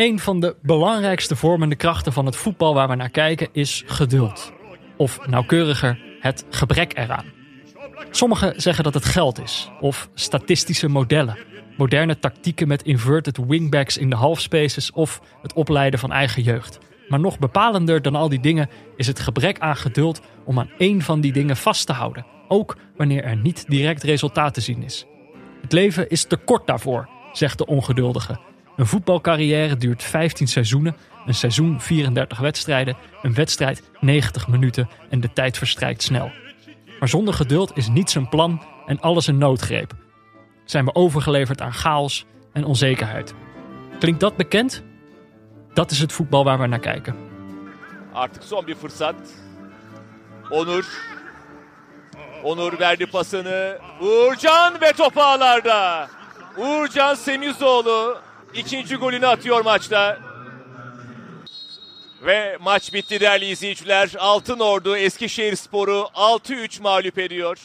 Een van de belangrijkste vormende krachten van het voetbal waar we naar kijken is geduld. Of nauwkeuriger, het gebrek eraan. Sommigen zeggen dat het geld is, of statistische modellen, moderne tactieken met inverted wingbacks in de halfspaces of het opleiden van eigen jeugd. Maar nog bepalender dan al die dingen is het gebrek aan geduld om aan één van die dingen vast te houden, ook wanneer er niet direct resultaat te zien is. Het leven is te kort daarvoor, zegt de ongeduldige. Een voetbalcarrière duurt 15 seizoenen, een seizoen 34 wedstrijden, een wedstrijd 90 minuten en de tijd verstrijkt snel. Maar zonder geduld is niets een plan en alles een noodgreep. Zijn we overgeleverd aan chaos en onzekerheid. Klinkt dat bekend? Dat is het voetbal waar we naar kijken. Artık son bir fırsat. Onur. Onur verdi pasını. Uğurcan ve top ağlarda. Uğurcan Semizoğlu ikinci golünü atıyor maçta. Ve maç bitti değerli izleyiciler. Altın Ordu Eskişehir Sporu 6-3 mağlup ediyor.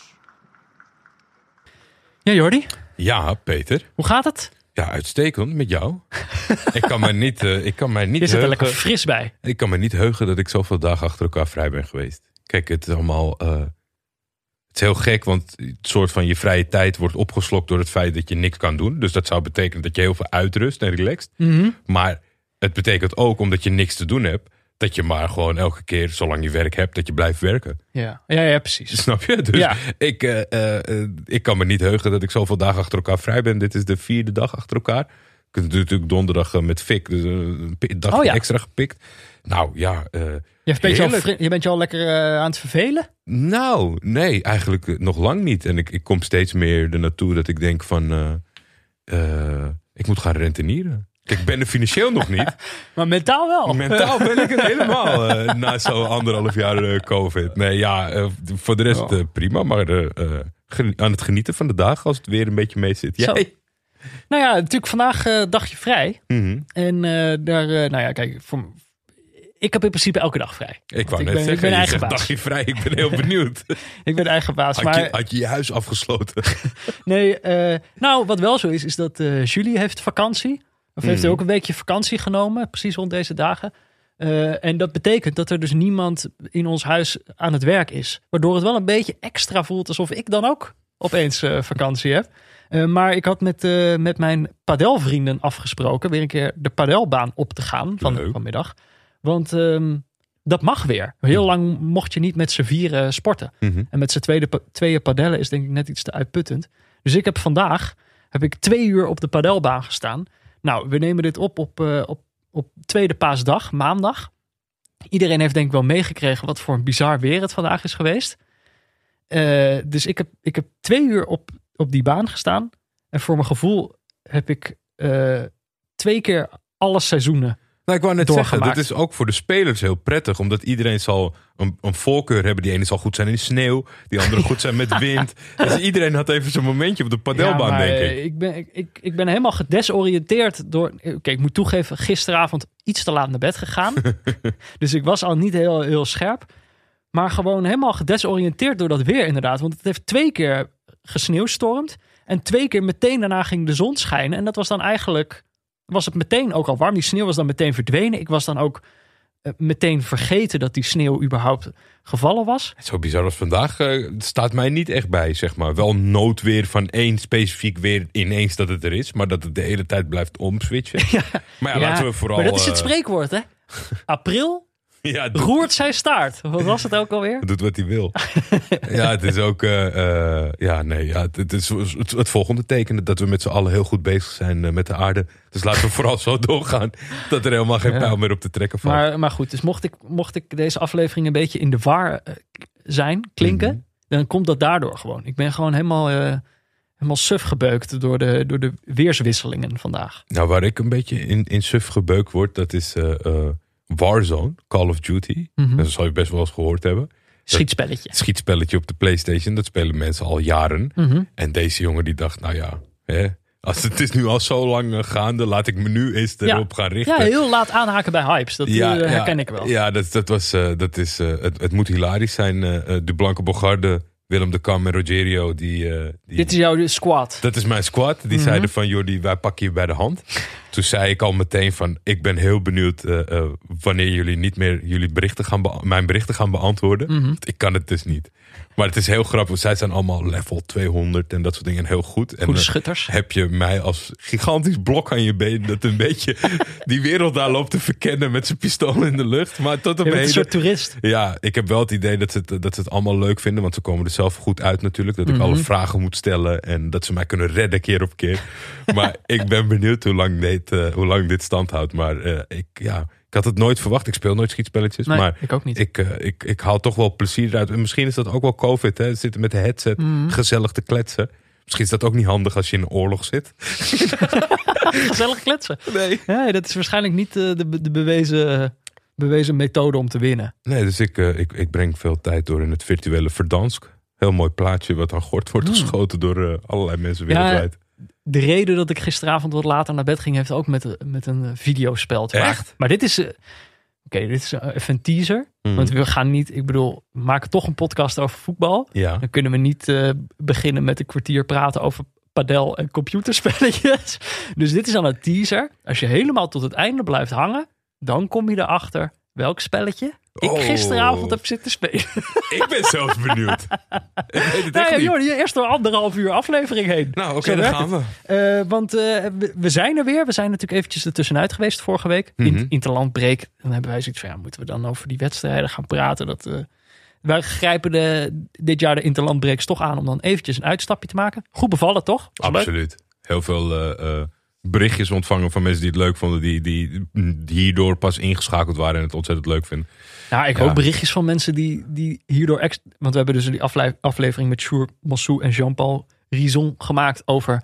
Ja, Jordi, Ja, Peter. hoe gaat het? Ja, uitstekend met jou. ik kan me niet, eh, ik kan mij niet Je zit er lekker fris bij. Ik kan me niet heugen dat ik zoveel dagen achter elkaar vrij ben geweest. Kijk, het is allemaal. eh, het is heel gek, want het soort van je vrije tijd wordt opgeslokt door het feit dat je niks kan doen. Dus dat zou betekenen dat je heel veel uitrust en relaxt. Maar het betekent ook, omdat je niks te doen hebt, dat je maar gewoon elke keer, zolang je werk hebt, dat je blijft werken. Ja, ja, ja precies. Snap je? Dus Ja. ik, eh, eh, ik kan me niet heugen dat ik zoveel dagen achter elkaar vrij ben. Dit is de vierde dag achter elkaar. Ik heb natuurlijk donderdag eh, met Fik, dus een dag Oh ja. extra gepikt. Nou ja, eh, Je bent, je, al, Heerlijk. fri- je bent je al lekker eh, aan het vervelen? nou nee, eigenlijk eh, nog lang niet. En ik, ik kom steeds meer er naartoe dat ik denk van, ik moet gaan rentenieren. Kijk, ik ben er financieel nog niet. Maar mentaal wel. Mentaal ben ik het helemaal na zo'n anderhalf jaar COVID. Nee, ja, voor de rest prima. Maar aan het genieten van de dag als het weer een beetje mee zit. Zo. Jij? Nou ja, natuurlijk vandaag dagje vrij. Mhm. En daar, nou ja, kijk, voor, ik heb in principe elke dag vrij. Ik wou net ben, zeggen, ik ben je eigen zegt baas. dagje vrij. Ik ben heel benieuwd. Ik ben eigen baas. Had, Maar je, had je je huis afgesloten? nee, eh, nou, wat wel zo is, is dat eh Julie heeft vakantie. Of heeft Mhm. er ook een weekje vakantie genomen, precies rond deze dagen. Eh, en dat betekent dat er dus niemand in ons huis aan het werk is. Waardoor het wel een beetje extra voelt alsof ik dan ook opeens vakantie heb. Maar ik had met, met mijn padelvrienden afgesproken weer een keer de padelbaan op te gaan van, vanmiddag. Want ehm, dat mag weer. Heel lang mocht je niet met z'n vieren sporten. Mhm. En met z'n tweede, tweeën padellen is denk ik net iets te uitputtend. Dus ik heb vandaag heb ik twee uur op de padelbaan gestaan. Nou, we nemen dit op op, eh, op, op tweede paasdag, maandag. Iedereen heeft denk ik wel meegekregen wat voor een bizar weer het vandaag is geweest. Eh, dus ik heb, ik heb twee uur op, op die baan gestaan. En voor mijn gevoel heb ik eh, twee keer alle seizoenen. Nou, ik wou net zeggen, dit is ook voor de spelers heel prettig. Omdat iedereen zal een, een voorkeur hebben. Die ene zal goed zijn in sneeuw. Die andere goed zijn met wind. Dus iedereen had even zo'n momentje op de padelbaan, Ja, denk ik. eh, Ik ben, ik, ik, ben helemaal gedesoriënteerd door. Oké, ik moet toegeven, gisteravond iets te laat naar bed gegaan. dus ik was al niet heel, heel scherp. Maar gewoon helemaal gedesoriënteerd door dat weer, inderdaad. Want het heeft twee keer gesneeuwstormd. En twee keer meteen daarna ging de zon schijnen. En dat was dan eigenlijk. Was het meteen ook al warm. Die sneeuw was dan meteen verdwenen. Ik was dan ook eh, meteen vergeten dat die sneeuw überhaupt gevallen was. Zo bizar als vandaag eh, staat mij niet echt bij, zeg maar. Wel noodweer van één specifiek weer ineens dat het er is. Maar dat het de hele tijd blijft omswitchen. Maar ja, laten we vooral... maar dat is het eh, spreekwoord, hè? April ja, roert zijn staart. Wat was het ook alweer? doet wat hij wil. ja, het is ook... eh, eh, ja, nee, ja, het, is het, het volgende teken dat we met z'n allen heel goed bezig zijn eh, met de aarde. Dus laten we vooral zo doorgaan dat er helemaal geen Ja. pijl meer op te trekken valt. Maar, maar goed, dus mocht ik, mocht ik deze aflevering een beetje in de war zijn, klinken, Mhm. dan komt dat daardoor gewoon. Ik ben gewoon helemaal, helemaal suf gebeukt door de, door de weerswisselingen vandaag. Nou, waar ik een beetje in, in suf gebeukt word, dat is Warzone, Call of Duty. Mhm. Dat zal je best wel eens gehoord hebben. Schietspelletje. Schietspelletje op de Playstation, dat spelen mensen al jaren. Mhm. En deze jongen die dacht, nou ja, hè, als het is nu al zo lang eh, gaande, laat ik me nu eens Ja. erop gaan richten. Ja, heel laat aanhaken bij hypes. Dat Ja, eh, ja, herken ik wel. Ja, dat, dat was, eh, dat is, het, het moet hilarisch zijn. eh, de Blanke Bogarde Willem de Kam en Rogerio, die, eh, die Dit is jouw squad. Dat is mijn squad. Die Mhm. zeiden van, Jordi, wij pakken je bij de hand. Toen zei ik al meteen van, ik ben heel benieuwd eh, eh, wanneer jullie niet meer jullie berichten gaan mijn berichten gaan beantwoorden. Mhm. Ik kan het dus niet. Maar het is heel grappig. Zij zijn allemaal level 200 en dat soort dingen heel goed. En Goede schutters. heb je mij als gigantisch blok aan je been dat een beetje die wereld daar loopt te verkennen met zijn pistool in de lucht. Maar tot op Je bent een heden- soort toerist. ja, ik heb wel het idee dat ze het, dat ze het allemaal leuk vinden. Want ze komen er zelf goed uit natuurlijk. Dat ik Mhm. alle vragen moet stellen. En dat ze mij kunnen redden keer op keer. maar ik ben benieuwd hoe lang dit, eh, hoe lang dit stand houdt. Maar eh, ik, ja, had het nooit verwacht. Ik speel nooit schietspelletjes. Nee, maar ik ook niet. ik, eh, ik, ik haal toch wel plezier eruit. En misschien is dat ook wel COVID. Hè? Zitten met de headset Mhm. gezellig te kletsen. Misschien is dat ook niet handig als je in een oorlog zit. Gezellig kletsen. Nee. Nee, dat is waarschijnlijk niet eh, de, de bewezen, eh, bewezen methode om te winnen. Nee, dus ik, ik, ik breng veel tijd door in het virtuele Verdansk. Heel mooi plaatje wat aan gort wordt Hmm. geschoten door allerlei mensen Ja, wereldwijd. De reden dat ik gisteravond wat later naar bed ging, heeft ook met, met een videospel te maken. Echt? Maar dit is. eh, Oké, dit is eh, even een teaser. Mhm. Want we gaan niet, ik bedoel, we maken toch een podcast over voetbal. Ja. Dan kunnen we niet eh, beginnen met een kwartier praten over padel en computerspelletjes. Dus dit is al een teaser. Als je helemaal tot het einde blijft hangen, dan kom je erachter welk spelletje ik Oh. gisteravond heb zitten spelen. Ik ben zelfs benieuwd. ik het Nou ja, joh, eerst door anderhalf uur aflevering heen. Nou, oké, werkt gaan we. Eh, want eh, we, we zijn er weer. We zijn natuurlijk eventjes ertussenuit geweest vorige week. In, Mhm. Interlandbreek. Dan hebben wij zoiets van, ja, moeten we dan over die wedstrijden gaan praten? Dat, eh, wij grijpen de, dit jaar de Interlandbreaks toch aan om dan eventjes een uitstapje te maken. Goed bevallen, toch? Absoluut. Heel veel berichtjes ontvangen van mensen die het leuk vonden. Die, die, die hierdoor pas ingeschakeld waren en het ontzettend leuk vinden. Ja, ik Ja. ook berichtjes van mensen die, die hierdoor... Ex want we hebben dus die afle- aflevering met Sjoerd Mossou en Jean-Paul Rison gemaakt over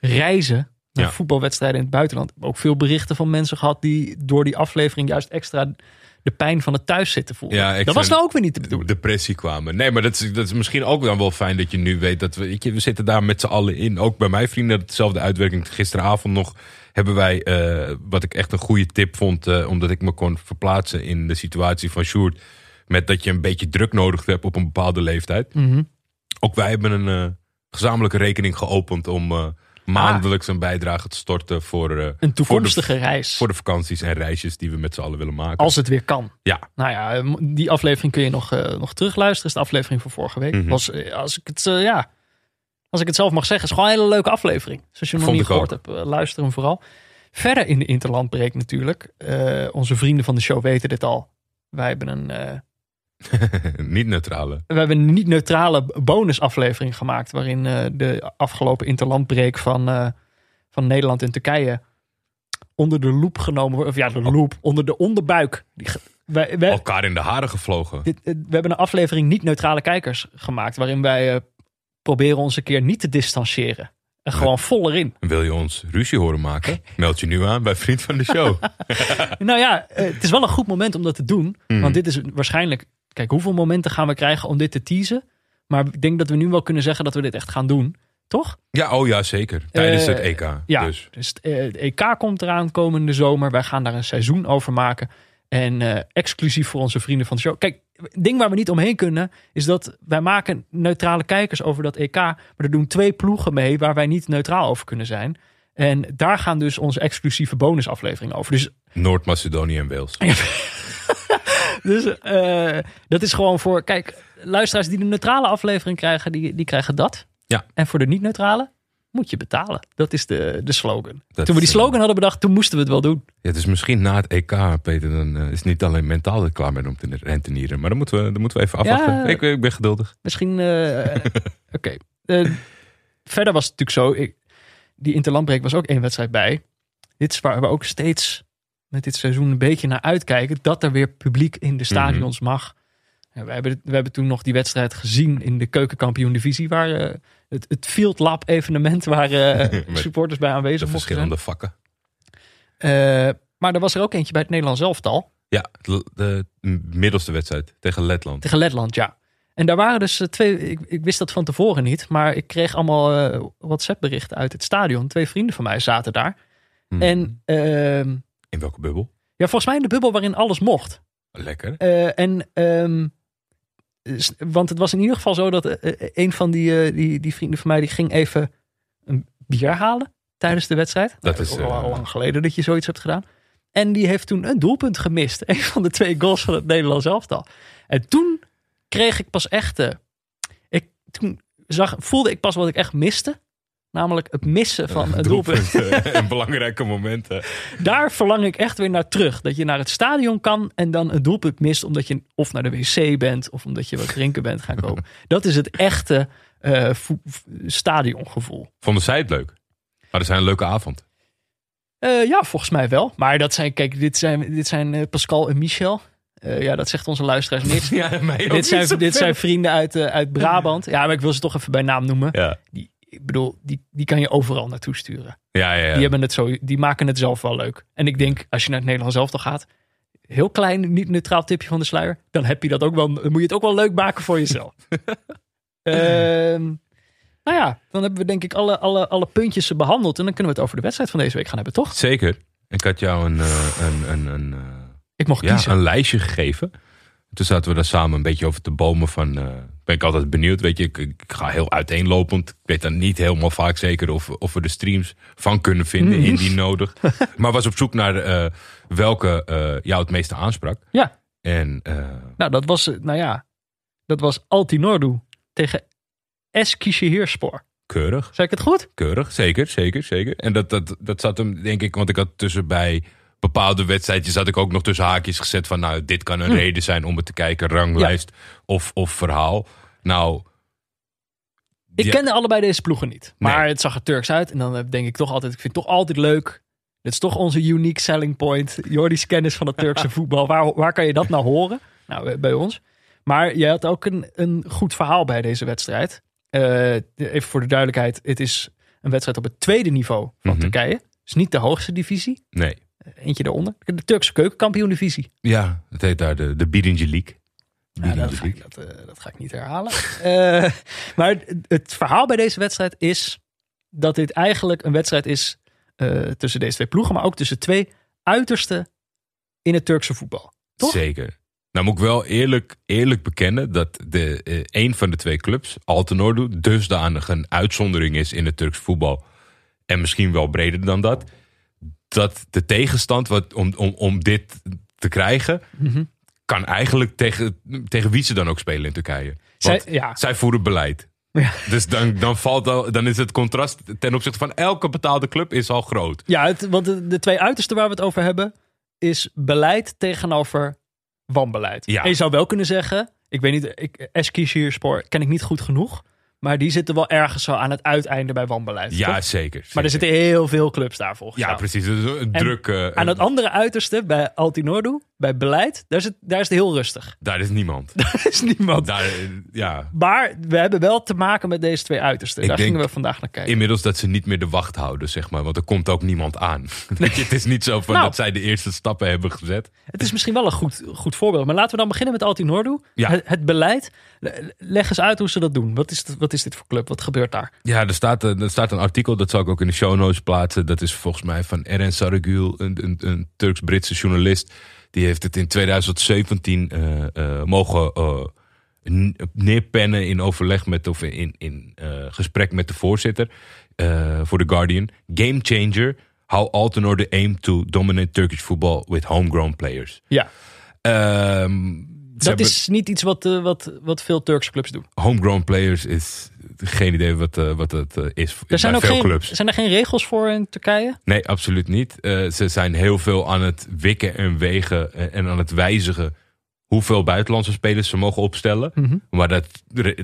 reizen naar Ja. voetbalwedstrijden in het buitenland. Ook veel berichten van mensen gehad die door die aflevering juist extra de pijn van het thuiszitten voelden. Ja, dat was nou ook weer niet de bedoeling. Depressie kwamen. Nee, maar dat is, dat is misschien ook dan wel fijn dat je nu weet dat we... weet je, we zitten daar met z'n allen in. Ook bij mijn vrienden hetzelfde uitwerking. Gisteravond nog hebben wij, eh, wat ik echt een goede tip vond... eh, omdat ik me kon verplaatsen in de situatie van Sjoerd... met dat je een beetje druk nodig hebt op een bepaalde leeftijd. Mhm. Ook wij hebben een eh, gezamenlijke rekening geopend om maandelijks een bijdrage te storten voor, eh, Een toekomstige voor, de, reis. voor de vakanties en reisjes die we met z'n allen willen maken. Als het weer kan. Ja, Nou ja, eh, die aflevering kun je nog, eh, nog terugluisteren. is de aflevering van vorige week. Mhm. Was, als, ik het, ja, als ik het zelf mag zeggen, is gewoon een hele leuke aflevering. Dus als je hem nog niet gehoord hebt, luister hem vooral. Verder in de Interlandbreek natuurlijk. onze vrienden van de show weten dit al. Wij hebben een, eh, niet neutrale. we hebben een niet-neutrale bonusaflevering gemaakt. Waarin eh, de afgelopen Interlandbreek van, eh, van Nederland en Turkije onder de loep genomen wordt. Of ja, de loep, onder de onderbuik. Wij, wij, Elkaar in de haren gevlogen. dit, dit- we hebben een aflevering niet-neutrale kijkers gemaakt. Waarin wij eh, proberen ons een keer niet te distancieren. En gewoon vol erin. Wil je ons ruzie horen maken? Meld je nu aan bij Vriend van de Show. Nou ja, eh, het is wel een goed moment om dat te doen. Mhm. Want dit is waarschijnlijk... Kijk, hoeveel momenten gaan we krijgen om dit te teasen? Maar ik denk dat we nu wel kunnen zeggen dat we dit echt gaan doen. Toch? Ja, oh ja, zeker. Tijdens Eh, het EK. Ja, Dus. dus het, eh, het EK komt eraan komende zomer. Wij gaan daar een seizoen over maken. En eh, exclusief voor onze vrienden van de show. Kijk, het ding waar we niet omheen kunnen... is dat wij maken neutrale kijkers over dat EK. Maar er doen twee ploegen mee waar wij niet neutraal over kunnen zijn. En daar gaan dus onze exclusieve bonusafleveringen over. Dus Noord-Macedonië en Wales. Dus eh, dat is gewoon voor. Kijk, luisteraars die de neutrale aflevering krijgen, die, die krijgen dat. Ja. En voor de niet-neutrale moet je betalen. Dat is de, de slogan. Dat, toen we die slogan hadden bedacht, toen moesten we het wel doen. Ja, dus misschien na het EK, Peter, dan eh, is het niet alleen mentaal er klaar mee om te rentenieren. Maar dan moeten we, dan moeten we even Ja. afwachten. Ik, ik ben geduldig. Misschien. eh, Oké. Verder was het natuurlijk zo. Ik, die Interlandbreek was ook één wedstrijd bij. Dit is waar we ook steeds met dit seizoen een beetje naar uitkijken. Dat er weer publiek in de stadions mag. En we, hebben, we hebben toen nog die wedstrijd gezien in de keukenkampioen divisie. Waar eh, het, het Field Lab evenement waar eh, supporters bij aanwezig zijn. verschillende vakken. Eh, maar er was er ook eentje bij het Nederlands elftal. Ja, de, de middelste wedstrijd tegen Letland. Tegen Letland, ja. En daar waren dus twee, ik, ik wist dat van tevoren niet, maar ik kreeg allemaal eh, WhatsApp-berichten uit het stadion. Twee vrienden van mij zaten daar. Hmm. En ehm, In welke bubbel? ja, volgens mij in de bubbel waarin alles mocht. Lekker. Eh, en ehm, want het was in ieder geval zo dat eh, eh, een van die, die, die vrienden van mij die ging even een bier halen tijdens de wedstrijd. Dat is, al, lang geleden dat je zoiets hebt gedaan. En die heeft toen een doelpunt gemist. Een van de twee goals van het Nederlands elftal. En toen kreeg ik pas echt. ik, toen zag, voelde ik pas wat ik echt miste. Namelijk het missen van een doelpunt. Doelpunten en belangrijke momenten. Daar verlang ik echt weer naar terug. Dat je naar het stadion kan en dan een doelpunt mist. Omdat je of naar de wc bent of omdat je wat drinken bent gaan kopen. Dat is het echte eh, stadiongevoel. Vonden zij het leuk? Maar dat zijn een leuke avond. Eh, ja, volgens mij wel. Maar dat zijn, kijk, dit zijn, dit zijn eh, Pascal en Michel. Eh, ja, dat zegt onze luisteraars niks. Ja, mij ook dit, niet zijn, dit zijn vrienden uit, eh, uit Brabant. Ja, maar ik wil ze toch even bij naam noemen. Ja, Die, ik bedoel, die, die kan je overal naartoe sturen. ja, ja. ja. Die, hebben het zo, die maken het zelf wel leuk. En ik denk, als je naar het Nederlands elftal gaat... heel klein, niet neutraal tipje van de sluier... dan heb je dat ook wel, moet je het ook wel leuk maken voor jezelf. Ehm, nou ja, dan hebben we denk ik alle, alle, alle puntjes behandeld... en dan kunnen we het over de wedstrijd van deze week gaan hebben, toch? Zeker. Ik had jou een, eh, een, een, een, eh, Ik mocht ja, kiezen. een lijstje gegeven. Toen zaten we daar samen een beetje over te bomen van... eh, ben ik altijd benieuwd, weet je. Ik, ik ga heel uiteenlopend. Ik weet dan niet helemaal vaak zeker of, of we de streams van kunnen vinden. Mhm. Indien nodig. maar was op zoek naar eh, welke eh, jou het meeste aansprak. Ja, En nou dat was, nou ja... dat was Altinordu tegen Eskişehirspor. keurig. Zeg ik het goed? Keurig, zeker, zeker, zeker. En dat, dat, dat zat hem, denk ik, want ik had tussen bij bepaalde wedstrijdjes had ik ook nog tussen haakjes gezet van, nou, dit kan een Hm. reden zijn om het te kijken, ranglijst of, of verhaal. Nou, Ik ja, kende allebei deze ploegen niet. Maar Nee. het zag er Turks uit. En dan denk ik toch altijd, ik vind het toch altijd leuk. Dit is toch onze unique selling point. Jordi's kennis van het Turkse voetbal. Waar, waar kan je dat nou horen? Nou, eh, bij ons. Maar je had ook een, een goed verhaal bij deze wedstrijd. Eh, even voor de duidelijkheid. Het is een wedstrijd op het tweede niveau van Mhm. Turkije. Dus niet de hoogste divisie. nee. Eentje daaronder. De Turkse keukenkampioen divisie. Ja, het heet daar de, de Birinci League. Dat, ga ik, dat, eh, dat ga ik niet herhalen. Eh, maar het- het verhaal bij deze wedstrijd is dat dit eigenlijk een wedstrijd is eh, tussen deze twee ploegen, maar ook tussen twee uitersten in het Turkse voetbal. Toch? Zeker. Nou moet ik wel eerlijk, eerlijk bekennen dat de, eh, een van de twee clubs, Altenordu, dusdanig een uitzondering is in het Turks voetbal. En misschien wel breder dan dat. Dat de tegenstand wat, om, om, om dit te krijgen, Mhm. kan eigenlijk tegen, tegen wie ze dan ook spelen in Turkije. Want Zij, ja, zij voeren beleid. Ja. Dus dan, dan, valt al, dan is het contrast ten opzichte van elke betaalde club is al groot. ja het, want de, de twee uitersten waar we het over hebben, is beleid tegenover wanbeleid. Ja. En je zou wel kunnen zeggen, ik weet niet, ik, Eskişehirspor ken ik niet goed genoeg, maar die zitten wel ergens zo aan het uiteinde bij wanbeleid. Ja, zeker. Maar er zitten heel veel clubs daar volgens Ja, jou. precies. Is een druk. eh, Aan het andere uiterste, bij Altinordu, bij beleid, daar is het, daar is het heel rustig. Daar is niemand. Daar is niemand. Daar, ja. Maar we hebben wel te maken met deze twee uitersten. Ik daar gingen we vandaag naar kijken. Inmiddels dat ze niet meer de wacht houden, zeg maar. Want er komt ook niemand aan. Het is niet zo van Nou. dat zij de eerste stappen hebben gezet. Het is misschien wel een goed, goed voorbeeld. Maar laten we dan beginnen met Altinordu. Ja. Het, het beleid. Le- Leg eens uit hoe ze dat doen. Wat is, het- wat is dit voor club? Wat gebeurt daar? Ja, er staat, eh, er staat een artikel, dat zal ik ook in de show notes plaatsen. Dat is volgens mij van Eren Sarıgül, een, een, een Turks-Britse journalist. Die heeft het in 2017 eh, eh, mogen n- neerpennen in overleg met, of in, in gesprek met de voorzitter voor The Guardian. Game changer, how Altenordu aim to dominate Turkish football with homegrown players. Ja, Ehm, dat is niet iets wat, eh, wat, wat veel Turkse clubs doen. homegrown players is geen idee wat, eh, wat het eh, is Er zijn, bij ook veel geen, clubs. zijn er geen regels voor in Turkije? Nee, absoluut niet. Ze zijn heel veel aan het wikken en wegen en, aan het wijzigen hoeveel buitenlandse spelers ze mogen opstellen. Mhm. Maar dat,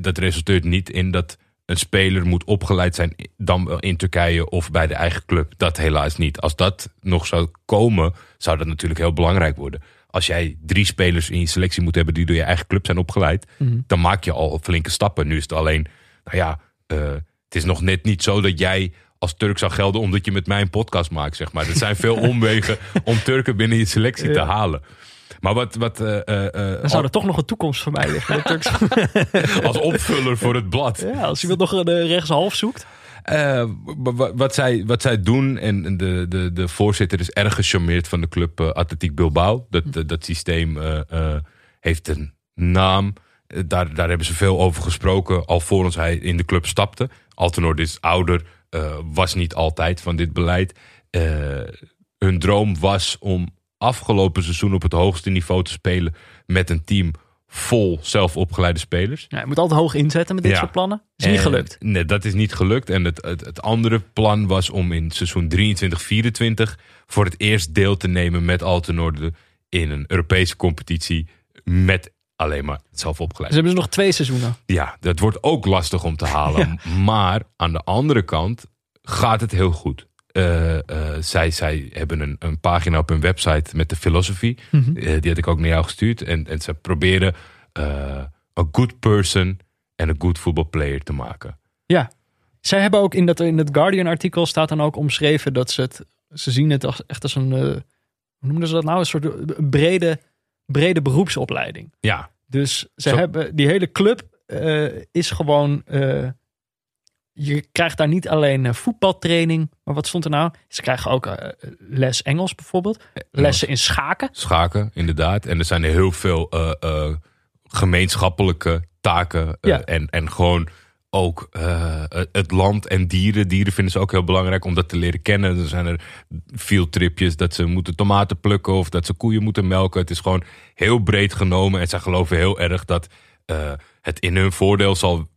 dat resulteert niet in dat een speler moet opgeleid zijn dan in Turkije of bij de eigen club. Dat helaas niet. Als dat nog zou komen, zou dat natuurlijk heel belangrijk worden. Als jij drie spelers in je selectie moet hebben die door je eigen club zijn opgeleid, Mhm. dan maak je al flinke stappen. Nu is het alleen, nou ja, eh, het is nog net niet zo dat jij als Turk zou gelden omdat je met mij een podcast maakt, zeg maar. Er zijn veel omwegen om Turken binnen je selectie te halen. Maar wat, wat Dan zou er toch nog een toekomst voor mij liggen. als opvuller voor het blad. ja, als iemand nog een rechtshalf zoekt. Eh, wa- wa- wat, zij, wat zij doen, en de, de, de voorzitter is erg gecharmeerd van de club eh, Atletiek Bilbao. Dat, dat, dat systeem eh, heeft een naam Daar, daar hebben ze veel over gesproken, alvorens hij in de club stapte. Altenord is ouder, was niet altijd van dit beleid. Hun droom was om afgelopen seizoen op het hoogste niveau te spelen met een team vol zelfopgeleide spelers. Ja, je moet altijd hoog inzetten met dit Ja. soort plannen. Is niet gelukt. Nee, dat is niet gelukt. En het, het, het andere plan was om in seizoen 23-24 voor het eerst deel te nemen met Altenorde in een Europese competitie met alleen maar zelfopgeleid. Ze hebben dus nog twee seizoenen. Ja, dat wordt ook lastig om te halen. Maar aan de andere kant gaat het heel goed. Eh, eh, zij, zij hebben een, een pagina op hun website met de filosofie. Mhm. Eh, die had ik ook naar jou gestuurd. En, en ze proberen a good person en a good football player te maken. Ja. Zij hebben ook in, dat, in het Guardian-artikel staat dan ook omschreven dat ze het. Ze zien het als, echt als een. hoe noemden ze dat nou? Een soort brede, brede beroepsopleiding. Ja, Dus ze Zo. hebben. Die hele club is gewoon. Je krijgt daar niet alleen eh, voetbaltraining. Maar wat stond er nou? Ze krijgen ook eh, les Engels bijvoorbeeld. Lessen in schaken. schaken, inderdaad. En er zijn heel veel eh, gemeenschappelijke taken. Ja. en, en gewoon ook het land en dieren. Dieren vinden ze ook heel belangrijk om dat te leren kennen. Er zijn er fieldtripjes dat ze moeten tomaten plukken of dat ze koeien moeten melken. Het is gewoon heel breed genomen. En zij geloven heel erg dat het in hun voordeel zal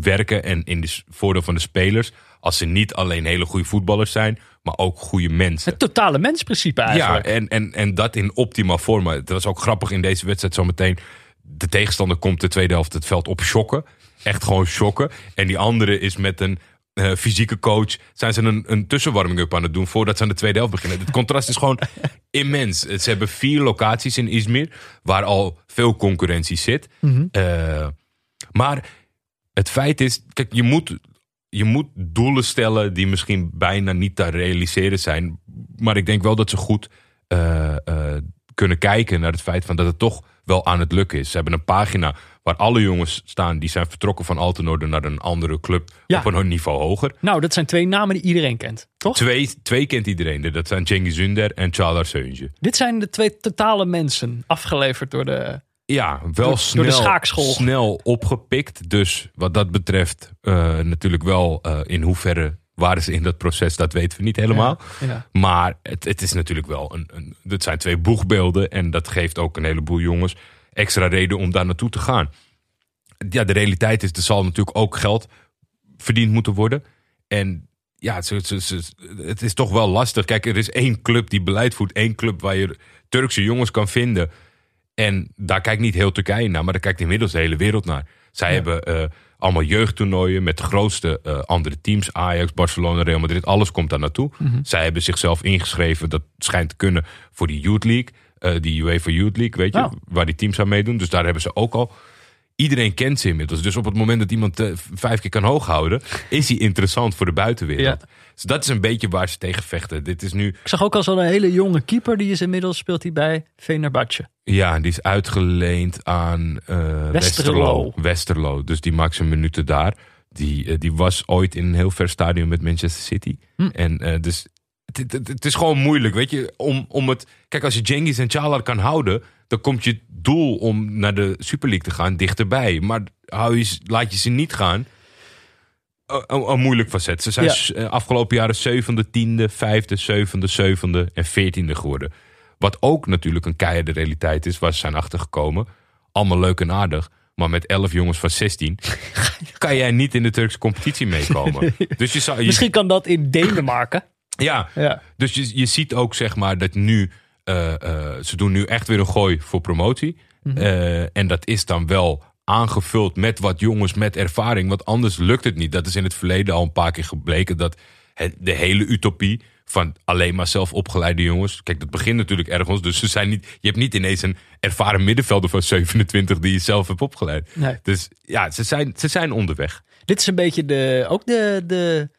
werken en in het voordeel van de spelers. Als ze niet alleen hele goede voetballers zijn, maar ook goede mensen. Het totale mensprincipe eigenlijk. Ja, en, en, en dat in optima forma. Het was ook grappig in deze wedstrijd zometeen. De tegenstander komt de tweede helft het veld op shocken. Echt gewoon shocken. En die andere is met een eh, fysieke coach. Zijn ze een, een tussenwarming-up aan het doen voordat ze aan de tweede helft beginnen. Het contrast is gewoon immens. Ze hebben vier locaties in Izmir waar al veel concurrentie zit. Eh, maar het feit is, kijk, je moet, je moet doelen stellen die misschien bijna niet te realiseren zijn. Maar ik denk wel dat ze goed eh, eh, kunnen kijken naar het feit van dat het toch wel aan het lukken is. Ze hebben een pagina waar alle jongens staan die zijn vertrokken van Altenorde naar een andere club Ja. op een niveau hoger. Nou, dat zijn twee namen die iedereen kent, toch? Twee, twee kent iedereen. Dat zijn Cengiz Ünder en Çağlar Söyüncü. Dit zijn de twee totale mensen, afgeleverd door de... Ja, wel Door- door de snel, schaakschool. snel opgepikt. Dus wat dat betreft eh, natuurlijk wel eh, in hoeverre waren ze in dat proces, dat weten we niet helemaal. Ja. Maar het, het is natuurlijk wel een, een. Het zijn twee boegbeelden. En dat geeft ook een heleboel jongens extra reden om daar naartoe te gaan. Ja, de realiteit is, er zal natuurlijk ook geld verdiend moeten worden. En ja, het is toch wel lastig. Kijk, er is één club die beleid voert. één club waar je Turkse jongens kan vinden. En daar kijkt niet heel Turkije naar, maar daar kijkt inmiddels de hele wereld naar. Zij hebben eh, allemaal jeugdtoernooien met de grootste eh, andere teams. Ajax, Barcelona, Real Madrid, alles komt daar naartoe. Zij hebben zichzelf ingeschreven, dat schijnt te kunnen, voor die Youth League. eh, die UEFA Youth League, weet je, Oh. waar die teams aan meedoen. Dus daar hebben ze ook al. Iedereen kent ze inmiddels. Dus op het moment dat iemand eh, vijf keer kan hooghouden, is hij interessant voor de buitenwereld. Ja. Dus dat is een beetje waar ze tegen vechten. Dit is nu Ik zag ook al zo'n hele jonge keeper, die is inmiddels, speelt hij bij Fenerbahce. Ja, die is uitgeleend aan eh, Westerlo. Westerlo. Dus die maakt zijn minuten daar. Die, eh, die was ooit in een heel ver stadion met Manchester City. Hm. En dus het, het, het is gewoon moeilijk, weet je. Om, om het, kijk, als je Cengiz en Çağlar kan houden... dan komt je doel om naar de Super League te gaan dichterbij. Maar hou je, laat je ze niet gaan... Een, een- een moeilijk facet. Ze zijn Ja. eh, afgelopen jaren zevende, tiende, vijfde, zevende, zevende en veertiende geworden. Wat ook natuurlijk een keiharde realiteit is, waar ze zijn achtergekomen. Allemaal leuk en aardig. Maar met 11 jongens van 16 kan jij niet in de Turkse competitie meekomen. Dus je zou, je, Misschien kan dat in Denemarken. Ja, Ja. dus je, je ziet ook zeg maar dat nu, eh, eh, ze doen nu echt weer een gooi voor promotie. Eh, en dat is dan wel aangevuld met wat jongens met ervaring. Want anders lukt het niet. Dat is in het verleden al een paar keer gebleken dat het, de hele utopie van alleen maar zelf opgeleide jongens. Kijk, dat begint natuurlijk ergens. Dus ze zijn niet, je hebt niet ineens een ervaren middenvelder van 27 die je zelf hebt opgeleid. Nee. Dus ja, ze zijn, ze zijn onderweg. Dit is een beetje de, ook de, de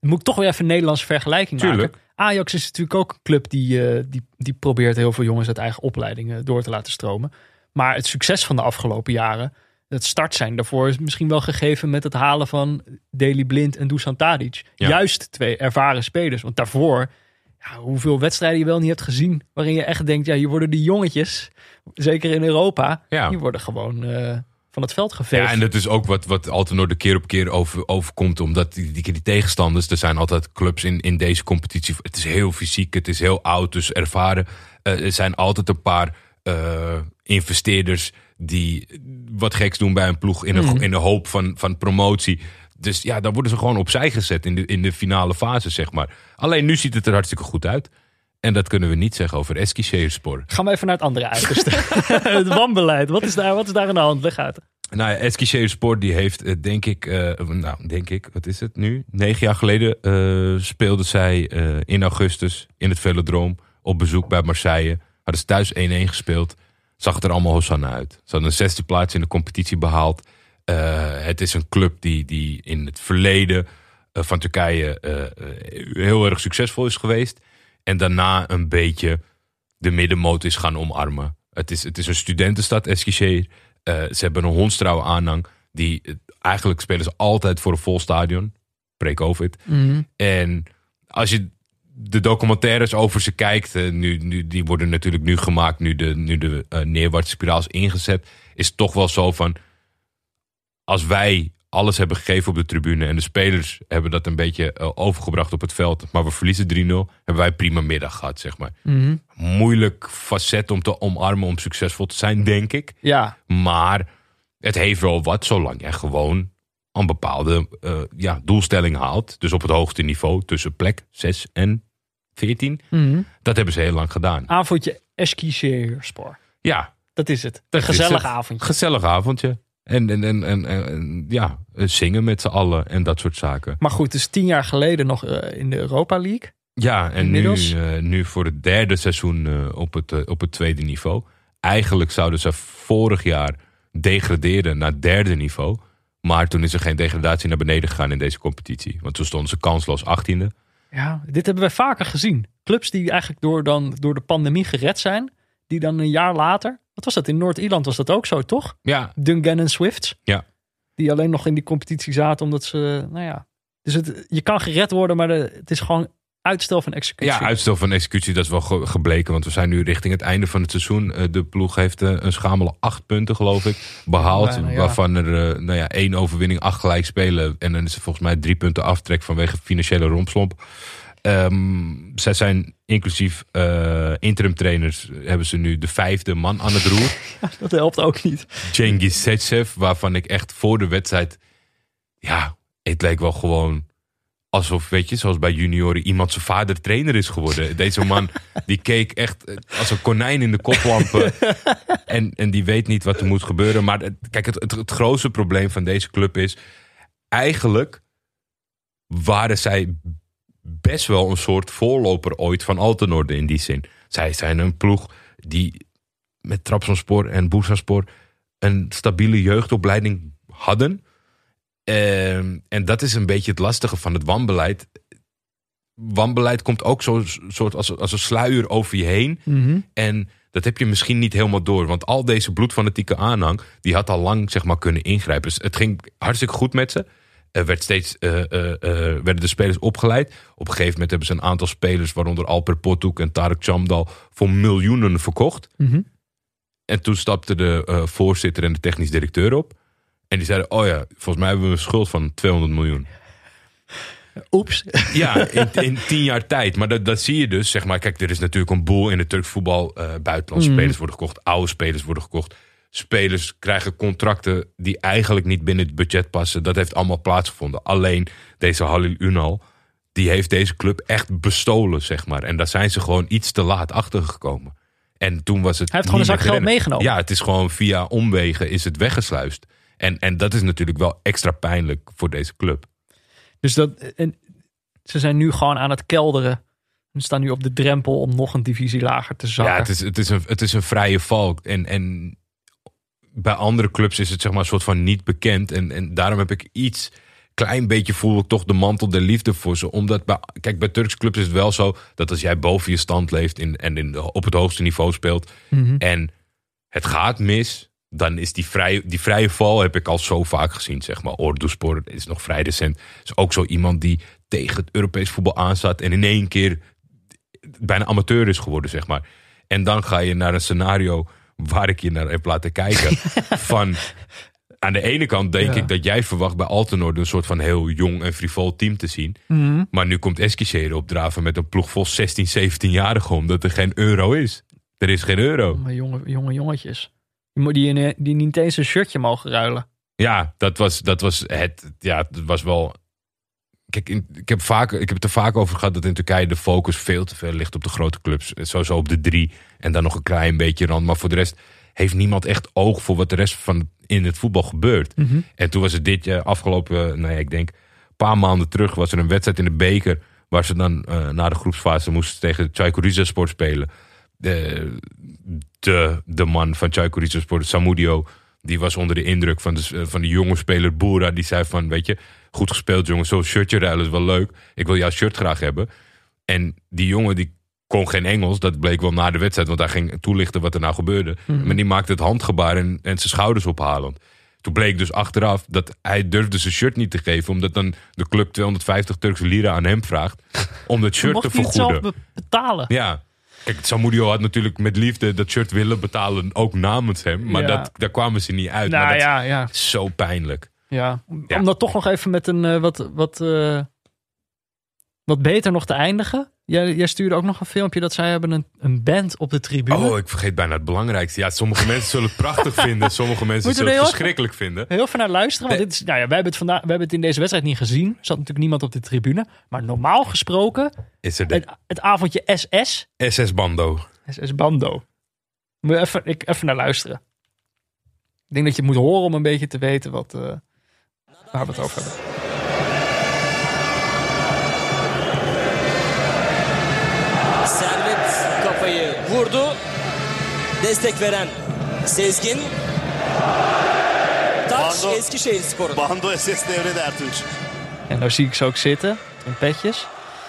moet ik toch weer even een Nederlandse vergelijking Tuurlijk. maken. Ajax is natuurlijk ook een club die, eh, die, die probeert heel veel jongens uit eigen opleidingen door te laten stromen. Maar het succes van de afgelopen jaren, het start zijn daarvoor is misschien wel gegeven met het halen van Daley Blind en Dusan Tadic. Ja. Juist twee ervaren spelers. Want daarvoor, ja, hoeveel wedstrijden je wel niet hebt gezien, waarin je echt denkt, ja, hier worden die jongetjes, zeker in Europa, Ja. die worden gewoon eh, van het veld geveegd. Ja, en dat is ook wat, wat Altenor de keer op keer over, overkomt. Omdat die, die, die tegenstanders, er zijn altijd clubs in, in deze competitie. Het is heel fysiek, het is heel oud, dus ervaren. Eh, er zijn altijd een paar eh, investeerders die wat geks doen bij een ploeg in, een, in de hoop van, van promotie. Dus ja, dan worden ze gewoon opzij gezet in de, in de finale fase, zeg maar. Alleen nu ziet het er hartstikke goed uit. En dat kunnen we niet zeggen over Eskişehirspor. Gaan we even naar het andere uiterste. het wanbeleid. Wat is, daar, wat is daar aan de hand? Leg uit. Nou ja, Eskişehirspor die heeft, eh, denk ik, eh, nou denk ik, wat is het nu? Negen jaar geleden uh, speelde zij in augustus in het Velodroom op bezoek bij Marseille. Hadden ze thuis 1-1 gespeeld. Zag het er allemaal Hosanna uit. Ze hadden een zesde plaats in de competitie behaald. het is een club die, die in het verleden van Turkije heel erg succesvol is geweest. En daarna een beetje de middenmoot is gaan omarmen. Het is, het is een studentenstad, Eskişehir. Uh, ze hebben een hondstrouwe aanhang. Die, eigenlijk spelen ze altijd voor een vol stadion. Pre-COVID. Mm. En als je de documentaires over ze kijkt, uh, nu, nu, die worden natuurlijk nu gemaakt, nu de, nu de uh, neerwaartse spiraal is ingezet, is het toch wel zo van, als wij alles hebben gegeven op de tribune. En de spelers hebben dat een beetje uh, overgebracht op het veld. Maar we verliezen 3-0. Hebben wij prima middag gehad, zeg maar. Mm Moeilijk facet om te omarmen om succesvol te zijn, denk ik. Ja. Maar het heeft wel wat, zolang je gewoon een bepaalde uh, ja, doelstelling haalt. Dus op het hoogste niveau tussen plek 6 en 14. Mm Dat hebben ze heel lang gedaan. Avondje Eskişehirspor. Ja. Dat is het. Een gezellig avondje. Gezellig avondje. En, en, en, en, en ja, zingen met z'n allen en dat soort zaken. Maar goed, het is tien jaar geleden nog uh, in de Europa League. Ja, en nu, uh, nu voor het derde seizoen uh, op, het, op het tweede niveau. Eigenlijk zouden ze vorig jaar degraderen naar derde niveau. Maar toen is er geen degradatie naar beneden gegaan in deze competitie. Want toen stonden ze kansloos achttiende. Ja, dit hebben we vaker gezien. Clubs die eigenlijk door, dan, door de pandemie gered zijn. Die dan een jaar later wat was dat? In Noord-Ierland was dat ook zo, toch? Ja. Dungan Swifts. Ja. Die alleen nog in die competitie zaten omdat ze, nou ja. Dus het, je kan gered worden, maar de, het is gewoon uitstel van executie. Ja, uitstel van executie, dat is wel gebleken. Want we zijn nu richting het einde van het seizoen. De ploeg heeft een schamele acht punten, geloof ik, behaald. Ja. Waarvan er nou ja, één overwinning, acht gelijk spelen. En dan is er volgens mij drie punten aftrek vanwege financiële rompslomp. Um, zij zijn inclusief uh, interim trainers, hebben ze nu de vijfde man aan het roer. dat helpt ook niet. Cengiz Setsev, waarvan ik echt voor de wedstrijd, ja, het leek wel gewoon alsof, weet je, zoals bij junioren iemand zijn vader trainer is geworden. Deze man, die keek echt als een konijn in de koplampen. en, en die weet niet wat er moet gebeuren. Maar kijk, het, het, het grootste probleem van deze club is, eigenlijk waren zij best wel een soort voorloper ooit van Altenorde in die zin. Zij zijn een ploeg die met Trabzonspor en Bursaspor een stabiele jeugdopleiding hadden. En, en dat is een beetje het lastige van het wanbeleid. Wanbeleid komt ook zo soort als, als een sluier over je heen. Mm -hmm. En dat heb je misschien niet helemaal door. Want al deze bloedfanatieke aanhang, die had al lang zeg maar, kunnen ingrijpen. Dus het ging hartstikke goed met ze. Er werd steeds, uh, uh, uh, werden de spelers opgeleid. Op een gegeven moment hebben ze een aantal spelers, waaronder Alper Potuk en Tarek Chamdal, voor miljoenen verkocht. Mm -hmm. En toen stapte de voorzitter en de technisch directeur op. En die zeiden: Oh ja, volgens mij hebben we een schuld van 200 miljoen. Oeps. Ja, in, in, tien jaar tijd. Maar dat, dat zie je dus. Zeg maar, kijk, er is natuurlijk een boel in het Turks voetbal. buitenlandse mm. spelers worden gekocht, oude spelers worden gekocht spelers krijgen contracten die eigenlijk niet binnen het budget passen. Dat heeft allemaal plaatsgevonden. Alleen deze Halil Unal, die heeft deze club echt bestolen, zeg maar. En daar zijn ze gewoon iets te laat achter gekomen. En toen was het. Hij heeft gewoon een zak geld meegenomen. Ja, het is gewoon via omwegen is het weggesluist. En, en dat is natuurlijk wel extra pijnlijk voor deze club. Dus dat, en ze zijn nu gewoon aan het kelderen. We staan nu op de drempel om nog een divisie lager te zakken. Ja, het is, het is, een, het is een vrije val. En, en bij andere clubs is het zeg maar een soort van niet bekend. En, en daarom heb ik iets, klein beetje voel ik toch de mantel der liefde voor ze. Omdat, bij, kijk, bij Turks clubs is het wel zo dat als jij boven je stand leeft in, en in, op het hoogste niveau speelt. Mm -hmm. En het gaat mis, dan is die vrije, die vrije val heb ik al zo vaak gezien. Zeg maar, Orduspor is nog vrij recent. Is ook zo iemand die tegen het Europees voetbal aanzat. En in één keer bijna amateur is geworden, zeg maar. En dan ga je naar een scenario waar ik je naar heb laten kijken. van aan de ene kant denk Ja. ik dat jij verwacht bij Altenord een soort van heel jong en frivol team te zien. Mhm. Maar nu komt Eskishere opdraven met een ploeg vol 16, 17-jarigen omdat er geen euro is. Er is geen euro. Maar jonge, jonge jongetjes. Die, mo- die, in- die niet eens een shirtje mogen ruilen. Ja, dat was, dat was het. Ja, het was wel. Kijk, in- ik heb, vaak, ik heb het er vaak over gehad dat in Turkije de focus veel te veel ligt op de grote clubs. Sowieso op de drie en dan nog een klein beetje rand. Maar voor de rest heeft niemand echt oog voor wat de rest van in het voetbal gebeurt. En toen was het dit jaar afgelopen, nou ja, ik denk een paar maanden terug, was er een wedstrijd in de beker. Waar ze dan eh, na de groepsfase moesten tegen Çaykur Rizespor spelen. De, de, de man van Çaykur Rizespor, Samudio, die was onder de indruk van de, van de jonge speler Boera. Die zei van, weet je, goed gespeeld jongen, zo'n shirtje ruilen is wel leuk. Ik wil jouw shirt graag hebben. En die jongen die kon geen Engels, dat bleek wel na de wedstrijd. Want hij ging toelichten wat er nou gebeurde. Maar die maakte het handgebaar en, en zijn schouders ophalend. Toen bleek dus achteraf dat hij durfde zijn shirt niet te geven. Omdat dan de club 250 Turkse lira aan hem vraagt. Om dat shirt te zelf vergoeden. be- betalen? Ja. Kijk, Samudio had natuurlijk met liefde dat shirt willen betalen. Ook namens hem. Maar Ja. dat, daar kwamen ze niet uit. nou maar dat ja, ja, is zo pijnlijk. Ja. Om Ja. dat toch nog even met een eh, wat, wat, eh, wat beter nog te eindigen. Jij, jij stuurde ook nog een filmpje dat zij hebben een, een band op de tribune. Oh, ik vergeet bijna het belangrijkste. Ja, sommige mensen zullen het prachtig vinden. Sommige mensen zullen het verschrikkelijk vinden. Heel even naar luisteren, want dit is, nou ja, wij, hebben het vandaag, wij hebben het in deze wedstrijd niet gezien. Er zat natuurlijk niemand op de tribune. Maar normaal gesproken, Is er de het, het avondje SS, SS-bando. SS Bando. Moet je even, ik, even naar luisteren. Ik denk dat je het moet horen om een beetje te weten wat, eh, waar we het over hebben. Servet kafayı vurdu. Destek veren Sezgin. Pardon. Eskişehir Sporu. Bando SS devrede. En nou zie ik ze ook zitten, in petjes.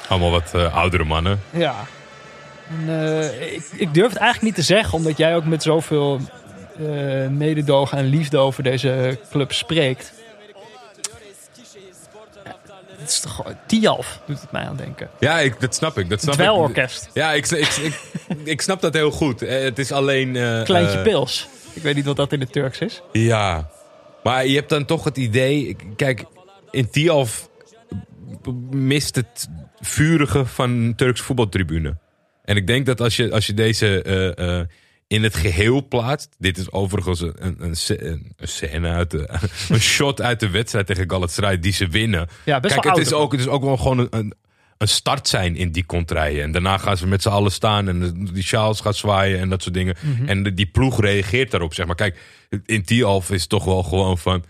Allemaal wat eh, oudere mannen. Ja. En, eh, ik, ik durf het eigenlijk niet te zeggen, omdat jij ook met zoveel eh mededogen en liefde over deze club spreekt. Is toch Tialf doet het mij aan denken. Ja, ik, dat snap ik. Dat snap Het ik. dweilorkest. Ja, ik, ik, ik, ik snap dat heel goed. Eh, Het is alleen... eh, Kleintje eh, pils. Ik weet niet wat dat in het Turks is. Ja, maar je hebt dan toch het idee... Kijk, in Tialf mist het vurige van een Turkse voetbaltribune. En ik denk dat als je, als je deze in het geheel plaatst... Dit is overigens een, een, een, sc- een scène uit de, een shot uit de wedstrijd tegen Galatasaray die ze winnen. Ja, best Kijk, wel het is, ook, het is ook wel gewoon een, een, start zijn in die contraien. En daarna gaan ze met z'n allen staan en die sjaals gaat zwaaien en dat soort dingen. Mhm. En de- die ploeg reageert daarop, zeg maar. Kijk, in Tialf is het toch wel gewoon van...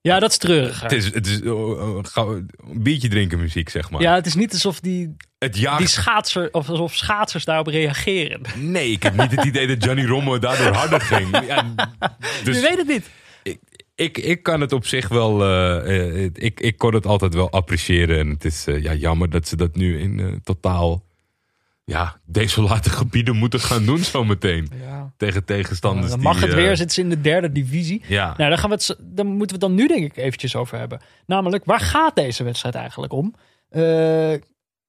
Ja, dat is treurig. Het is, het is eh, eh, een biertje drinken muziek, zeg maar. Ja, het is niet alsof die, Het die schaatser, of alsof schaatsers daarop reageren. Nee, ik heb niet het idee dat Johnny Romme daardoor harder ging. Ja, dus Je weet het niet. ik, ik kan het op zich wel... eh, eh, ik, ik kon het altijd wel appreciëren. En het is eh, ja, jammer dat ze dat nu in totaal... Ja, desolate gebieden moeten gaan doen zometeen. Ja. Tegen tegenstanders Dan mag die, het weer, zitten ze in de derde divisie. Ja. Nou, daar, gaan we het, dan moeten we het dan nu denk ik eventjes over hebben. Namelijk, waar gaat deze wedstrijd eigenlijk om?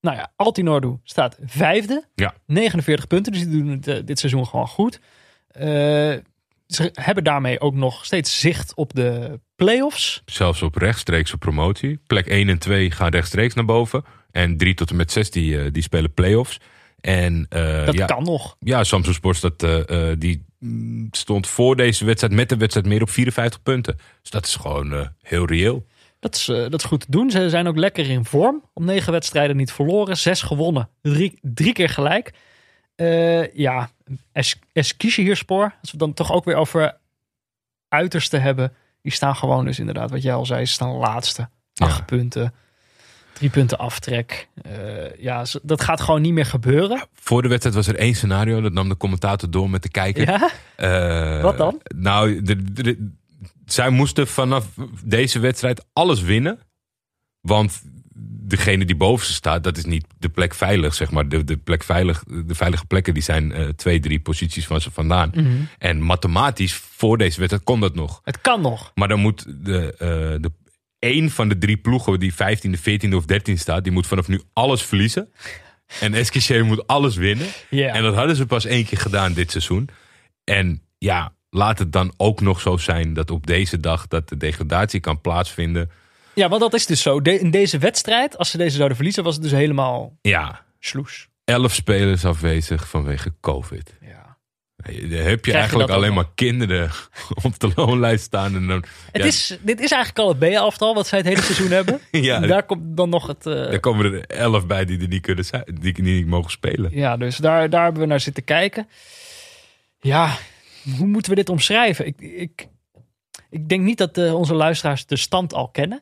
Nou ja, Altinordu staat vijfde. Ja. 49 punten, dus die doen het eh, dit seizoen gewoon goed. Eh, ze hebben daarmee ook nog steeds zicht op de play-offs. Zelfs op rechtstreekse promotie. Plek 1 en 2 gaan rechtstreeks naar boven. En 3 tot en met 6 die, eh, die spelen play-offs. En Dat ja, kan nog. ja, Samsung Sports dat, die stond voor deze wedstrijd met de wedstrijd meer op 54 punten. Dus dat is gewoon heel reëel. Dat is, eh, dat is goed te doen. Ze zijn ook lekker in vorm. Om negen wedstrijden niet verloren. Zes gewonnen. Drie, drie keer gelijk. Eh, ja, es, Eskişehirspor. Als we het dan toch ook weer over uiterste hebben. Die staan gewoon dus inderdaad, wat jij al zei, ze staan laatste. Acht Ja. punten. Drie punten aftrek. Eh, ja, dat gaat gewoon niet meer gebeuren. Voor de wedstrijd was er één scenario. Dat nam de commentator door met de kijker. Ja? Wat dan? Nou, de, de- de- zij moesten vanaf deze wedstrijd alles winnen. Want degene die boven ze staat, dat is niet de plek veilig, zeg maar. De, de, plek veilig, de veilige plekken die zijn eh, twee, drie posities van ze vandaan. Mhm. En mathematisch, voor deze wedstrijd, kon dat nog. Het kan nog. Maar dan moet de, eh de één van de drie ploegen die 15e, 14e of 13e staat, die moet vanaf nu alles verliezen. En Eskişehir moet alles winnen. En dat hadden ze pas één keer gedaan dit seizoen. En ja, laat het dan ook nog zo zijn dat op deze dag dat de degradatie kan plaatsvinden. Ja, want dat is dus zo. De- in deze wedstrijd, als ze deze zouden verliezen, was het dus helemaal Ja, sloes. elf spelers afwezig vanwege COVID. Ja. Dan heb je je eigenlijk alleen maar kinderen op de loonlijst staan. En dan, Het ja, is, dit is eigenlijk al het B-elftal wat zij het hele seizoen hebben. Ja. En daar komt dan nog het... eh, daar komen er elf bij die er niet, kunnen zijn, die niet mogen spelen. Ja, dus daar, daar hebben we naar zitten kijken. Ja, hoe moeten we dit omschrijven? Ik, ik, ik denk niet dat eh, onze luisteraars de stand al kennen.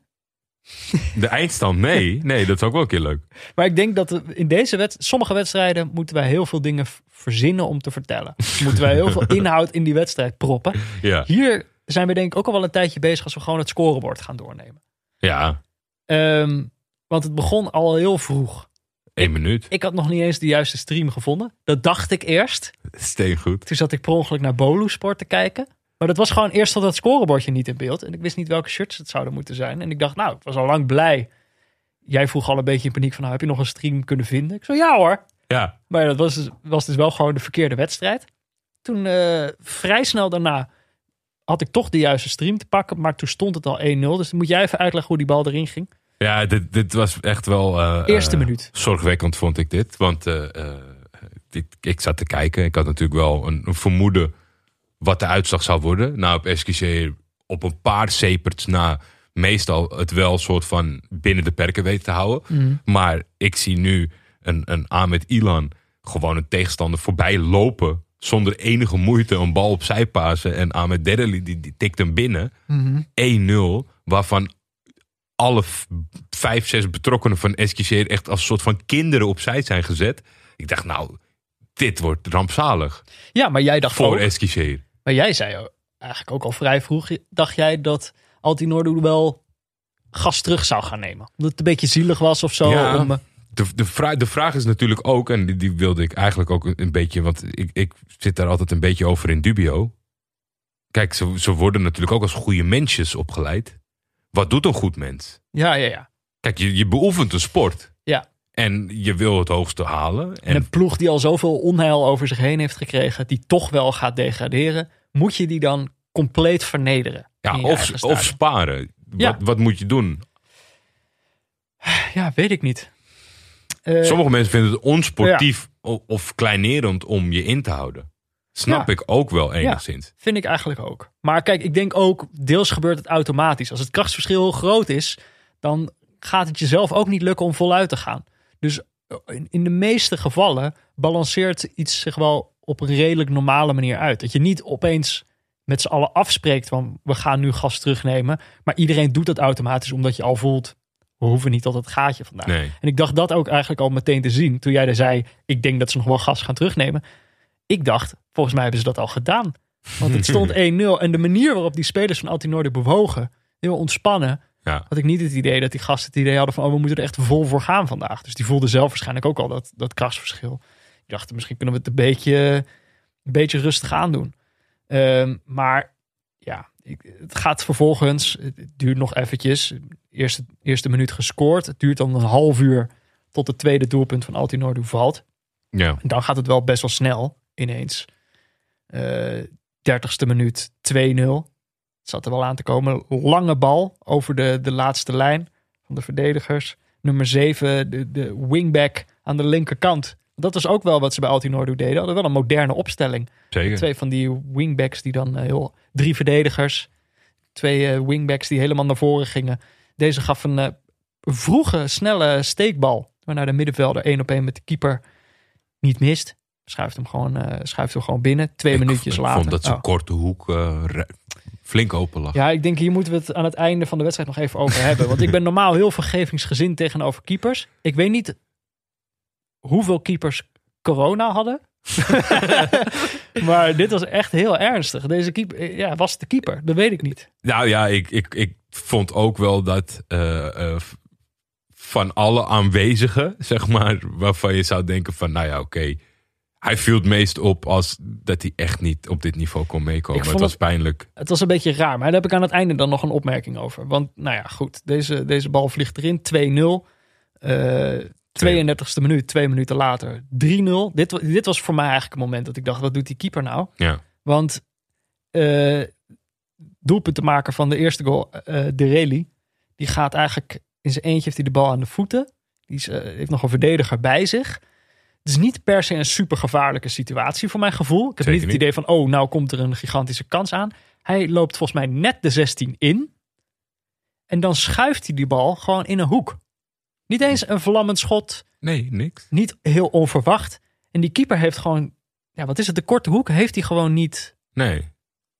De eindstand, nee. Nee, dat is ook wel een keer leuk. Maar ik denk dat in deze wed sommige wedstrijden moeten wij heel veel dingen verzinnen om te vertellen. moeten wij heel veel inhoud in die wedstrijd proppen. Ja, Hier zijn we denk ik ook al wel een tijdje bezig als we gewoon het scorebord gaan doornemen. ja Ehm, want het begon al heel vroeg. één minuut. Ik had nog niet eens de juiste stream gevonden. Dat dacht ik eerst. Steengoed. Toen zat ik per ongeluk naar Bolu Sport te kijken. Maar dat was gewoon eerst dat het scorebordje niet in beeld. En ik wist niet welke shirts het zouden moeten zijn. En ik dacht, nou, ik was al lang blij. Jij vroeg al een beetje in paniek van, nou, heb je nog een stream kunnen vinden? Ik zo, ja hoor. Ja, Maar dat was, dus- was dus wel gewoon de verkeerde wedstrijd. Toen eh, vrij snel daarna had ik toch de juiste stream te pakken. Maar toen stond het al 1-0. Dus dan moet jij even uitleggen hoe die bal erin ging. ja dit, dit was echt wel... eh, Eerste eh, minuut. Zorgwekkend vond ik dit. Want ik, ik zat te kijken. Ik had natuurlijk wel een, een vermoeden wat de uitslag zou worden. Nou, op Eskische op een paar seperts na meestal het wel soort van binnen de perken weten te houden. Maar ik zie nu een, een Ahmed Ilan gewoon een tegenstander voorbij lopen. Zonder enige moeite een bal opzij pasen. En Ahmed Dereli die, die tikt hem binnen. 1-0. Waarvan alle vijf, zes betrokkenen van Eskische echt als een soort van kinderen opzij zijn gezet. Ik dacht, nou, dit wordt rampzalig Ja, maar jij dacht voor ook. Maar jij zei eigenlijk ook al vrij vroeg, dacht jij dat Altinordu wel gas terug zou gaan nemen? Omdat het een beetje zielig was of zo. Ja. Om, eh, De, de, vraag, de vraag is natuurlijk ook, en die, die wilde ik eigenlijk ook een beetje, want ik, ik zit daar altijd een beetje over in dubio. Kijk, ze, ze worden natuurlijk ook als goede mensjes opgeleid. Wat doet een goed mens? ja, ja, ja. Kijk, je, je beoefent een sport. Ja. En je wil het hoogste halen. En En een ploeg die al zoveel onheil over zich heen heeft gekregen, die toch wel gaat degraderen, moet je die dan compleet vernederen? ja, of, of sparen. Ja. Wat, wat moet je doen? Ja, weet ik niet. Eh, Sommige mensen vinden het onsportief of kleinerend om je in te houden. Snap Ja. ik ook wel enigszins. Vind ik eigenlijk ook. Maar kijk, ik denk ook, deels gebeurt het automatisch. Als het krachtsverschil heel groot is, dan gaat het jezelf ook niet lukken om voluit te gaan. Dus in, in de meeste gevallen balanceert iets zich wel op een redelijk normale manier uit. Dat je niet opeens met z'n allen afspreekt van we gaan nu gas terugnemen. Maar iedereen doet dat automatisch omdat je al voelt, we hoeven niet tot het gaatje vandaag. Nee. En ik dacht dat ook eigenlijk al meteen te zien. Toen jij er zei, ik denk dat ze nog wel gas gaan terugnemen. Ik dacht, volgens mij hebben ze dat al gedaan. Want het stond 1-0. En de manier waarop die spelers van Altinoorde bewogen, heel ontspannen, Ja. had ik niet het idee dat die gasten het idee hadden van, oh, we moeten er echt vol voor gaan vandaag. Dus die voelden zelf waarschijnlijk ook al dat, dat krachtsverschil. Ik dacht, misschien kunnen we het een beetje, een beetje rustig aandoen. Ehm, maar ja, ik, het gaat vervolgens, het duurt nog eventjes. Eerste, eerste minuut gescoord. Het duurt dan een half uur tot het tweede doelpunt van Altinoorde valt. Ja. En dan gaat het wel best wel snel ineens. Eh dertigste minuut 2-0. Het zat er wel aan te komen. Lange bal over de, de laatste lijn van de verdedigers. Nummer 7, de, de wingback aan de linkerkant. Dat was ook wel wat ze bij Altinordu deden. Hadden wel een moderne opstelling. Zeker. Twee van die wingbacks die dan eh, heel... Drie verdedigers. Twee eh, wingbacks die helemaal naar voren gingen. Deze gaf een eh, vroege, snelle steekbal. Waarna de middenvelder één op één met de keeper niet mist. Schuift hem gewoon, schuift hem gewoon binnen. Twee Ik minuutjes later. vond dat zijn Oh. korte hoek flink open lag. Ja, ik denk hier moeten we het aan het einde van de wedstrijd nog even over hebben. Want ik ben normaal heel vergevingsgezind tegenover keepers. Ik weet niet hoeveel keepers corona hadden. maar dit was echt heel ernstig. Deze keeper, ja, was de keeper? Dat weet ik niet. Nou ja, ik, ik, ik vond ook wel dat eh, eh, van alle aanwezigen, zeg maar, waarvan je zou denken van, nou ja, oké. Hij viel het meest op als dat hij echt niet op dit niveau kon meekomen. Het was pijnlijk. Het was een beetje raar, maar daar heb ik aan het einde dan nog een opmerking over. Want nou ja, goed, deze, deze bal vliegt erin. 2-0. Eh 32e minuut, twee minuten later 3-0. Dit, dit was voor mij eigenlijk een moment dat ik dacht, wat doet die keeper nou? Ja. Want eh doelpuntenmaker van de eerste goal, eh De Reli, die gaat eigenlijk in zijn eentje heeft hij de bal aan de voeten. Die is, eh, heeft nog een verdediger bij zich. Het is niet per se een super gevaarlijke situatie voor mijn gevoel. Ik heb niet het idee van, oh, nou komt er een gigantische kans aan. Hij loopt volgens mij net de 16 in. En dan schuift hij die bal gewoon in een hoek. Niet eens een vlammend schot, Nee, niks. niet heel onverwacht. En die keeper heeft gewoon, ja, wat is het, de korte hoek heeft hij gewoon niet Nee.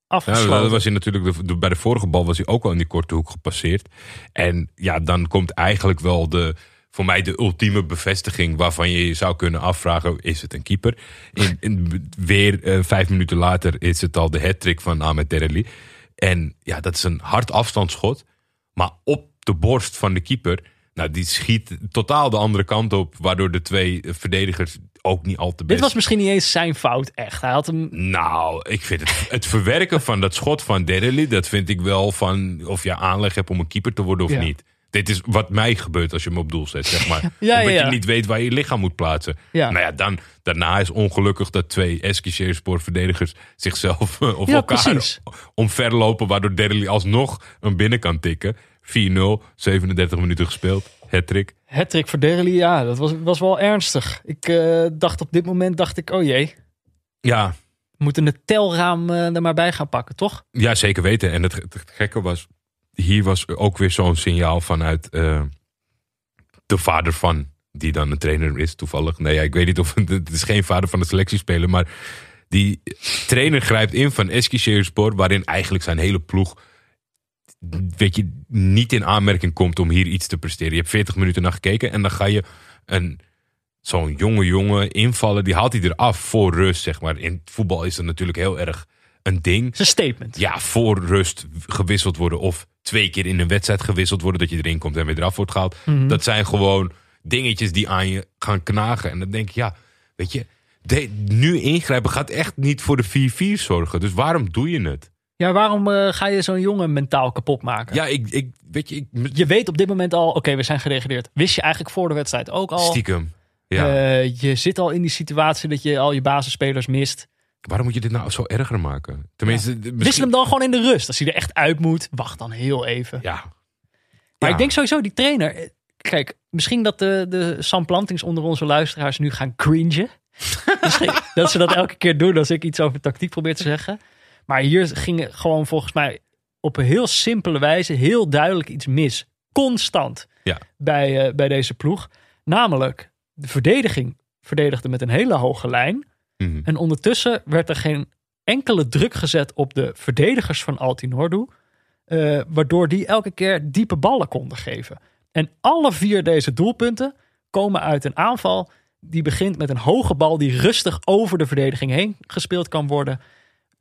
Ja, dat was hij natuurlijk de, de- bij de vorige bal was hij ook al in die korte hoek gepasseerd. En ja, dan komt eigenlijk wel de, voor mij de ultieme bevestiging waarvan je je zou kunnen afvragen: is het een keeper? In, in- weer eh, vijf minuten later is het al de hat van Ahmed Dereli. En ja, dat is een hard afstandsschot, maar op de borst van de keeper. Nou, die schiet totaal de andere kant op, waardoor de twee verdedigers ook niet al te best Dit was misschien niet eens zijn fout, echt. Hij had hem nou, ik vind het, het verwerken van dat schot van Derely, dat vind ik wel van of je aanleg hebt om een keeper te worden of Ja. niet. Dit is wat mij gebeurt als je me op doel zet, zeg maar. Ja, Omdat ja, je niet weet waar je je lichaam moet plaatsen. Nou ja, dan, daarna is ongelukkig dat twee Eskisheerspor verdedigers zichzelf eh, of elkaar precies. omverlopen, waardoor Derely alsnog een binnen kan tikken. 4-0, 37 minuten gespeeld, hattrick. Hattrick voor Derely, ja, dat was, was wel ernstig. Ik eh, dacht op dit moment, dacht ik, oh jee, Ja, we moeten het telraam eh, er maar bij gaan pakken, toch? Ja, zeker weten. En het, het gekke was, hier was ook weer zo'n signaal vanuit eh, de vader van, die dan een trainer is toevallig. Nee, ja, ik weet niet of het, is geen vader van de selectiespeler, maar die trainer grijpt in van Eskişehirspor, waarin eigenlijk zijn hele ploeg, weet je, niet in aanmerking komt om hier iets te presteren. Je hebt 40 minuten naar gekeken en dan ga je een zo'n jonge jongen invallen, die haalt hij eraf voor rust, zeg maar. In voetbal is dat natuurlijk heel erg een ding Het is een statement. ja, voor rust gewisseld worden of twee keer in een wedstrijd gewisseld worden dat je erin komt en weer eraf wordt gehaald. Mhm. Dat zijn gewoon dingetjes die aan je gaan knagen. En dan denk ik, ja, weet je, de- nu ingrijpen gaat echt niet voor de 4-4 zorgen. Dus waarom doe je het? Ja, waarom eh, ga je zo'n jongen mentaal kapot maken? Ja, ik, ik weet je, ik, Je weet op dit moment al, oké, we zijn gedegradeerd. Wist je eigenlijk voor de wedstrijd ook al? stiekem. Ja, Eh, je zit al in die situatie dat je al je basisspelers mist. Waarom moet je dit nou zo erger maken? Tenminste, Wissel misschien... hem dan gewoon in de rust. Als hij er echt uit moet, wacht dan heel even. Ja. Maar Ja. ik denk sowieso, die trainer... eh, Kijk, misschien dat de, de Sam Plantings onder onze luisteraars nu gaan cringen. dat ze dat elke keer doen als ik iets over tactiek probeer te zeggen. Maar hier ging gewoon volgens mij op een heel simpele wijze heel duidelijk iets mis. Constant Ja. bij, eh, bij deze ploeg. Namelijk, de verdediging verdedigde met een hele hoge lijn. Mhm. En ondertussen werd er geen enkele druk gezet op de verdedigers van Altinordu. eh, waardoor die elke keer diepe ballen konden geven. En alle vier deze doelpunten komen uit een aanval die begint met een hoge bal die rustig over de verdediging heen gespeeld kan worden.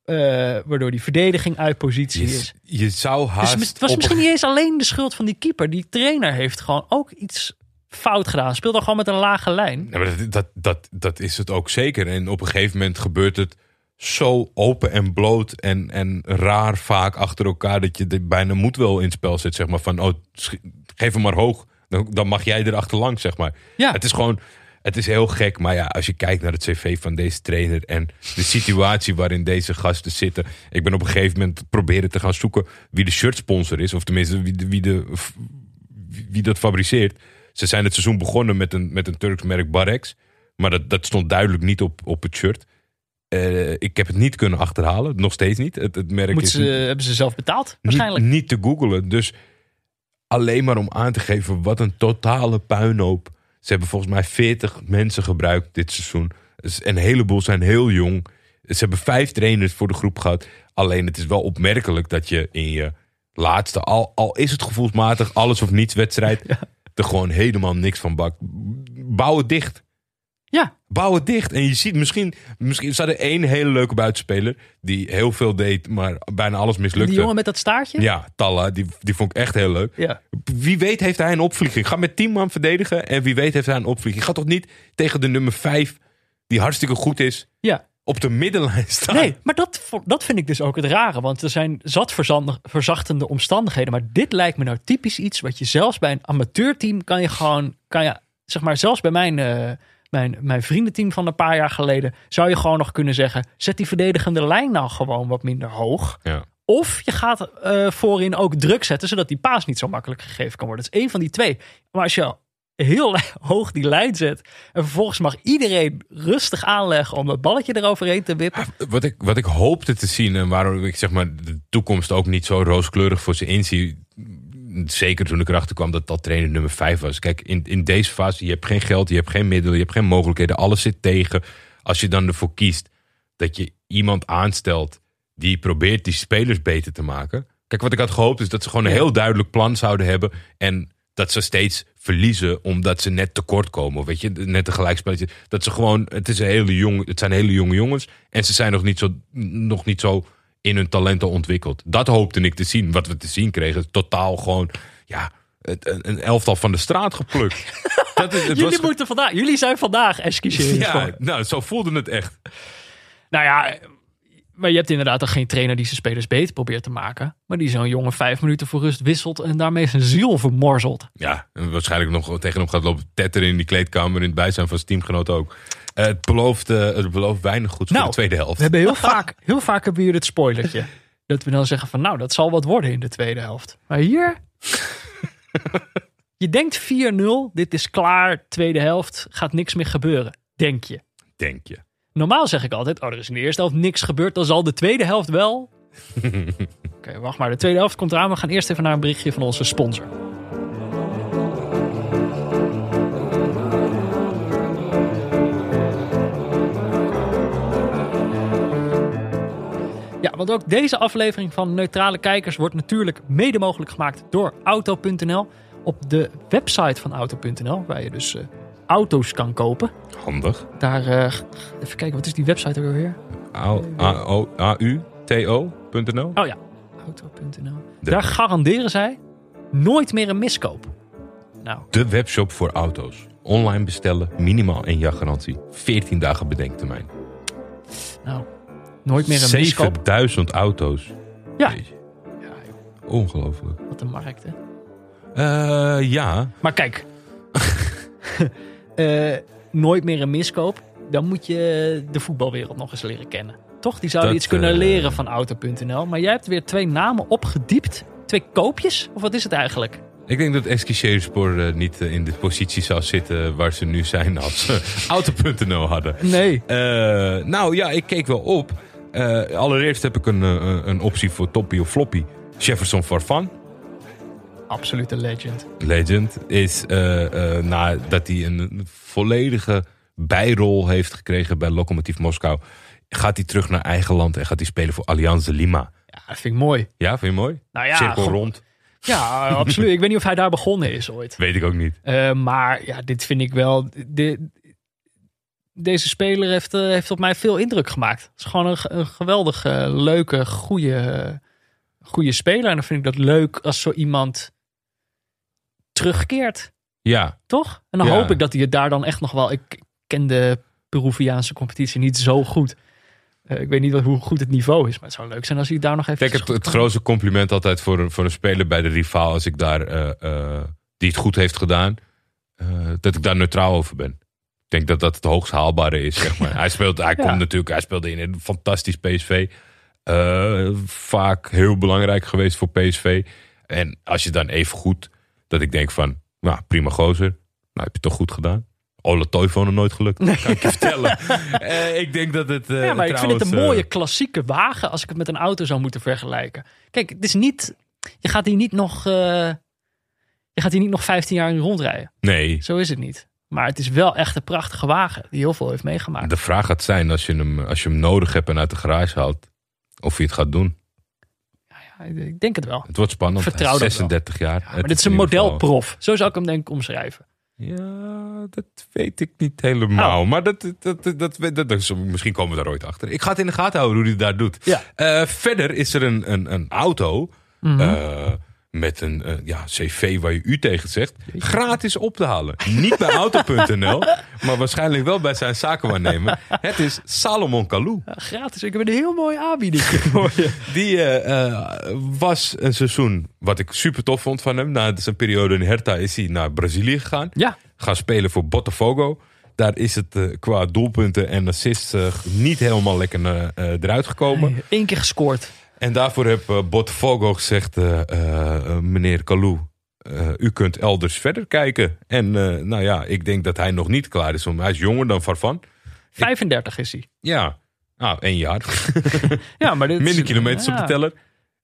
eh, waardoor die verdediging uit positie is. Je, zou Dus haast het was op- misschien niet eens alleen de schuld van die keeper. Die trainer heeft gewoon ook iets fout gedaan. Speelde gewoon met een lage lijn. Ja, maar dat, dat, dat, dat is het ook zeker. En op een gegeven moment gebeurt het zo open en bloot en, en raar vaak achter elkaar dat je er bijna moed wel in het spel zet. Zeg maar van, oh, geef hem maar hoog. Dan, dan mag jij er achterlangs, zeg maar. Ja. Het is gewoon, het is heel gek. Maar ja, als je kijkt naar het cv van deze trainer en de situatie waarin deze gasten zitten. Ik ben op een gegeven moment proberen te gaan zoeken wie de shirtsponsor is. Of tenminste, wie, de, wie, de, wie dat fabriceert. Ze zijn het seizoen begonnen met een, met een Turks merk Barex. Maar dat, dat stond duidelijk niet op, op het shirt. Eh, ik heb het niet kunnen achterhalen. Nog steeds niet. Het, het merk is ze, niet, hebben ze zelf betaald? Waarschijnlijk. niet te googlen. Dus alleen maar om aan te geven wat een totale puinhoop. Ze hebben volgens mij 40 mensen gebruikt dit seizoen. Dus een heleboel zijn heel jong. Ze hebben vijf trainers voor de groep gehad. Alleen het is wel opmerkelijk dat je in je laatste, al, al is het gevoelsmatig alles of niets wedstrijd, er gewoon helemaal niks van bakt. Bouw het dicht. Ja, Bouw het dicht. En je ziet misschien, misschien zat er één hele leuke buitenspeler die heel veel deed, maar bijna alles mislukte. die jongen met dat staartje? Ja, Talla, die, die vond ik echt heel leuk. Ja. Wie weet heeft hij een opvlieging. Ga met 10 man verdedigen en wie weet heeft hij een opvlieging. Ga toch niet tegen de nummer 5, die hartstikke goed is, ja. Op de middenlijn staan. Nee, maar dat, dat vind ik dus ook het rare. Want er zijn zat verzachtende omstandigheden. Maar dit lijkt me nou typisch iets wat je zelfs bij een amateurteam kan je gewoon, kan je, zeg maar, zelfs bij mijn, eh, mijn, mijn vriendenteam van een paar jaar geleden, zou je gewoon nog kunnen zeggen: zet die verdedigende lijn nou gewoon wat minder hoog. Ja. Of je gaat eh, voorin ook druk zetten, zodat die paas niet zo makkelijk gegeven kan worden. Dat is één van die twee. Maar als je heel hoog die lijn zet en vervolgens mag iedereen rustig aanleggen om dat balletje eroverheen te wippen. Wat ik, wat ik hoopte te zien en waarom ik zeg maar de toekomst ook niet zo rooskleurig voor ze inzie. Zeker toen ik erachter kwam dat dat trainer nummer 5 was. Kijk, in, in deze fase, je hebt geen geld, je hebt geen middelen, je hebt geen mogelijkheden. Alles zit tegen. Als je dan ervoor kiest dat je iemand aanstelt die probeert die spelers beter te maken. Kijk, wat ik had gehoopt is dat ze gewoon een heel duidelijk plan zouden hebben. En dat ze steeds verliezen omdat ze net tekort komen. Weet je, net een gelijkspelletje. Dat ze gewoon, het, is een hele jong, het zijn hele jonge jongens. En ze zijn nog niet zo, nog niet zo in hun talenten ontwikkeld. Dat hoopte ik te zien. Wat we te zien kregen, totaal gewoon, ja, een, elftal van de straat geplukt. dat is, het Jullie, was, moeten vandaag, jullie zijn vandaag Eskische. ja, nou, zo voelde het echt. Nou ja, maar je hebt inderdaad toch geen trainer die zijn spelers beter probeert te maken. Maar die zo'n jongen vijf minuten voor rust wisselt en daarmee zijn ziel vermorzelt. Ja, en waarschijnlijk nog tegen hem gaat lopen tetteren in die kleedkamer in het bijzijn van zijn teamgenoot ook. Eh, het, belooft, eh, het belooft weinig voor Nou, de tweede helft. We hebben heel vaak, heel vaak hebben we hier het spoilertje. Dat we dan zeggen van nou, dat zal wat worden in de tweede helft. Maar hier... je denkt 4-0, dit is klaar, tweede helft, gaat niks meer gebeuren. Denk je. Denk je. Normaal zeg ik altijd, oh, er is in de eerste helft niks gebeurd. Dan zal de tweede helft wel. Oké, wacht maar. De tweede helft komt eraan. We gaan eerst even naar een berichtje van onze sponsor. Ja, want ook deze aflevering van Neutrale Kijkers wordt natuurlijk mede mogelijk gemaakt door Auto.nl. Op de website van Auto.nl, waar je dus eh, auto's kan kopen. Handig. Daar, eh, even kijken, wat is die website er weer? A-U-T-O.nl. Oh ja, auto.nl. Daar garanderen zij nooit meer een miskoop. Nou, De webshop voor auto's. Online bestellen, minimaal één jaar garantie. 14 dagen bedenktermijn. nou, nooit meer een miskoop. 7000 auto's. Ja. Jeetje, Ja, Ongelooflijk. wat een markt, hè. Eh, ja. Maar kijk, Eh, nooit meer een miskoop. Dan moet je de voetbalwereld nog eens leren kennen. Toch? Die zouden iets kunnen eh, leren van auto.nl. Maar jij hebt weer twee namen opgediept. Twee koopjes? Of wat is het eigenlijk? Ik denk dat Eskischerspor uh, niet eh, in de positie zou zitten waar ze nu zijn als ze Auto.nl hadden. Nee. Nou ja, ik keek wel op. Allereerst heb ik een, een optie voor Toppie of Floppy. Jefferson Farfan, Absolute legend. legend, is eh, eh, nadat hij een volledige bijrol heeft gekregen bij Lokomotiv Moskou, gaat hij terug naar eigen land en gaat hij spelen voor Allianz Lima. Ja, dat vind ik mooi. Ja, vind je mooi? Nou ja, Cirkel gewoon- rond. Ja, absoluut. Ik weet niet of hij daar begonnen is ooit. Weet ik ook niet. Eh, maar ja, dit vind ik wel. De, deze speler heeft, heeft op mij veel indruk gemaakt. Het is gewoon een, een geweldig eh, leuke, goede, goede speler. En dan vind ik dat leuk als zo iemand terugkeert, Ja, toch? En dan Ja. hoop ik dat hij het daar dan echt nog wel. Ik ken de Peruviaanse competitie niet zo goed. Eh, ik weet niet wat, hoe goed het niveau is, maar het zou leuk zijn als hij daar nog even. Kijk, het, het grootste compliment altijd voor een, voor een speler bij de rivaal, als ik daar, eh, eh, die het goed heeft gedaan, dat ik daar neutraal over ben. Ik denk dat dat het hoogst haalbare is, zeg maar. Hij, speelt, hij, Ja. komt natuurlijk, hij speelde in een fantastisch PSV. Vaak heel belangrijk geweest voor PSV. En als je dan even goed, dat ik denk van, nou prima gozer, nou heb je toch goed gedaan. Ola Toivonen nooit gelukt, kan ik je vertellen. Eh, ik denk dat het eh, Ja, maar ik vind het een trouwens, mooie eh, klassieke wagen als ik het met een auto zou moeten vergelijken. Kijk, het is niet. Je gaat hier niet nog. eh, je gaat hier niet nog 15 jaar in rondrijden. nee, Zo is het niet. Maar het is wel echt een prachtige wagen die heel veel heeft meegemaakt. De vraag gaat zijn, als je, hem, als je hem nodig hebt en uit de garage haalt, of je het gaat doen. Ik denk het wel. Het wordt spannend. Vertrouw Hij dat is 36 jaar. Maar dit is een modelprof. Zo zou ik hem denk ik omschrijven. Ja, dat weet ik niet helemaal. Oh. Maar dat, dat, dat, dat, dat, dat is- misschien komen we daar ooit achter. Ik ga het in de gaten houden hoe hij het daar doet. Ja. Eh, verder is er een, een, een auto Mhm. eh, met een eh, ja, cv waar je u tegen zegt. Gratis op te halen. Niet bij auto.nl, maar waarschijnlijk wel bij zijn zakenwaarnemer. Het is Salomon Kalou. Gratis. Ik heb een heel mooi aanbieding voor je. Die eh, eh, was een seizoen wat ik super tof vond van hem. Na zijn periode in Hertha is hij naar Brazilië gegaan. Ja, Gaan spelen voor Botafogo. Daar is het qua doelpunten en assists niet helemaal lekker eh, eruit gekomen. Eén keer gescoord. En daarvoor heb uh, Botafogo gezegd, eh, eh, meneer Kalou, u kunt elders verder kijken. En nou ja, ik denk dat hij nog niet klaar is. Om, hij is jonger dan Farfan. 35 is hij. Ja, nou, één jaar. Ja, maar dit is- Minder kilometers op de teller.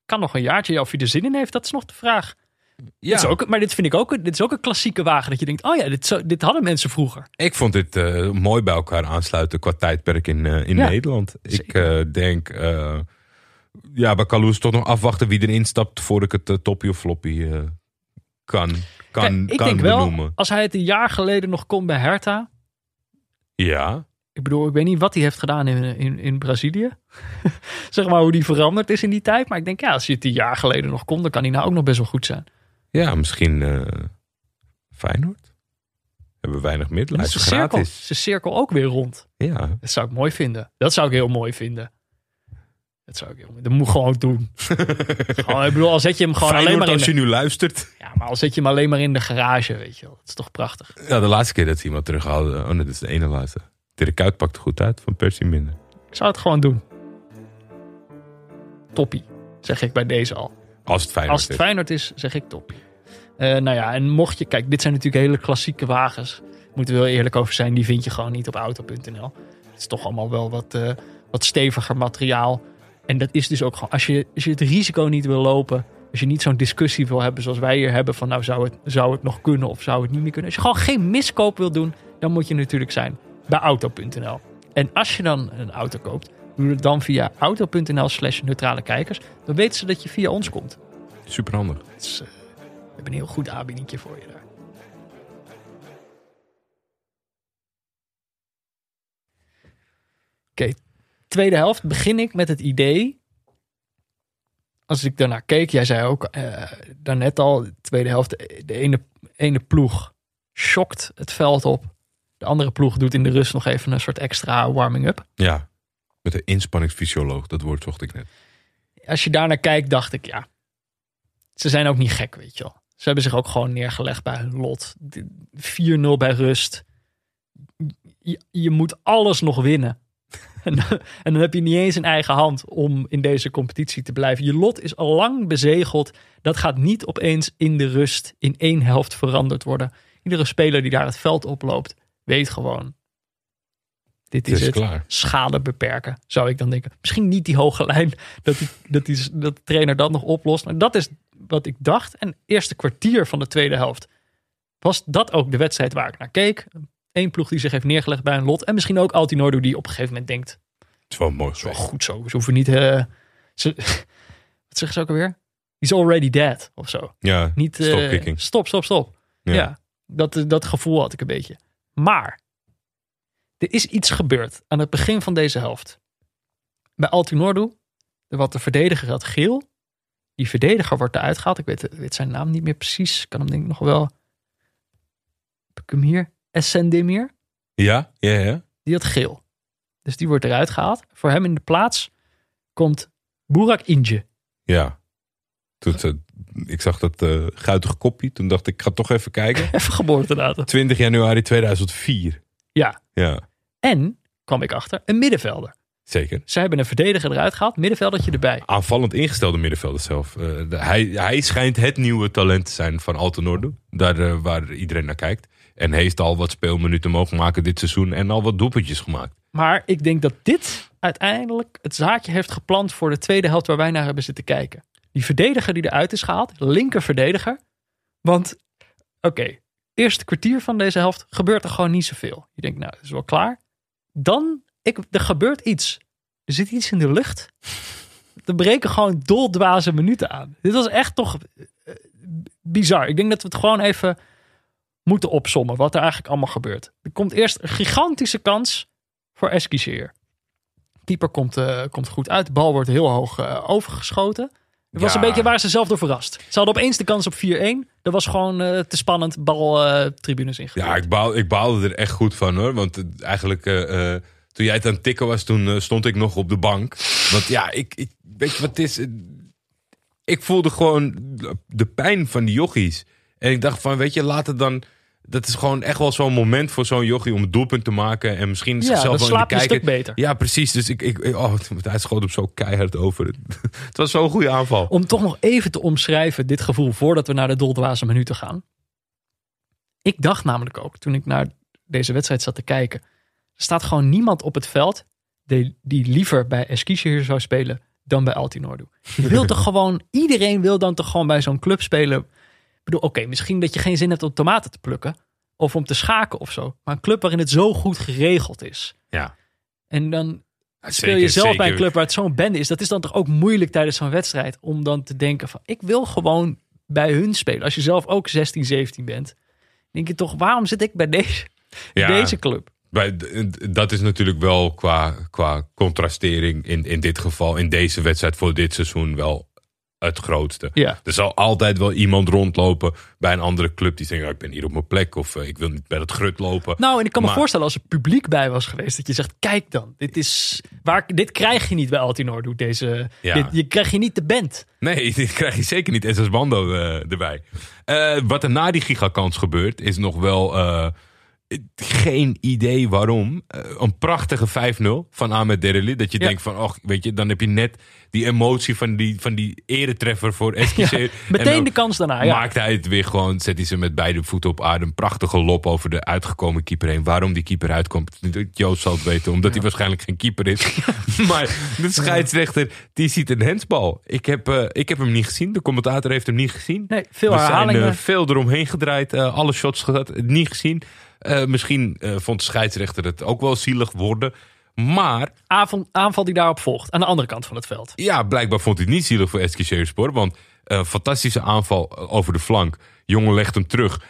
Kan nog een jaartje. Ja, of hij er zin in heeft, dat is nog de vraag. Ja, Dit is ook, maar dit vind ik ook, dit is ook een klassieke wagen. Dat je denkt, oh ja, dit, zo, dit hadden mensen vroeger. ik vond dit mooi bij elkaar aansluiten qua tijdperk in, in Ja, Nederland. Ik denk, ja, bij Kalou is toch nog afwachten wie erin stapt voordat ik het uh, toppie of floppy eh, kan, kan, Kijk, ik kan denk wel, benoemen. als hij het een jaar geleden nog kon bij Hertha. Ja, Ik bedoel, ik weet niet wat hij heeft gedaan in, in, in Brazilië. zeg maar hoe die veranderd is in die tijd. Maar ik denk, ja, als hij het een jaar geleden nog kon, dan kan hij nou ook nog best wel goed zijn. ja misschien eh Feyenoord. Hebben weinig middelen. Hij is cirkel, gratis. is de cirkel ook weer rond. Ja, Dat zou ik mooi vinden. Dat zou ik heel mooi vinden. Dat zou ik mooi Dat moet gewoon doen. gewoon, ik bedoel, al zet je hem gewoon alleen maar in als de, je nu luistert. ja, maar al zet je hem alleen maar in de garage, weet je wel. Dat is toch prachtig. Ja, de laatste keer dat ze iemand terughaalde. Oh nee, dat is de ene laatste. Dirk Kuyt pakte goed uit van Percy minder. Ik zou het gewoon doen. Toppie, zeg ik bij deze al. Als het Feyenoord Als het. Feyenoord is, zeg ik toppie. Eh, nou ja, en mocht je... Kijk, dit zijn natuurlijk hele klassieke wagens. Moeten we wel eerlijk over zijn. Die vind je gewoon niet op auto.nl. Het is toch allemaal wel wat, eh, wat steviger materiaal. En dat is dus ook gewoon... Als je, als je het risico niet wil lopen... Als je niet zo'n discussie wil hebben zoals wij hier hebben... van nou, zou het, zou het nog kunnen of zou het niet meer kunnen? Als je gewoon geen miskoop wil doen... dan moet je natuurlijk zijn bij auto.nl. En als je dan een auto koopt... doe het dan via auto.nl slash neutrale kijkers. Dan weten ze dat je via ons komt. Super handig. Het is, eh, we hebben een heel goed aanbiedingje voor je daar. Oké, tweede helft begin ik met het idee. Als ik daarnaar keek, jij zei ook eh daarnet al, de tweede helft, de ene, ene ploeg schokt het veld op. De andere ploeg doet in de rust nog even een soort extra warming-up. Ja, met een inspanningsfysioloog. Dat woord zocht ik net. als je daarnaar kijkt, dacht ik, ja, ze zijn ook niet gek, weet je wel. Ze hebben zich ook gewoon neergelegd bij hun lot. De- 4-0 bij rust. Je, je moet alles nog winnen. En, en dan heb je niet eens een eigen hand om in deze competitie te blijven. Je lot is al lang bezegeld. Dat gaat niet opeens in de rust in één helft veranderd worden. Iedere speler die daar het veld oploopt, weet gewoon. Dit Het is het klaar. schade beperken, zou ik dan denken. Misschien niet die hoge lijn, dat, die, dat, die, dat de trainer dat nog oplost. Maar dat is wat ik dacht. En het eerste kwartier van de tweede helft was dat ook de wedstrijd waar ik naar keek. Eén ploeg die zich heeft neergelegd bij een lot. En misschien ook Altinordo die op een gegeven moment denkt, Het is wel mooi. het is wel goed zo. Ze hoeven niet... eh, ze, wat zeggen ze ook alweer? He's already dead, of zo. Ja, Niet, eh, stop. Stop, stop, stop. Ja, Ja. dat, dat gevoel had ik een beetje. Maar er is iets gebeurd aan het begin van deze helft. Bij Altinordu, wat de verdediger had geel. Die verdediger wordt eruit gehaald. Ik weet, weet zijn naam niet meer precies. Ik kan hem denk ik nog wel. Heb ik hem hier? Essendemir. Ja, ja, ja. Die had geel. Dus die wordt eruit gehaald. Voor hem in de plaats komt Burak Inje. Ja. Toen, eh, ik zag dat eh guitige kopje. Toen dacht ik, ik ga toch even kijken. Even geboortedatum. 20 januari 2004. Ja. Ja, En kwam ik achter een middenvelder. zeker. Ze hebben een verdediger eruit gehaald, middenveldertje erbij. Aanvallend ingestelde middenvelder zelf. Eh, de- hij, hij schijnt het nieuwe talent te zijn van Altenordo. Daar waar iedereen naar kijkt. En heeft al wat speelminuten mogen maken dit seizoen. En al wat doelpuntjes gemaakt. Maar ik denk dat dit uiteindelijk het zaadje heeft geplant voor de tweede helft waar wij naar hebben zitten kijken. Die verdediger die eruit is gehaald, linker verdediger. Want, oké, eerste kwartier van deze helft gebeurt er gewoon niet zoveel. Je denkt, nou, is wel klaar. Dan, ik, er gebeurt iets. Er zit iets in de lucht. Er breken gewoon doldwaze minuten aan. Dit was echt toch eh, bizar. Ik denk dat we het gewoon even moeten opsommen wat er eigenlijk allemaal gebeurt. Er komt eerst een gigantische kans voor Eskisheer. Keeper komt, eh, komt goed uit. De bal wordt heel hoog eh, overgeschoten. Het was Ja. een beetje waar ze zelf door verrast. Ze hadden opeens de kans op 4-1. Dat was gewoon eh, te spannend. Bal tribunes ingegooid. Ja, ik, baal, ik baalde er echt goed van hoor. Want eigenlijk, toen jij het aan het tikken was, toen stond ik nog op de bank. Want ja, ik, ik weet je wat het is? Ik voelde gewoon de pijn van die jochies. En ik dacht van, weet je, laat het dan... dat is gewoon echt wel zo'n moment voor zo'n jochie om een doelpunt te maken. En misschien zichzelf dan wel in de een kijker. beter. Ja, precies. Dus ik, ik, oh, het- hij schoot hem zo keihard over. het was zo'n goede aanval. Om toch nog even te omschrijven, dit gevoel, voordat we naar de doldwaze minuten gaan. Ik dacht namelijk ook, toen ik naar deze wedstrijd zat te kijken. Er staat gewoon niemand op het veld die, die liever bij Eskişehir zou spelen dan bij Altinordu. Je wilt toch gewoon, iedereen wil dan toch gewoon bij zo'n club spelen. Bedoel, oké, misschien dat je geen zin hebt om tomaten te plukken. Of om te schaken of zo. Maar een club waarin het zo goed geregeld is. Ja. En dan speel zeker, je zelf bij een club waar het zo'n bende is. Dat is dan toch ook moeilijk tijdens zo'n wedstrijd. Om dan te denken van, ik wil gewoon bij hun spelen. Als je zelf ook 16, 17 bent. Denk je toch, waarom zit ik bij deze, Ja. deze club? Bij, dat is natuurlijk wel qua, qua contrastering in, in dit geval, in deze wedstrijd voor dit seizoen wel het grootste. Ja. Er zal altijd wel iemand rondlopen bij een andere club die zegt, "Ja, ik ben hier op mijn plek of eh, ik wil niet bij het grut lopen. Nou, en ik kan me voorstellen als er publiek bij was geweest. Dat je zegt, kijk dan. Dit, is, waar, dit krijg je niet bij Altinordu. Deze, Ja. dit, je krijg je niet de band. Nee, dit krijg je zeker niet. SS Bando eh, erbij. Eh, wat er na die gigakans gebeurt, is nog wel geen idee waarom. Eh, een prachtige 5-0 van Ahmed Dereli. Dat je Ja. denkt van, och, weet je, dan heb je net die emotie van die, van die eretreffer voor Eskische. Meteen de kans daarna. Ja. Maakt hij het weer gewoon, zet hij ze met beide voeten op aarde. Een prachtige lop over de uitgekomen keeper heen. Waarom die keeper uitkomt, Joost zal het weten. Omdat hij waarschijnlijk geen keeper is. maar de scheidsrechter, die ziet een hensbal. Ik heb, eh, ik heb hem niet gezien. De commentator heeft hem niet gezien. Nee, veel We zijn herhalingen. eh, veel eromheen gedraaid. alle shots gehad, niet gezien. Eh, misschien eh, vond de scheidsrechter het ook wel zielig worden. Maar Aanval, aanval die daarop volgt. Aan de andere kant van het veld. ja, blijkbaar vond hij het niet zielig voor Eskişehirspor. Want eh fantastische aanval over de flank. Jongen legt hem terug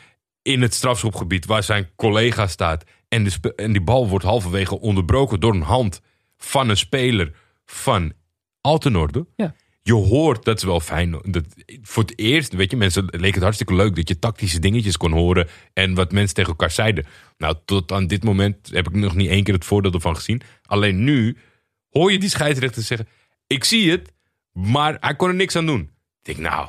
in het strafschopgebied waar zijn collega staat. En, de en die bal wordt halverwege onderbroken door een hand van een speler van Altenordu. Ja. Je hoort, dat is wel fijn. Dat, voor het eerst, weet je, mensen leek het hartstikke leuk dat je tactische dingetjes kon horen. En wat mensen tegen elkaar zeiden. Nou, tot aan dit moment heb ik nog niet één keer het voordeel ervan gezien. Alleen nu hoor je die scheidsrechter zeggen: Ik zie het, maar hij kon er niks aan doen. Ik denk, nou,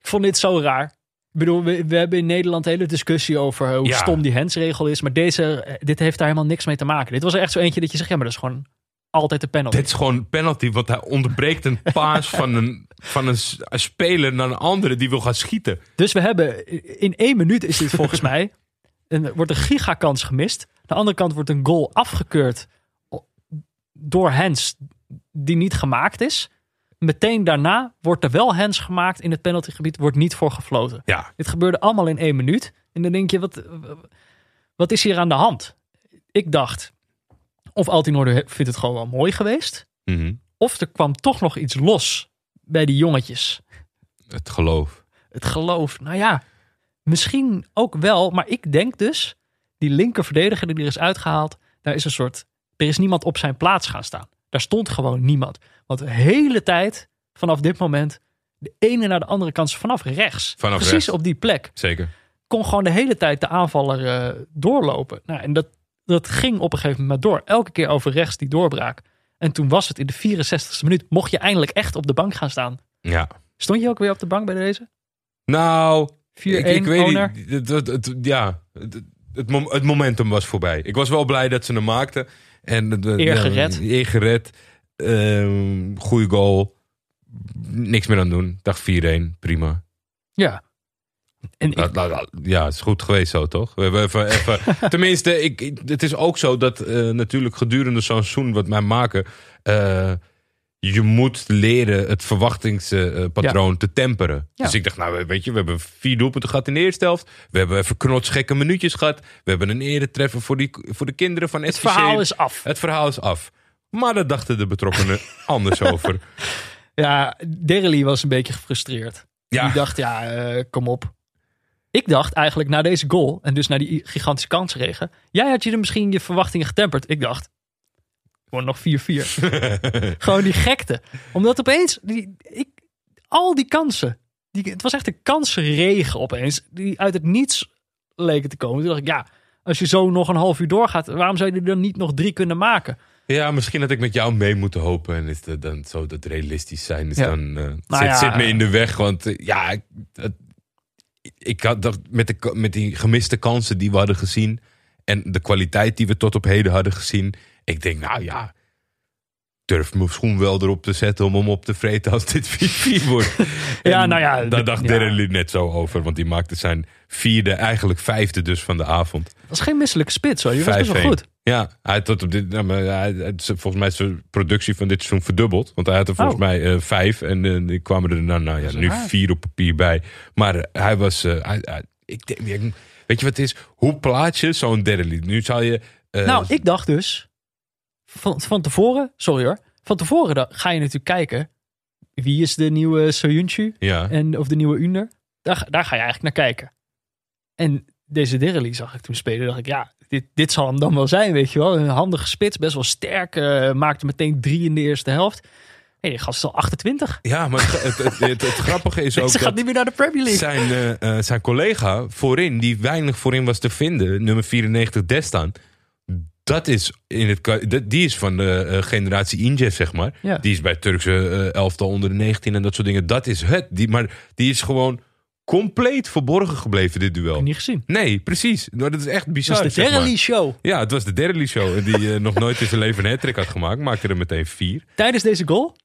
Ik vond dit zo raar. Ik bedoel, we, we hebben in Nederland een hele discussie over hoe Ja. stom die hensregel is. Maar deze, eh, dit heeft daar helemaal niks mee te maken. Dit was er echt zo eentje dat je zegt, ja, maar dat is gewoon altijd de penalty. dit is gewoon een penalty. Want hij onderbreekt een paas van, een, van een, speler naar een andere die wil gaan schieten. Dus we hebben in één minuut is dit volgens mij. Een, wordt een gigakans gemist. Aan de andere kant wordt een goal afgekeurd door Hens die niet gemaakt is. Meteen daarna wordt er wel Hens gemaakt in het penaltygebied, wordt niet voor gefloten. Ja, Dit gebeurde allemaal in één minuut. En dan denk je, wat, wat is hier aan de hand? Ik dacht, of Altinorde vindt het gewoon wel mooi geweest. mhm. Of er kwam toch nog iets los bij die jongetjes. het geloof. Het geloof, nou ja, misschien ook wel. Maar ik denk dus, die linker verdediger die er is uitgehaald, daar is een soort, er is niemand op zijn plaats gaan staan. Daar stond gewoon niemand. Want de hele tijd, vanaf dit moment, de ene naar de andere kant, vanaf rechts. Vanaf precies rechts. op die plek. Zeker. Kon gewoon de hele tijd de aanvaller eh, doorlopen. Nou, en dat, dat ging op een gegeven moment maar door. Elke keer over rechts die doorbraak. En toen was het in de 64ste minuut, mocht je eindelijk echt op de bank gaan staan. Ja. Stond je ook weer op de bank bij deze? 4-1 Nou, ik, ik weet niet. Het, het, het- ja, het, het, mom- het momentum was voorbij. Ik was wel blij dat ze hem maakten. En, de- Eer ja, gered. Eer gered. Ehm, goeie goal. Niks meer aan doen. Dag 4-1. Prima. Ja. En ik, La- la- la- ja, het is goed geweest zo, toch? We hebben even, even, tenminste, ik, het is ook zo dat eh, natuurlijk gedurende zo'n seizoen wat wij maken... eh, je moet leren het verwachtingspatroon te temperen. Ja. Dus ik dacht, nou weet je, we hebben vier doelpunten gehad in de eerste helft. We hebben even knotsgekke minuutjes gehad. We hebben een eretreffer voor, die, voor de kinderen van het SVC. verhaal is af. Het verhaal is af. Maar daar dachten de betrokkenen anders over. Ja, Derely was een beetje gefrustreerd. Ja. Die dacht, ja, eh, kom op. Ik dacht eigenlijk na deze goal en dus na die gigantische kansregen. Jij had je er misschien je verwachtingen getemperd. Ik dacht, gewoon nog 4-4. Gewoon die gekte. Omdat opeens, die, ik, al die kansen. Die, het was echt een kansenregen opeens. Die uit het niets leken te komen. Toen dacht ik, ja, als je zo nog een half uur doorgaat. Waarom zou je er dan niet nog drie kunnen maken? Ja, misschien had ik met jou mee moeten hopen. En is het dan zo dat realistisch zijn is Ja. dan, eh, Nou zit, ja, zit me in de weg. Want eh, ja, ik- het- ik had dat met, de, met die gemiste kansen die we hadden gezien. En de kwaliteit die we tot op heden hadden gezien. Ik denk, nou ja. Durf mijn schoen wel erop te zetten om hem op te vreten als dit 4-4 wordt. Ja, nou ja, Daar dacht ja. Net zo over. Want die maakte zijn vierde, eigenlijk vijfde dus van de avond. Dat was geen misselijke spits hoor. Die was best wel 5-1. goed. Ja, hij had tot op dit, nou, maar hij, volgens mij is zijn productie van dit seizoen verdubbeld. Want hij had er volgens Oh. mij eh, vijf en die kwamen er nou, nou ja, is nu raar. vier op papier bij. Maar eh, hij was, hij, ik denk, weet je wat het is? Hoe plaats je zo'n derde lied? Nu zal je, Nou, ik dacht dus van, van tevoren, sorry hoor, van tevoren ga je natuurlijk kijken wie is de nieuwe Soyuncu ja, en of de nieuwe Under. Daar, daar ga je eigenlijk naar kijken. En deze Derrely zag ik toen spelen, dacht ik ja, dit, dit zal hem dan wel zijn, weet je wel. Een handige spits, best wel sterk, eh, maakte meteen drie in de eerste helft. Hé, die gast is al 28. ja, maar het, het, het, grappige is ook Ze gaat niet meer naar de Premier League. zijn, eh, eh, zijn collega voorin, die weinig voorin was te vinden, nummer 94 Destan. Dat is, in het, die is van de generatie Injev, zeg maar. Ja. Die is bij Turkse eh, elftal onder de 19 en dat soort dingen. Dat is het. Die, maar die is gewoon compleet verborgen gebleven, dit duel. Niet gezien. Nee, precies. Maar dat is echt bizar. is de zeg maar. Derrely Show. Ja, het was de derde show. Die eh, nog nooit in zijn leven een hat had gemaakt. Maakte er meteen vier. Tijdens deze goal,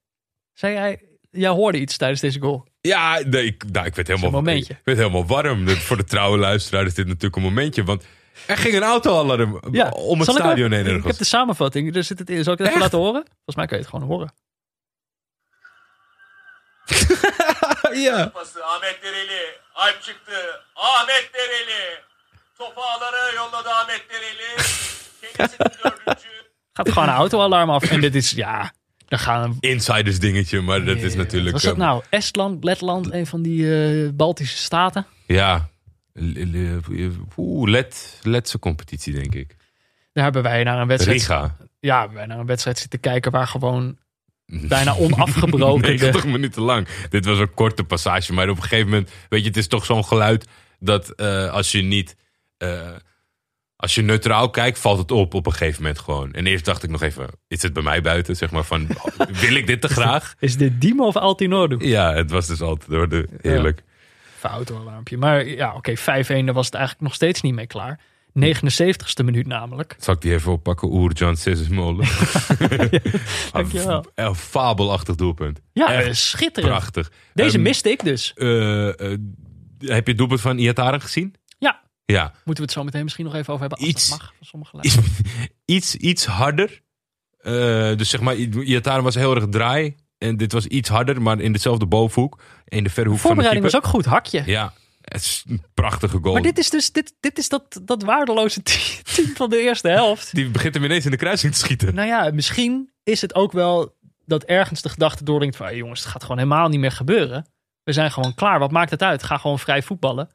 zei jij, jij hoorde iets tijdens deze goal. Ja, nee, ik, nou, ik werd helemaal, ik werd helemaal warm. Voor de trouwe luisteraar is dit natuurlijk een momentje. Want er ging een autoalarm Ja, om het zal ik stadion heen. Ik heb ergens. de samenvatting. Er zit het in. Zal ik het even Echt? laten horen? Volgens mij kan je het gewoon horen. ja. Pası Ahmet Dereli. Alp çıktı. Ahmet Dereli. Topu ağlara yolladı Ahmet Dereli. Dördüncü. Gaat gewoon een autoalarm af. En dit is, ja, dan gaan Insiders dingetje, maar dat is natuurlijk... Was dat eh, nou? Estland, Letland, een van die eh, Baltische staten? Ja. L- Oeh, Let, Letse competitie, denk ik. Daar hebben wij naar een wedstrijd. Riga. Ja, hebben wij naar een wedstrijd zitten kijken waar gewoon bijna onafgebroken. de, 90 minuten lang. Dit was een korte passage, maar op een gegeven moment, weet je, het is toch zo'n geluid dat eh, als je niet, eh, als je neutraal kijkt, valt het op op een gegeven moment gewoon. En eerst dacht ik nog even, is het bij mij buiten, zeg maar, van, wil ik dit te graag? is dit Dimo of Altinordu? Ja, het was dus altijd door de, heerlijk. Autoalarmpje. Maar ja, oké, 5-1, daar was het eigenlijk nog steeds niet mee klaar. 79ste minuut namelijk. Zal ik die even oppakken? Oer-Jan Sesesmolen. Dankjewel. Een fabelachtig doelpunt. Ja, Echt schitterend. prachtig. Deze Ehm, miste ik dus. eh, eh, heb je het doelpunt van Iataren gezien? Ja, Ja, moeten we het zo meteen misschien nog even over hebben. Als Iets- dat mag, van sommige luisteraars. iets, iets harder. Eh, dus zeg maar, Iataren was heel erg draai. En dit was iets harder, maar in dezelfde bovenhoek. In de verre hoek van de Voorbereiding was keeper. ook goed, hakje. Ja, het is een prachtige goal. Maar dit is dus dit, dit is dat, dat waardeloze team van de eerste helft. Die begint hem ineens in de kruising te schieten. Nou ja, misschien is het ook wel dat ergens de gedachte doordringt van... "Hey jongens, het gaat gewoon helemaal niet meer gebeuren. We zijn gewoon klaar. Wat maakt het uit? Ga gewoon vrij voetballen.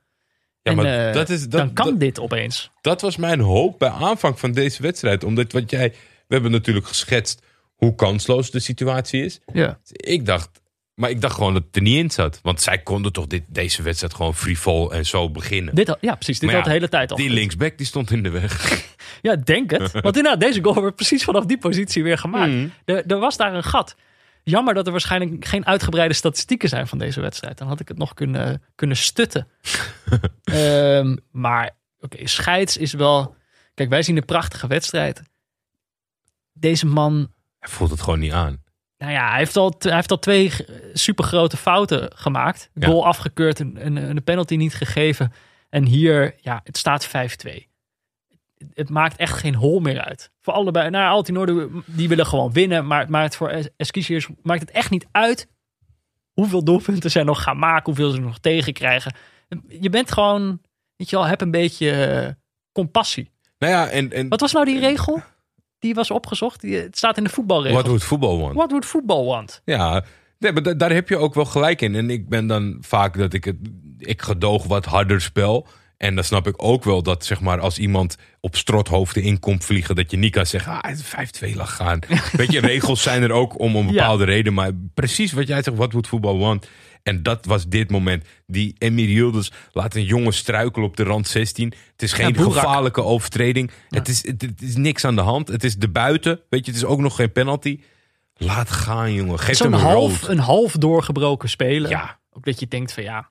Ja, en maar eh, dat is, dat, dan kan dat, dit opeens. dat was mijn hoop bij aanvang van deze wedstrijd. Omdat wat jij... We hebben natuurlijk geschetst hoe kansloos de situatie is. Ja. Ik dacht... Maar ik dacht gewoon dat het er niet in zat. Want zij konden toch dit, deze wedstrijd gewoon frivol en zo beginnen. Dit, ja, precies. Dit Maar had de hele tijd al. Die linksback die stond in de weg. Ja, denk het. Want inderdaad, deze goal werd precies vanaf die positie weer gemaakt. Er, er was daar een gat. Jammer dat er waarschijnlijk geen uitgebreide statistieken zijn van deze wedstrijd. Dan had ik het nog kunnen, kunnen stutten. Ehm, maar oké, scheids is wel... Kijk, wij zien een prachtige wedstrijd. Deze man... Hij voelt het gewoon niet aan. Nou ja, hij heeft al, hij heeft al twee supergrote fouten gemaakt. Ja. Goal afgekeurd en en een penalty niet gegeven. En hier, ja, het staat 5-2. Het maakt echt geen hol meer uit. Voor allebei, nou, Altinoor, die willen gewoon winnen. Maar, maar het voor Es- Eskisiers maakt het echt niet uit hoeveel doelpunten zij nog gaan maken. Hoeveel ze nog tegenkrijgen. Je bent gewoon, weet je wel, heb een beetje eh, compassie. Nou ja, en, en Wat was nou die regel? Die was opgezocht. Die, het staat in de voetbalregel. wat doet voetbal want? What would football want? Ja, nee, maar da- daar heb je ook wel gelijk in. En ik ben dan vaak dat ik het. Ik gedoog wat harder spel. En dan snap ik ook wel dat, zeg maar, als iemand op strothoofden in komt vliegen, dat je niet kan zeggen, ah, het is 5-2 lag gaan. Weet je, regels zijn er ook om een bepaalde reden. Maar precies wat jij zegt, wat moet voetbal want? En dat was dit moment. Die Emir Yildiz laat een jongen struikelen op de rand 16. Het is geen gevaarlijke overtreding. Het, is, het, het is niks aan de hand. Het is de buiten. Weet je, het is ook nog geen penalty. Laat gaan, jongen. Geef hem een half, een half doorgebroken speler. Ja. Ook dat je denkt van ja.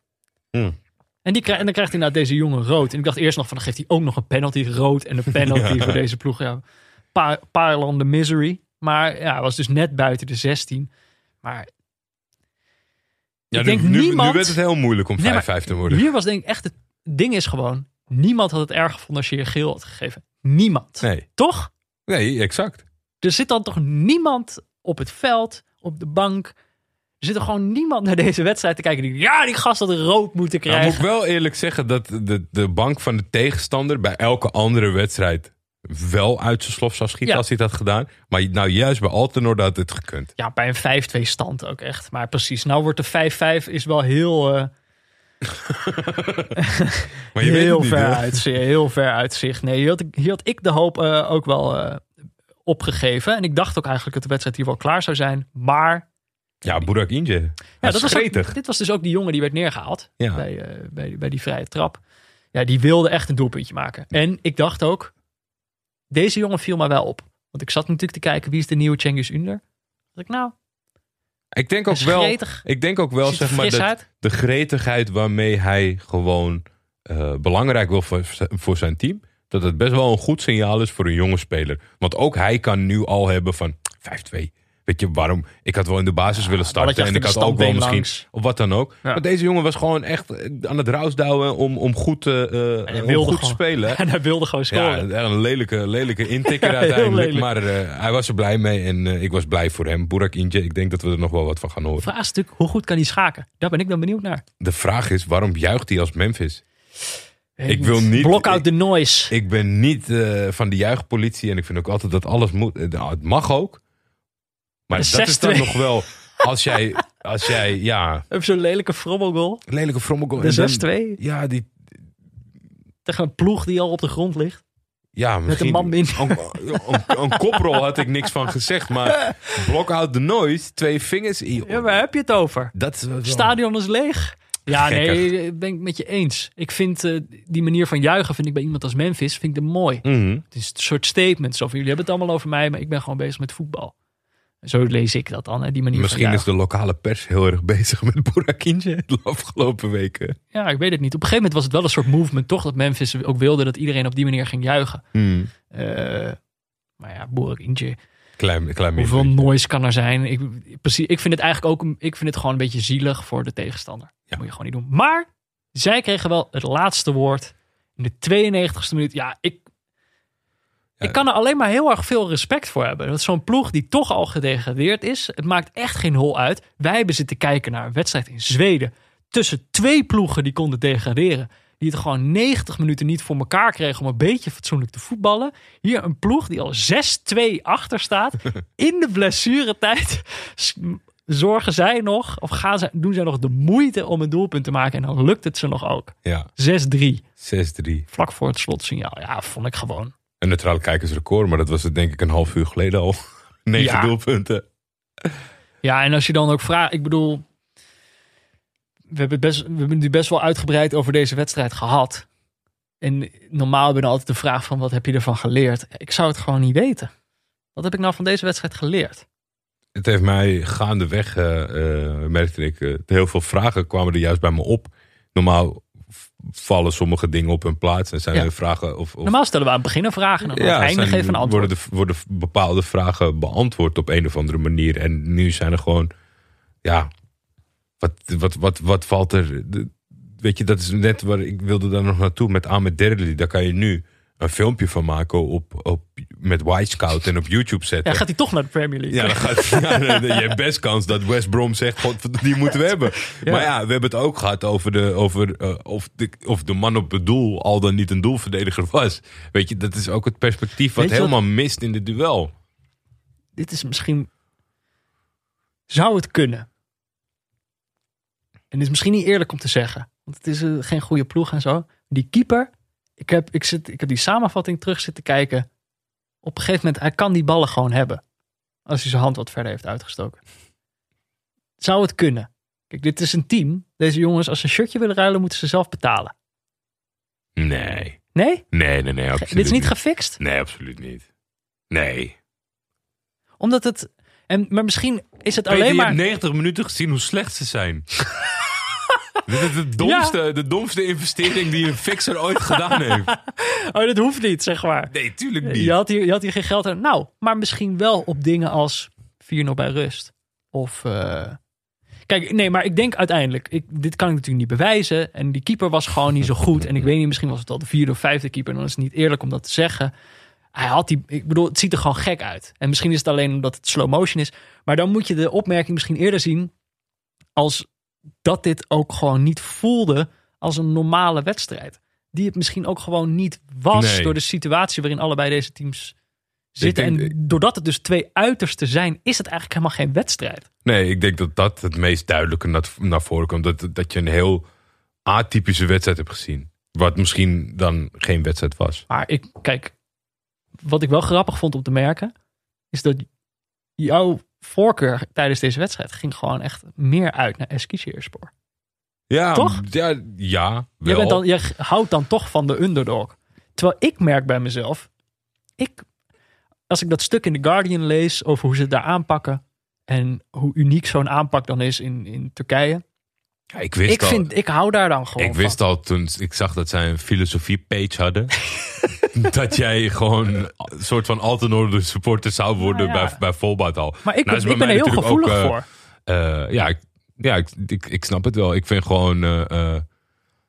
Hmm. En, die en dan krijgt hij nou deze jongen rood. En ik dacht eerst nog van, dan geeft hij ook nog een penalty rood. En een penalty Ja. voor deze ploeg. Ja, paar, paar landen misery. Maar ja, hij was dus net buiten de 16. Maar Ja, Ik nu, denk nu, niemand- nu werd het heel moeilijk om 5-5 Nee, maar te worden. hier was denk ik echt het ding is gewoon... Niemand had het erg gevonden als je je geel had gegeven. Niemand. Nee, Toch? nee, exact. Er zit dan toch niemand op het veld, op de bank. Er zit er gewoon niemand naar deze wedstrijd te kijken. Die, ja, die gast had rood moeten Nou, moet krijgen. ik wel eerlijk zeggen dat de, de bank van de tegenstander bij elke andere wedstrijd wel uit zijn slof zou schieten Ja. als hij het had gedaan. Maar nou juist bij Altenor had het gekund. Ja, bij een 5-2 stand ook echt. Maar precies, nou wordt de 5-5 is wel heel, Maar je weet heel, ver uit, heel ver uit zicht. Nee, hier had ik, hier had ik de hoop eh, ook wel eh, opgegeven. En ik dacht ook eigenlijk dat de wedstrijd hier wel klaar zou zijn. Maar Ja, Burak Inje. ja, Ja, dat was ook, dit was dus ook die jongen die werd neergehaald. Ja. bij, eh, bij, bij die vrije trap. Ja, die wilde echt een doelpuntje maken. En ik dacht ook, deze jongen viel mij wel op. Want ik zat natuurlijk te kijken, wie is de nieuwe Cengiz Under? Dat ik, nou, Ik denk ook wel, gretig. ik denk ook wel zeg maar, dat de gretigheid waarmee hij gewoon eh, belangrijk wil voor, voor zijn team. Dat het best wel een goed signaal is voor een jonge speler. Want ook hij kan nu al hebben van 5-2. Weet je waarom? Ik had wel in de basis willen starten. En ik had ook wel misschien. langs. Of wat dan ook. Ja. Maar deze jongen was gewoon echt eh, aan het rausdouwen om, om goed, eh, eh, om goed te spelen. En hij wilde gewoon Ja, scoren. een lelijke, lelijke intikker uiteindelijk. lelijk. Maar hij was er blij mee en ik was blij voor hem. Burak Inje, ik denk dat we er nog wel wat van gaan horen. Vraagstuk, hoe goed kan hij schaken? Daar ben ik dan benieuwd naar. De vraag is, waarom juicht hij als Memphis? Ik wil niet- Block out ik- the noise. Ik ben niet van de juichpolitie en ik vind ook altijd dat alles moet. Nou, het mag ook. Maar De dat is dan 6-2. nog wel, als jij, als jij ja, Heb zo'n lelijke frommelgoal. lelijke frommelgoal. De en dan- 6-2. Ja, die, Tegen een ploeg die al op de grond ligt. ja, misschien, een man binnen. Een, een, een koprol had ik niks van gezegd, maar block out the noise, twee vingers. in Ja, waar heb je het over? Dat wel- stadion is leeg. Ja, nee, ik ben ik met je eens. Ik vind eh, die manier van juichen vind ik bij iemand als Memphis vind ik er mooi. Mhm. Het is een soort statement. Zo van, jullie hebben het allemaal over mij, maar ik ben gewoon bezig met voetbal. Zo lees ik dat dan, hè, die manier Misschien is de lokale pers heel erg bezig met Burak Inje de afgelopen weken. Ja, ik weet het niet. Op een gegeven moment was het wel een soort movement, toch? Dat Memphis ook wilde dat iedereen op die manier ging juichen. Mhm. Eh, maar ja, Boerik Inje. Klein, klein Hoeveel beetje. noise kan er zijn? Ik, precies, ik vind het eigenlijk ook ik vind het gewoon een beetje zielig voor de tegenstander. Dat moet je gewoon niet doen. Maar zij kregen wel het laatste woord in de 92e minuut. Ja, ik. Ik kan er alleen maar heel erg veel respect voor hebben. Dat zo'n ploeg die toch al gedegradeerd is. Het maakt echt geen hol uit. Wij hebben zitten kijken naar een wedstrijd in Zweden. Tussen twee ploegen die konden degraderen. Die het gewoon 90 minuten niet voor elkaar kregen om een beetje fatsoenlijk te voetballen. Hier een ploeg die al 6-2 achter staat. In de blessuretijd zorgen zij nog, of gaan zij, doen zij nog de moeite om een doelpunt te maken. En dan lukt het ze nog ook. 6-3. Ja, 6-3. Vlak voor het slotsignaal. Ja, vond ik gewoon. Een neutraal kijkersrecord, maar dat was het denk ik een half uur geleden al. Negen Ja. doelpunten. Ja, en als je dan ook vraagt, ik bedoel, we hebben, best, we hebben nu best wel uitgebreid over deze wedstrijd gehad. En normaal hebben we dan altijd de vraag van, wat heb je ervan geleerd? Ik zou het gewoon niet weten. Wat heb ik nou van deze wedstrijd geleerd? Het heeft mij gaandeweg, eh eh, merkte ik, eh, heel veel vragen kwamen er juist bij me op. Normaal vallen sommige dingen op hun plaats en zijn Ja. er vragen of, of Normaal stellen we aan het begin een vraag en aan het einde geven we een antwoord. Worden, de, worden bepaalde vragen beantwoord op een of andere manier. En nu zijn er gewoon, ja, wat, wat, wat, wat valt er? De- weet je, dat is net waar ik wilde daar nog naartoe met Ahmed Derli. Daar kan je nu een filmpje van maken op, op, met Scout en op YouTube zetten. Ja, gaat hij toch naar de Premier League? Ja, dan gaat, ja, je hebt best kans dat West Brom zegt: God, die moeten we hebben. Maar ja, we hebben het ook gehad over, de, over eh, of, de, of de man op het doel al dan niet een doelverdediger was. Weet je, dat is ook het perspectief wat helemaal mist in de duel. Dit is misschien... Zou het kunnen? En het is misschien niet eerlijk om te zeggen. Want het is eh, geen goede ploeg en zo. Die keeper... Ik heb, ik, zit, ik heb die samenvatting terug zitten kijken. Op een gegeven moment, hij kan die ballen gewoon hebben. Als hij zijn hand wat verder heeft uitgestoken. Zou het kunnen? Kijk, dit is een team. Deze jongens, als ze een shirtje willen ruilen, moeten ze zelf betalen. Nee. Nee? Nee, nee, nee. Absoluut dit is niet gefixt? Nee, absoluut niet. Nee. Omdat het... En, maar misschien is het Peter, alleen je maar... hebt 90 minuten gezien hoe slecht ze zijn. Dit is de domste, de domste investering die een fixer ooit gedaan heeft. Oh, dat hoeft niet, zeg maar. Nee, tuurlijk niet. Je had, hier, je had hier geen geld aan. Nou, maar misschien wel op dingen als 4-0 bij rust. Of. eh, Kijk, nee, maar ik denk uiteindelijk. Ik, dit kan ik natuurlijk niet bewijzen. En die keeper was gewoon niet zo goed. En ik weet niet, misschien was het al de vierde of vijfde keeper. En dan is het niet eerlijk om dat te zeggen. Hij had die. Ik bedoel, het ziet er gewoon gek uit. En misschien is het alleen omdat het slow motion is. Maar dan moet je de opmerking misschien eerder zien. als dat dit ook gewoon niet voelde als een normale wedstrijd. Die het misschien ook gewoon niet was Nee. door de situatie waarin allebei deze teams zitten. denk- en doordat het dus twee uitersten zijn, is het eigenlijk helemaal geen wedstrijd. Nee, ik denk dat dat het meest duidelijke naar, naar voren komt. Dat, dat je een heel atypische wedstrijd hebt gezien. Wat misschien dan geen wedstrijd was. Maar ik, kijk, wat ik wel grappig vond om te merken, is dat jouw voorkeur tijdens deze wedstrijd ging gewoon echt meer uit naar Eskişehirspor. Ja, Toch? Ja, ja wel. Jij, bent dan, jij houdt dan toch van de underdog. Terwijl ik merk bij mezelf, ik, als ik dat stuk in The Guardian lees over hoe ze het daar aanpakken en hoe uniek zo'n aanpak dan is in, in Turkije. Ja, ik wist Ik, al, vind, ik hou daar dan gewoon ik wist van. al toen ik zag dat zij een filosofie-page hadden. dat jij gewoon een soort van Altenorde supporter zou worden Nou ja. bij, bij Volbad al. Maar ik, Nou, is bij ik ben mij er heel natuurlijk gevoelig ook, eh, voor. Eh, ja, ik, ja ik, ik, ik snap het wel. Ik vind gewoon... eh, eh,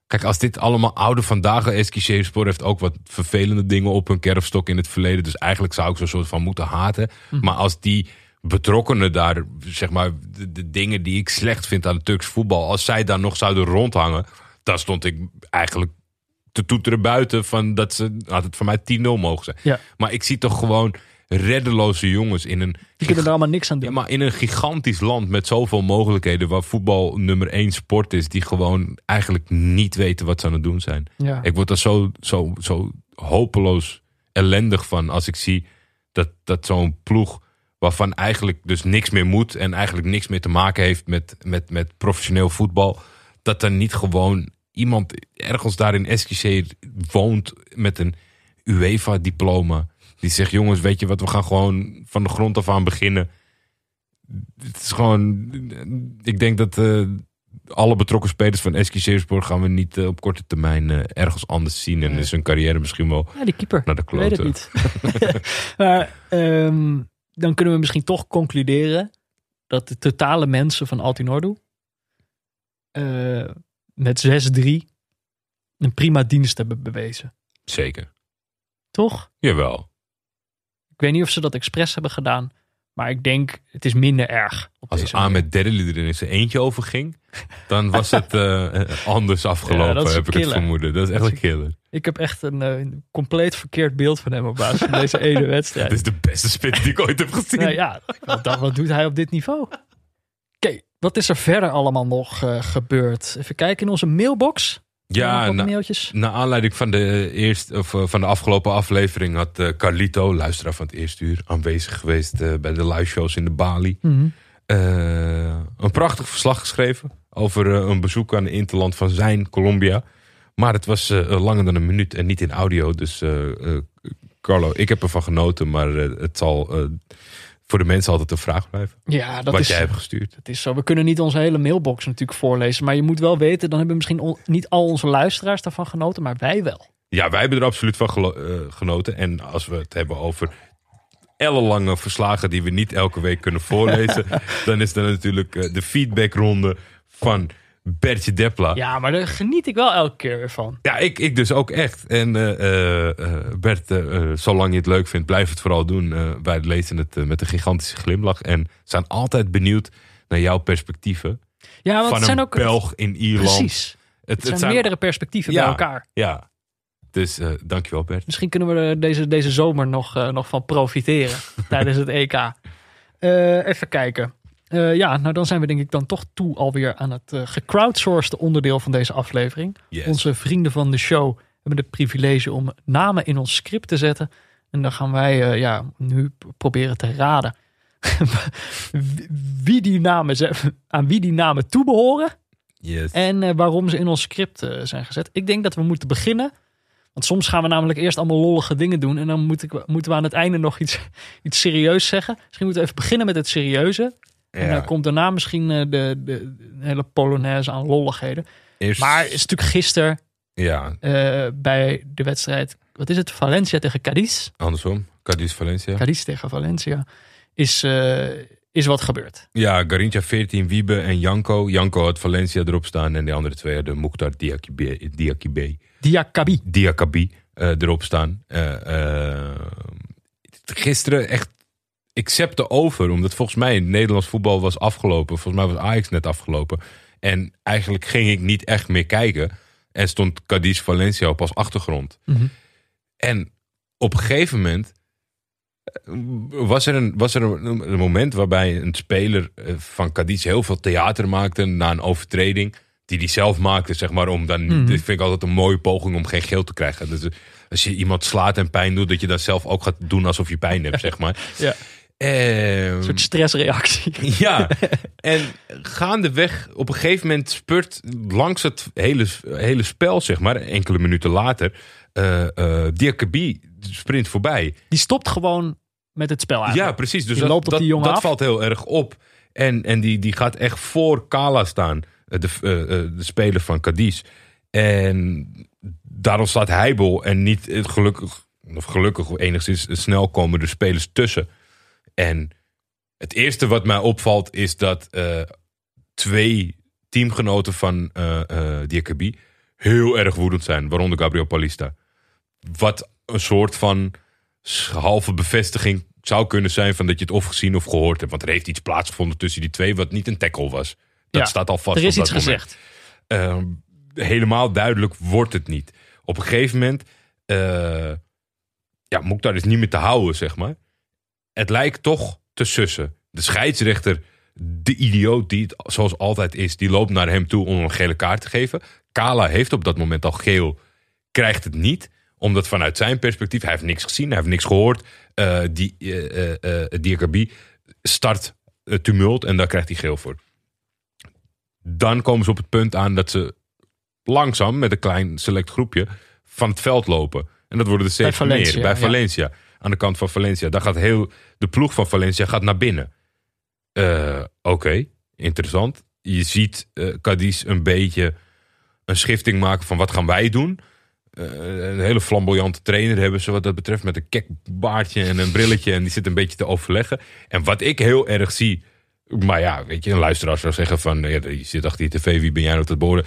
kijk, als dit allemaal oude vandaag... Eskişehirspor heeft ook wat vervelende dingen op hun kerfstok in het verleden. Dus eigenlijk zou ik zo'n soort van moeten haten. Mhm. Maar als die betrokkenen daar, zeg maar... De, de dingen die ik slecht vind aan het Turks voetbal... als zij daar nog zouden rondhangen... dan stond ik eigenlijk te toeteren buiten... van dat ze, had het voor mij 10-0 mogen zijn. Ja. Maar ik zie toch gewoon reddeloze jongens in een Die kunnen er allemaal niks aan doen. ja, maar in een gigantisch land met zoveel mogelijkheden, waar voetbal nummer één sport is, die gewoon eigenlijk niet weten wat ze aan het doen zijn. Ja. Ik word er zo, zo, zo hopeloos ellendig van als ik zie dat, dat zo'n ploeg, waarvan eigenlijk dus niks meer moet en eigenlijk niks meer te maken heeft met, met, met professioneel voetbal, dat er niet gewoon iemand ergens daar in woont met een UEFA-diploma. Die zegt, jongens, weet je wat, we gaan gewoon van de grond af aan beginnen. Het is gewoon, ik denk dat eh, alle betrokken spelers van Eskişehirspor gaan we niet eh, op korte termijn eh, ergens anders zien. En is hun carrière misschien wel Ja, die keeper. naar de Ik weet het niet. maar ehm, dan kunnen we misschien toch concluderen dat de totale mensen van Altinordu eh met 6-3 een prima dienst hebben bewezen. Zeker. Toch? Jawel. Ik weet niet of ze dat expres hebben gedaan, maar ik denk het is minder erg. Op Als. Ahmed Derli er in zijn eentje over ging, dan was het eh, anders afgelopen, Ja, heb ik het vermoeden. Dat is echt een killer. Ik heb echt een, eh, een compleet verkeerd beeld van hem op basis van deze ene wedstrijd. Dit is de beste spits die ik ooit heb gezien. Nou ja, wat, wat doet hij op dit niveau? Wat is er verder allemaal nog eh, gebeurd? Even kijken in onze mailbox. ja, nou, mailtjes. Naar aanleiding van de, eerste, of, eh, van de afgelopen aflevering had eh, Carlito, luisteraar van het eerste uur, aanwezig geweest bij de live shows in de Bali. Mhm. Een prachtig verslag geschreven over een bezoek aan de interland van zijn Colombia. Maar het was langer dan een minuut en niet in audio. Dus Carlo, ik heb ervan genoten, maar het zal voor de mensen altijd een vraag blijven. Ja, dat wat is, jij hebt gestuurd. dat is zo. We kunnen niet onze hele mailbox natuurlijk voorlezen. Maar je moet wel weten, dan hebben misschien on- niet al onze luisteraars daarvan genoten, maar wij wel. Ja, wij hebben er absoluut van gelo- eh, genoten. En als we het hebben over ellenlange verslagen die we niet elke week kunnen voorlezen, dan is er natuurlijk eh, de feedbackronde van Bertje Depla. Ja, Ja, maar daar geniet ik wel elke keer weer van. ik, ik dus ook echt. En eh, Bert, zolang je het leuk vindt, blijf het vooral doen. Wij lezen het met een gigantische glimlach en zijn altijd benieuwd naar jouw perspectieven. Ja, want van het zijn een ook... Belg in Ierland. Precies. Het, Het zijn meerdere perspectieven bij elkaar. Ja, dus eh, dankjewel Bert. Misschien kunnen we er deze, deze zomer nog, nog van profiteren tijdens het EK. Even kijken. Eh, ja, nou dan zijn we denk ik dan toch toe alweer aan het eh gecrowdsourced onderdeel van deze aflevering. Yes. Onze vrienden van de show hebben het privilege om namen in ons script te zetten. En dan gaan wij eh, ja, nu proberen te raden wie die namen, aan wie die namen toebehoren. Yes. En waarom ze in ons script zijn gezet. Ik denk dat we moeten beginnen. Want soms gaan we namelijk eerst allemaal lollige dingen doen. En dan moet ik, moeten we aan het einde nog iets, iets serieus zeggen. Misschien moeten we even beginnen met het serieuze. En dan komt daarna misschien eh, de, de, de hele polonaise aan lolligheden. Eerst, Maar is natuurlijk gisteren ja, eh, bij de wedstrijd, wat is het? Valencia tegen Cadiz. andersom. Cadiz Valencia. Cadiz tegen Valencia. Is, eh, is wat gebeurd. Ja, Garincha 14, Wiebe en Janko. Janko had Valencia erop staan en de andere twee hadden Mukhtar Diakibe, Diakibe, Diakabi. Diakabi eh, erop staan. Eh, eh, gisteren echt, ik septe over, omdat volgens mij Nederlands voetbal was afgelopen. Volgens mij was Ajax net afgelopen. En eigenlijk ging ik niet echt meer kijken. En stond Cadiz Valencia op als achtergrond. Mhm. En op een gegeven moment eh, was er een, was er een, een moment waarbij een speler eh, van Cadiz heel veel theater maakte na een overtreding. Die hij zelf maakte, zeg maar. Om dan, Mhm. Dit vind ik altijd een mooie poging om geen geel te krijgen. Dus als je iemand slaat en pijn doet, dat je dat zelf ook gaat doen alsof je pijn hebt, zeg maar. Ja. Ehm, Een soort stressreactie. ja, en gaandeweg op een gegeven moment spurt langs het hele, hele spel, zeg maar, enkele minuten later, eh Diakabi sprint voorbij. Die stopt gewoon met het spel uit. Ja, precies. Dus Die dat, loopt op dat, die jongen dat af. valt heel erg op. En, en die, die gaat echt voor Kala staan, eh, de, de speler van Cadiz. En daarom staat Heibel en niet gelukkig, of gelukkig enigszins snel komen de spelers tussen. En het eerste wat mij opvalt is dat eh, twee teamgenoten van Diakabi heel erg woedend zijn, waaronder Gabriel Palista. Wat een soort van halve bevestiging zou kunnen zijn van dat je het of gezien of gehoord hebt. Want er heeft iets plaatsgevonden tussen die twee wat niet een tackle was. Dat Ja, staat al vast. Er is op iets dat moment. gezegd. Ehm, helemaal duidelijk wordt het niet. Op een gegeven moment, eh ja, Mokhtar is niet meer te houden, zeg maar. Het lijkt toch te sussen. De scheidsrechter, de idioot die het zoals altijd is, die loopt naar hem toe om een gele kaart te geven. Kala heeft op dat moment al geel, krijgt het niet omdat vanuit zijn perspectief, hij heeft niks gezien, hij heeft niks gehoord. eh die eh, Diakabi start het tumult en daar krijgt hij geel voor. Dan komen ze op het punt aan dat ze langzaam met een klein select groepje van het veld lopen. En dat worden er steeds Bij meer. Valencia, Bij ja. Aan de kant van Valencia. Daar gaat heel, de ploeg van Valencia gaat naar binnen. Eh, Oké, interessant. Je ziet eh Cadiz een beetje een schifting maken van wat gaan wij doen. Eh, een hele flamboyante trainer hebben ze wat dat betreft. Met een kek baardje en een brilletje. En die zit een beetje te overleggen. En wat ik heel erg zie. Maar ja, weet je, een luisteraar zou zeggen van... Je zit achter je tv, wie ben jij nou te boren?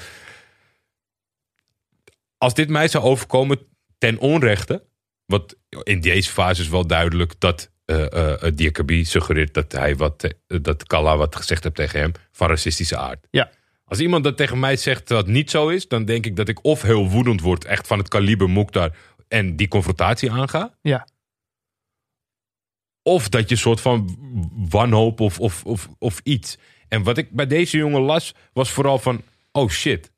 Als dit mij zou overkomen ten onrechte... Want in deze fase is wel duidelijk dat eh, Diakabi suggereert dat hij wat, dat Kalla wat gezegd heeft tegen hem van racistische aard. Ja. Als iemand dat tegen mij zegt dat niet zo is, dan denk ik dat ik of heel woedend word, echt van het kaliber Mukhtar en die confrontatie aanga. Ja. Of dat je een soort van wanhoop of, of, of, of iets. En wat ik bij deze jongen las, was vooral van, oh shit.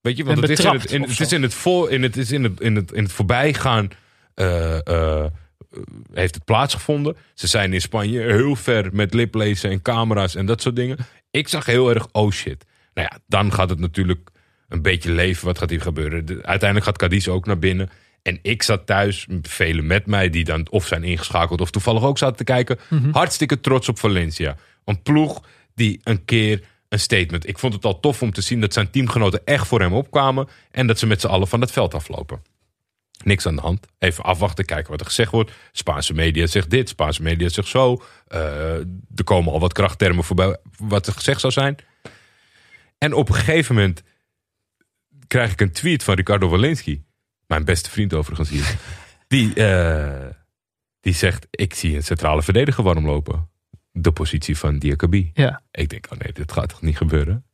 Weet je, want het is, in het, in, het is in het voor, in het is in het, in het, in het voorbijgaan heeft het plaatsgevonden. Ze zijn in Spanje heel ver met liplezen en camera's en dat soort dingen. Ik zag heel erg, oh shit. Nou ja, dan gaat het natuurlijk een beetje leven. Wat gaat hier gebeuren? De- uiteindelijk gaat Cadiz ook naar binnen. En ik zat thuis, velen met mij, die dan of zijn ingeschakeld of toevallig ook zaten te kijken. Hartstikke trots op Valencia. Een ploeg die een keer een statement. Ik vond het al tof om te zien dat zijn teamgenoten echt voor hem opkwamen. En dat ze met z'n allen van het veld aflopen. Niks aan de hand. Even afwachten, kijken wat er gezegd wordt. Spaanse media zegt dit, Spaanse media zegt zo. Eh, er komen al wat krachttermen voorbij wat er gezegd zou zijn. En op een gegeven moment krijg ik een tweet van Ricardo Walensky. Mijn beste vriend overigens hier. Die, eh, die zegt, ik zie een centrale verdediger warm lopen. De positie van Diakabi. Ja. Ik denk, oh nee, dit gaat toch niet gebeuren?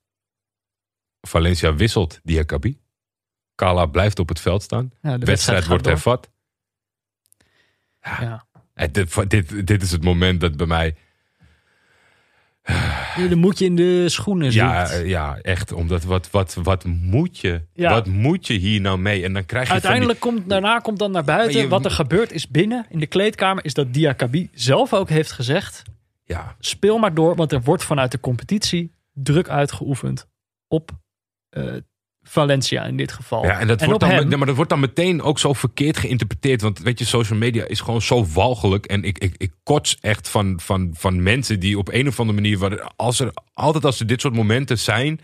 Valencia wisselt Diakabi. Kala blijft op het veld staan. Ja, De wedstrijd wordt door. hervat. Ja. Eh, Dit, dit, dit is het moment dat bij mij... De moet je in de schoenen Ja, zoekt. eh, ja, echt. Omdat wat, wat, wat, moet je, Ja. wat moet je hier nou mee? En dan krijg je die- Uiteindelijk komt, daarna komt dan naar buiten. Je- Wat er gebeurt is binnen in de kleedkamer. Is dat Diakabi zelf ook heeft gezegd. Ja, Speel maar door. Want er wordt vanuit de competitie druk uitgeoefend. Op eh, Valencia in dit geval. Ja, en dat, en wordt dan, hem. maar dat wordt dan meteen ook zo verkeerd geïnterpreteerd. Want weet je, social media is gewoon zo walgelijk. En ik, ik, ik kots echt van, van, van mensen die op een of andere manier... Waar, als er, altijd als er dit soort momenten zijn...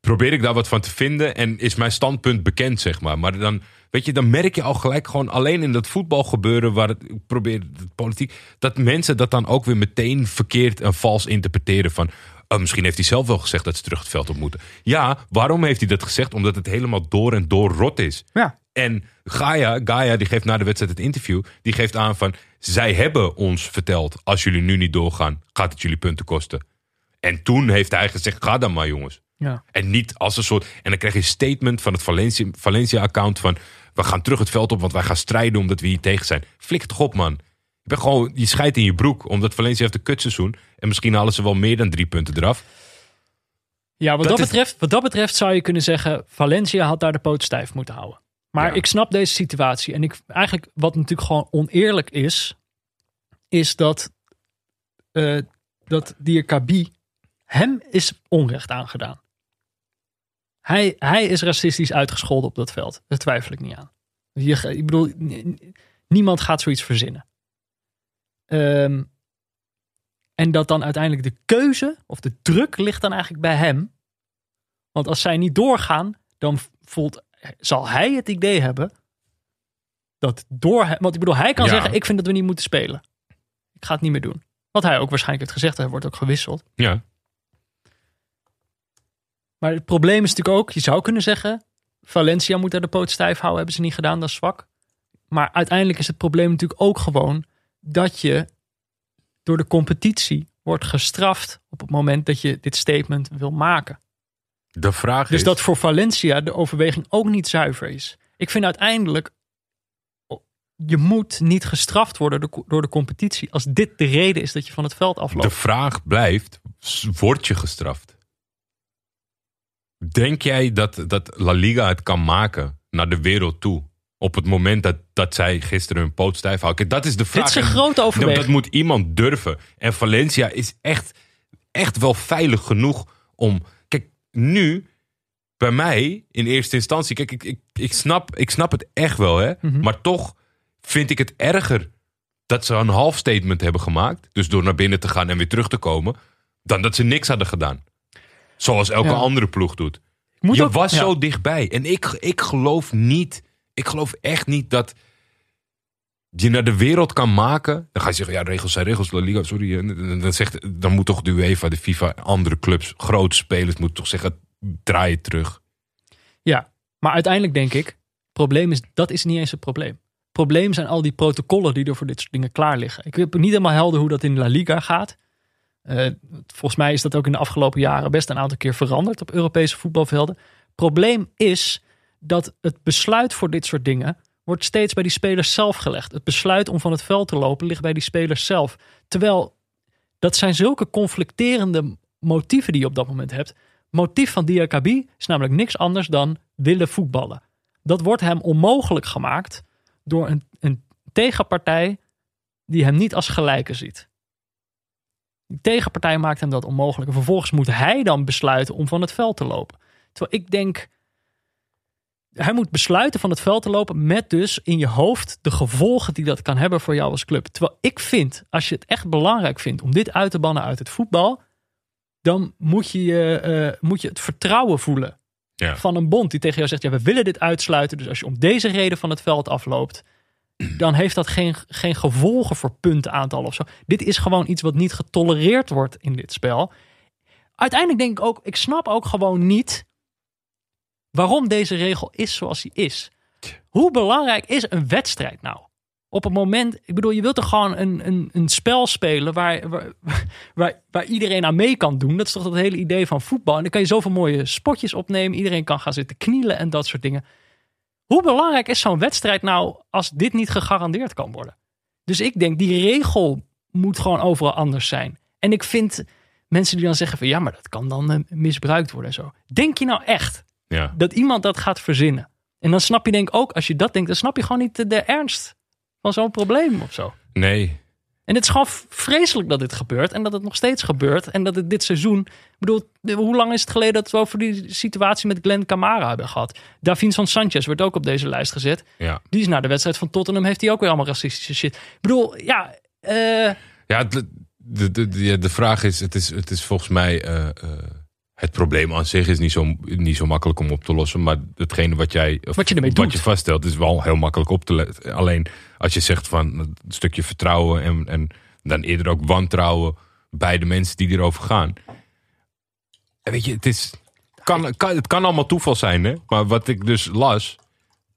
probeer ik daar wat van te vinden en is mijn standpunt bekend, zeg maar. Maar dan, weet je, dan merk je al gelijk gewoon alleen in dat voetbalgebeuren waar het, ik probeer de politiek, dat mensen dat dan ook weer meteen verkeerd en vals interpreteren van, oh, misschien heeft hij zelf wel gezegd dat ze terug het veld op moeten. Ja, waarom heeft hij dat gezegd? Omdat het helemaal door en door rot is. Ja. En Gaia, Gaia, die geeft na de wedstrijd het interview. Die geeft aan van, zij hebben ons verteld, als jullie nu niet doorgaan, gaat het jullie punten kosten. En toen heeft hij gezegd, ga dan maar jongens. Ja. En niet als een soort. En dan krijg je een statement van het Valencia- Valencia-account van. We gaan terug het veld op, want wij gaan strijden omdat we hier tegen zijn. Flik toch op, man. Je, bent gewoon, je scheidt in je broek, omdat Valencia heeft een kutseizoen. En misschien halen ze wel meer dan drie punten eraf. Ja, wat Dat dat, is- betreft, wat dat betreft zou je kunnen zeggen... Valencia had daar de poot stijf moeten houden. Maar Ja. ik snap deze situatie. En ik, eigenlijk wat natuurlijk gewoon oneerlijk is... is dat, eh dat Diakabi hem is onrecht aangedaan. Hij, hij is racistisch uitgescholden op dat veld. Daar twijfel ik niet aan. Je, ik bedoel, niemand gaat zoiets verzinnen. Ehm, en dat dan uiteindelijk de keuze of de druk ligt dan eigenlijk bij hem. Want als zij niet doorgaan, dan voelt, zal hij het idee hebben dat door hem. Want ik bedoel, hij kan Ja. zeggen: Ik vind dat we niet moeten spelen. Ik ga het niet meer doen. Wat hij ook waarschijnlijk heeft gezegd, hij wordt ook gewisseld. Ja. Maar het probleem is natuurlijk ook, je zou kunnen zeggen, Valencia moet daar de poot stijf houden, hebben ze niet gedaan, dat is zwak. Maar uiteindelijk is het probleem natuurlijk ook gewoon dat je door de competitie wordt gestraft op het moment dat je dit statement wil maken. De vraag Dus is. dat voor Valencia de overweging ook niet zuiver is. Ik vind uiteindelijk, je moet niet gestraft worden door de- competitie als dit de reden is dat je van het veld afloopt. De vraag blijft: word je gestraft? Denk jij dat, dat La Liga het kan maken naar de wereld toe? Op het moment dat, dat zij gisteren hun poot stijf houden. Kijk, Dat is de vraag. Dit is een En grote dat, overweging. dat moet iemand durven. En Valencia is echt, echt wel veilig genoeg om. Kijk, nu bij mij in eerste instantie. Kijk, ik, ik, ik, snap, ik snap het echt wel, hè? Mhm. Maar toch vind ik het erger dat ze een half statement hebben gemaakt. Dus door naar binnen te gaan en weer terug te komen. Dan dat ze niks hadden gedaan. Zoals elke Ja. andere ploeg doet. Moet je ook- was ja. zo dichtbij. En ik, ik geloof niet. Ik geloof echt niet dat je naar de wereld kan maken. Dan ga je zeggen, ja, regels zijn regels, La Liga, sorry. Dan, zegt, dan moet toch de UEFA, de FIFA, andere clubs, grote spelers, moeten toch zeggen, draai het terug. Ja, maar uiteindelijk denk ik, probleem is, dat is niet eens het probleem. Probleem zijn al die protocollen die er voor dit soort dingen klaar liggen. Ik heb niet helemaal helder hoe dat in La Liga gaat. Eh, volgens mij is dat ook in de afgelopen jaren best een aantal keer veranderd op Europese voetbalvelden. Probleem is dat het besluit voor dit soort dingen wordt steeds bij die spelers zelf gelegd. Het besluit om van het veld te lopen ligt bij die spelers zelf. Terwijl dat zijn zulke conflicterende motieven die je op dat moment hebt. Motief van Diakabi is namelijk niks anders dan willen voetballen. Dat wordt hem onmogelijk gemaakt door een, een tegenpartij die hem niet als gelijke ziet. Die tegenpartij maakt hem dat onmogelijk. En vervolgens moet hij dan besluiten om van het veld te lopen. Terwijl ik denk, hij moet besluiten van het veld te lopen met dus in je hoofd de gevolgen die dat kan hebben voor jou als club. Terwijl ik vind, als je het echt belangrijk vindt om dit uit te bannen uit het voetbal, dan moet je, eh, moet je het vertrouwen voelen Ja. van een bond die tegen jou zegt: ja, we willen dit uitsluiten. Dus als je om deze reden van het veld afloopt, dan heeft dat geen, geen gevolgen voor puntenaantal of zo. Dit is gewoon iets wat niet getolereerd wordt in dit spel. Uiteindelijk denk ik ook, ik snap ook gewoon niet waarom deze regel is zoals die is. Hoe belangrijk is een wedstrijd nou? Op het moment, ik bedoel, je wilt toch gewoon een, een, een spel spelen waar, waar, waar, iedereen aan mee kan doen. Dat is toch het hele idee van voetbal. En dan kan je zoveel mooie spotjes opnemen. Iedereen kan gaan zitten knielen en dat soort dingen. Hoe belangrijk is zo'n wedstrijd nou als dit niet gegarandeerd kan worden? Dus ik denk, die regel moet gewoon overal anders zijn. En ik vind mensen die dan zeggen van ja, maar dat kan dan eh, misbruikt worden en zo. Denk je nou echt Ja. dat iemand dat gaat verzinnen? En dan snap je denk ik ook, als je dat denkt, dan snap je gewoon niet de, ernst van zo'n probleem of zo. Nee. En het is gewoon vreselijk dat dit gebeurt en dat het nog steeds gebeurt. En dat het dit seizoen, ik bedoel, hoe lang is het geleden dat we over die situatie met Glenn Camara hebben gehad? Davinson Sanchez werd ook op deze lijst gezet. Ja. Die is na de wedstrijd van Tottenham, heeft hij ook weer allemaal racistische shit. Ik bedoel, ja, eh, Ja, de, de, de, de, de vraag is, het is, het is volgens mij, eh, eh, het probleem aan zich is niet zo, niet zo makkelijk om op te lossen. Maar hetgene wat jij Wat je ermee wat doet. je vaststelt, is wel heel makkelijk op te letten. Alleen als je zegt van een stukje vertrouwen en, en dan eerder ook wantrouwen bij de mensen die erover gaan. En weet je, het is. Kan, kan, het kan allemaal toeval zijn, hè? Maar wat ik dus las,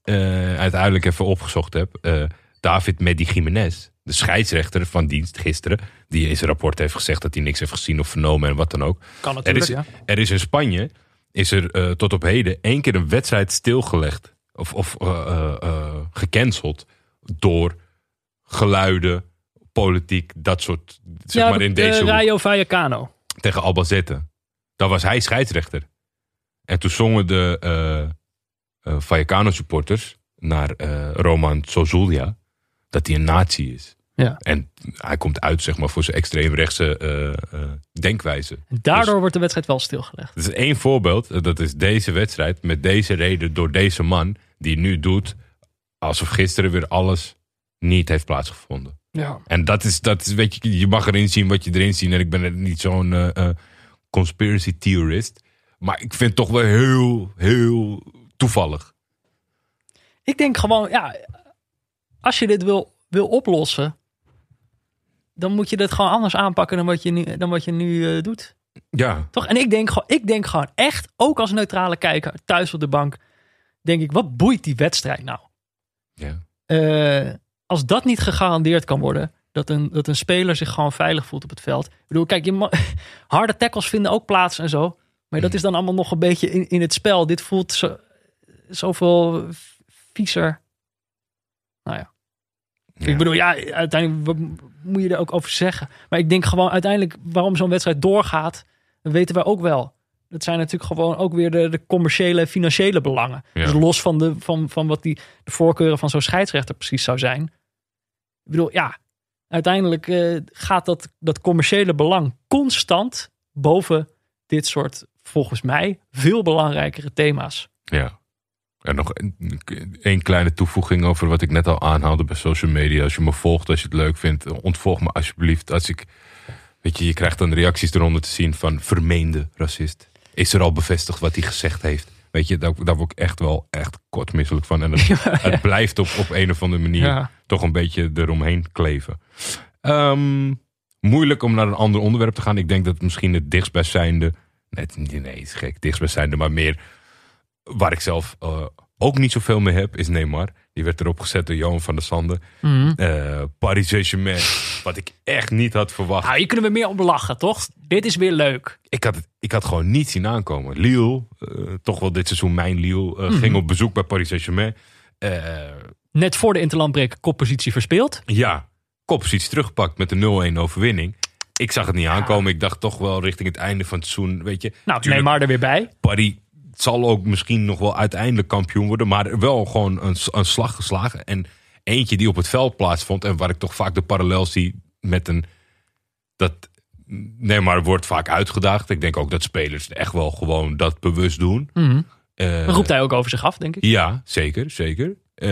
eh, uiteindelijk even opgezocht heb. eh, David Medi Jiménez, de scheidsrechter van dienst gisteren, die in zijn rapport heeft gezegd dat hij niks heeft gezien of vernomen en wat dan ook. Kan Er natuurlijk, is, ja. er is in Spanje, is er eh, tot op heden één keer een wedstrijd stilgelegd. Of, of eh, eh, gecanceld door geluiden, politiek, dat soort. Zeg ja, maar in de- deze Rayo Vallecano. tegen Albacete. Dan was hij scheidsrechter. En toen zongen de Vallecano supporters naar Roman Sozulia dat hij een nazi is. Ja. En hij komt uit zeg maar, voor zijn extreemrechtse eh, denkwijze. En daardoor Dus- wordt de wedstrijd wel stilgelegd. Dat is één voorbeeld. eh, Dat is deze wedstrijd met deze reden door deze man die nu doet alsof gisteren weer alles niet heeft plaatsgevonden. Ja. En dat is, dat is, weet je, je mag erin zien wat je erin ziet. En ik ben niet zo'n eh, conspiracy theorist. Maar ik vind het toch wel heel, heel toevallig. Ik denk gewoon, ja, als je dit wil, wil oplossen, dan moet je dit gewoon anders aanpakken dan wat je nu, dan wat je nu eh, doet. Ja, Toch? En ik denk, gewoon, ik denk gewoon echt, ook als neutrale kijker thuis op de bank, denk ik, wat boeit die wedstrijd nou? ja. Eh, als dat niet gegarandeerd kan worden, dat een, dat een speler zich gewoon veilig voelt op het veld. Ik bedoel, kijk, je harde tackles vinden ook plaats en zo. Maar dat is dan allemaal nog een beetje in, in het spel. Dit voelt zo, zoveel viezer. Nou ja. Ja. Ik bedoel, ja, uiteindelijk wat moet je er ook over zeggen. Maar ik denk gewoon uiteindelijk waarom zo'n wedstrijd doorgaat, dat weten wij ook wel. Dat zijn natuurlijk gewoon ook weer de, de commerciële, financiële belangen. Ja. Dus los van, de, van, van wat die, de voorkeuren van zo'n scheidsrechter precies zou zijn. Ik bedoel, ja, uiteindelijk eh, gaat dat, dat commerciële belang constant boven dit soort, volgens mij, veel belangrijkere thema's. Ja. En nog een kleine toevoeging over wat ik net al aanhaalde bij social media. Als je me volgt, als je het leuk vindt, ontvolg me alsjeblieft. Als ik, weet je, je krijgt dan reacties eronder te zien van vermeende racist. Is er al bevestigd wat hij gezegd heeft? Weet je, daar, daar word ik echt wel echt kortmisselijk van. En het, het blijft op, op een of andere manier Ja. toch een beetje eromheen kleven. Ehm, moeilijk om naar een ander onderwerp te gaan. Ik denk dat het misschien het dichtstbijzijnde... Nee, nee, het is gek, dichtstbijzijnde, maar meer waar ik zelf eh, ook niet zoveel mee heb, is Neymar. Die werd erop gezet door Johan van der Sande. Eh, Paris Saint-Germain, wat ik echt niet had verwacht. Nou, hier kunnen we meer op lachen, toch? Dit is weer leuk. Ik had, het, ik had gewoon niet zien aankomen. Lille, eh, toch wel dit seizoen mijn Lille, eh, ging op bezoek bij Paris Saint-Germain. Net voor de interlandbreek koppositie verspeeld. ja, koppositie teruggepakt met een 0-1 overwinning. Ik zag het niet aankomen. Ik dacht toch wel richting het einde van het seizoen. Weet je, Nou, Neymar er weer bij. Paris zal ook misschien nog wel uiteindelijk kampioen worden. Maar wel gewoon een, een slag geslagen. En eentje die op het veld plaatsvond. En waar ik toch vaak de parallel zie met een... Dat Neymar wordt vaak uitgedaagd. Ik denk ook dat spelers echt wel gewoon dat bewust doen. Dan roept hij ook over zich af, denk ik. ja, zeker, zeker. Eh,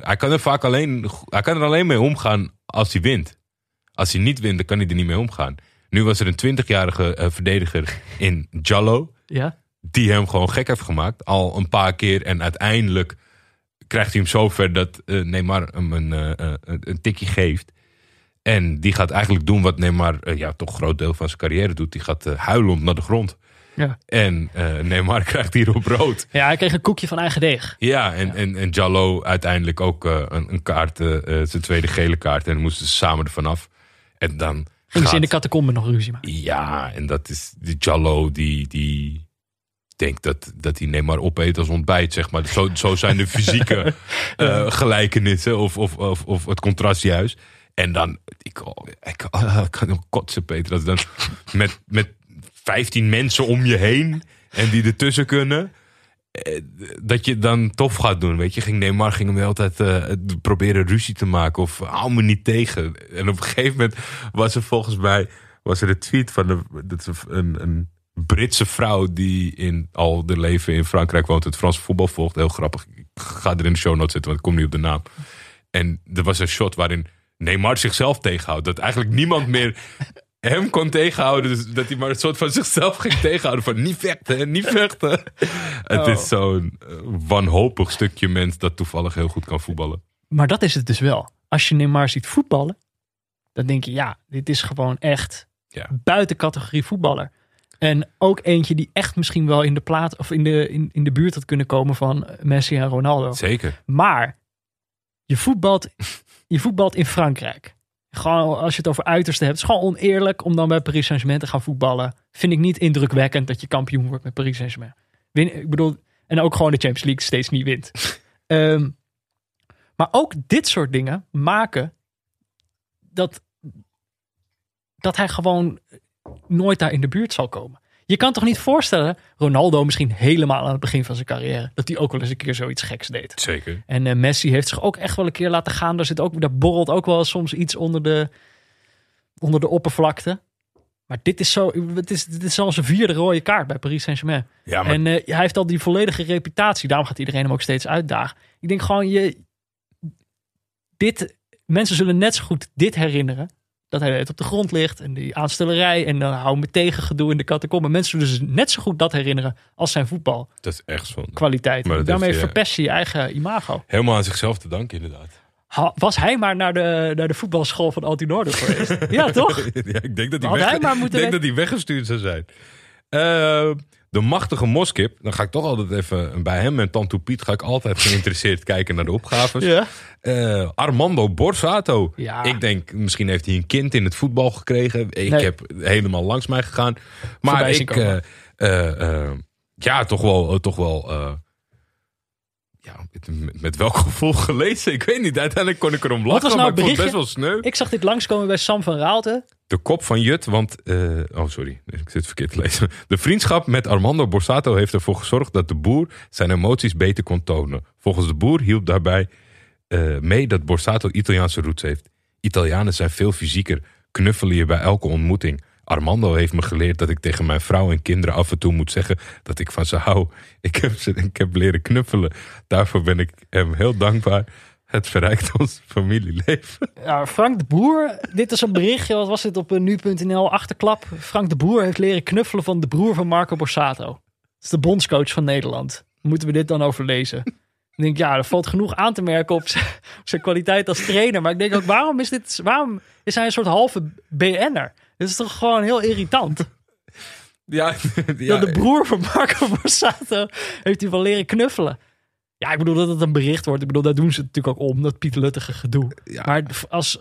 hij kan er vaak alleen, hij kan er alleen mee omgaan als hij wint. Als hij niet wint, dan kan hij er niet mee omgaan. Nu was er een 20-jarige eh, verdediger in Jallo Ja. Die hem gewoon gek heeft gemaakt. Al een paar keer. En uiteindelijk krijgt hij hem zover dat eh, Neymar hem een, eh, eh, een, tikje geeft. En die gaat eigenlijk doen wat Neymar ja, toch een groot deel van zijn carrière doet. Die gaat huilend naar de grond. Ja. En Neymar krijgt hier op rood. ja, hij kreeg een koekje van eigen deeg. Ja, en, En, en Jallo uiteindelijk ook een, een kaart, zijn tweede gele kaart. En moesten ze samen ervan af. En dan Gingen ze in de catacombe nog ruzie maken. Ja, en dat is die Jallo die, die denkt dat, dat hij Neymar opeet als ontbijt, zeg maar. Zo, zo zijn de fysieke eh, gelijkenissen of, of, of, of het contrast juist. En dan, ik, oh, ik, oh, ik kan nog kotsen, Peter. Als dan met, met 15 mensen om je heen en die ertussen kunnen. eh, Dat je dan tof gaat doen, weet je. Ging Neymar ging hem de hele tijd eh, proberen ruzie te maken of hou me niet tegen. En op een gegeven moment was er volgens mij was er een tweet van een, dat een, een Britse vrouw die in al de leven in Frankrijk woont, het Franse voetbal volgt. Heel grappig. Ik ga er in de show notes zetten, want ik kom niet op de naam. En er was een shot waarin Neymar zichzelf tegenhoudt. Dat eigenlijk niemand meer hem kon tegenhouden. Dus dat hij maar een soort van zichzelf ging tegenhouden. Van niet vechten, niet vechten. Het Oh. is zo'n eh, wanhopig stukje mens dat toevallig heel goed kan voetballen. Maar dat is het dus wel. Als je Neymar ziet voetballen, dan denk je, ja, dit is gewoon echt Ja. buiten categorie voetballer. En ook eentje die echt misschien wel in de plaat of in de, in, in de buurt had kunnen komen van Messi en Ronaldo. Zeker. Maar je voetbalt, je voetbalt in Frankrijk. Gewoon als je het over uiterste hebt. Het is gewoon oneerlijk om dan bij Paris Saint-Germain te gaan voetballen. Vind ik niet indrukwekkend dat je kampioen wordt met Paris Saint-Germain. Win, ik bedoel, en ook gewoon de Champions League steeds niet wint. Ehm, maar ook dit soort dingen maken dat, dat hij gewoon nooit daar in de buurt zal komen. Je kan toch niet voorstellen, Ronaldo misschien helemaal aan het begin van zijn carrière, dat hij ook wel eens een keer zoiets geks deed. Zeker. En eh, Messi heeft zich ook echt wel een keer laten gaan. Daar, zit ook, daar borrelt ook wel soms iets onder de, onder de oppervlakte. Maar dit is, zo, het is, dit is al zijn vierde rode kaart bij Paris Saint-Germain. Ja, maar En eh, hij heeft al die volledige reputatie. Daarom gaat iedereen hem ook steeds uitdagen. Ik denk gewoon, je, dit, mensen zullen net zo goed dit herinneren. Dat hij het op de grond ligt en die aanstellerij en dan hou me tegen gedoe in de catacomben. Mensen zullen zich net zo goed dat herinneren als zijn voetbalkwaliteit. dat is echt zonde. Maar dat Daarmee heeft hij, ja. verpest je je eigen imago. Helemaal aan zichzelf te danken, inderdaad. Ha- was hij maar naar de, naar de voetbalschool van Altinoorder geweest? ja, toch? ja, ik denk dat hij, weg, hij maar moeten denk dat hij weggestuurd zou zijn. Eh, de machtige Moskip. Dan ga ik toch altijd even bij hem en Tantu Piet. Ga ik altijd geïnteresseerd kijken naar de opgaves. Ja. Eh, Armando Borsato. Ja. Ik denk, misschien heeft hij een kind in het voetbal gekregen. Ik Nee. heb helemaal langs mij gegaan. Maar ik, eh, eh, ja, toch wel, toch wel ja, met, welk gevoel gelezen? Ik weet niet. Uiteindelijk kon ik erom lachen, was nou maar ik vond het best wel sneu. Ik zag dit langskomen bij Sam van Raalte. De kop van Jut, want... eh, oh, sorry. Ik zit verkeerd te lezen. De vriendschap met Armando Borsato heeft ervoor gezorgd... dat de boer zijn emoties beter kon tonen. Volgens de boer hielp daarbij eh, mee dat Borsato Italiaanse roots heeft. Italianen zijn veel fysieker, knuffelen je bij elke ontmoeting. Armando heeft me geleerd dat ik tegen mijn vrouw en kinderen af en toe moet zeggen dat ik van ze hou. Ik heb, ze, ik heb leren knuffelen. Daarvoor ben ik hem heel dankbaar. Het verrijkt ons familieleven. Ja, Frank de Boer. Dit is een berichtje. Wat was dit op eh, nu.nl? Achterklap. Frank de Boer heeft leren knuffelen van de broer van Marco Borsato. Dat is de bondscoach van Nederland. Moeten we dit dan overlezen? Ik denk, ja, er valt genoeg aan te merken op zijn, op zijn kwaliteit als trainer. Maar ik denk ook, waarom is, dit, waarom is hij een soort halve BN'er? Dit is toch gewoon heel irritant. Ja, Ja, de broer van Marco Borsato heeft hij wel leren knuffelen. Ja, ik bedoel dat het een bericht wordt. Ik bedoel, daar doen ze het natuurlijk ook om. Dat Piet Luttige gedoe. Ja. Maar als,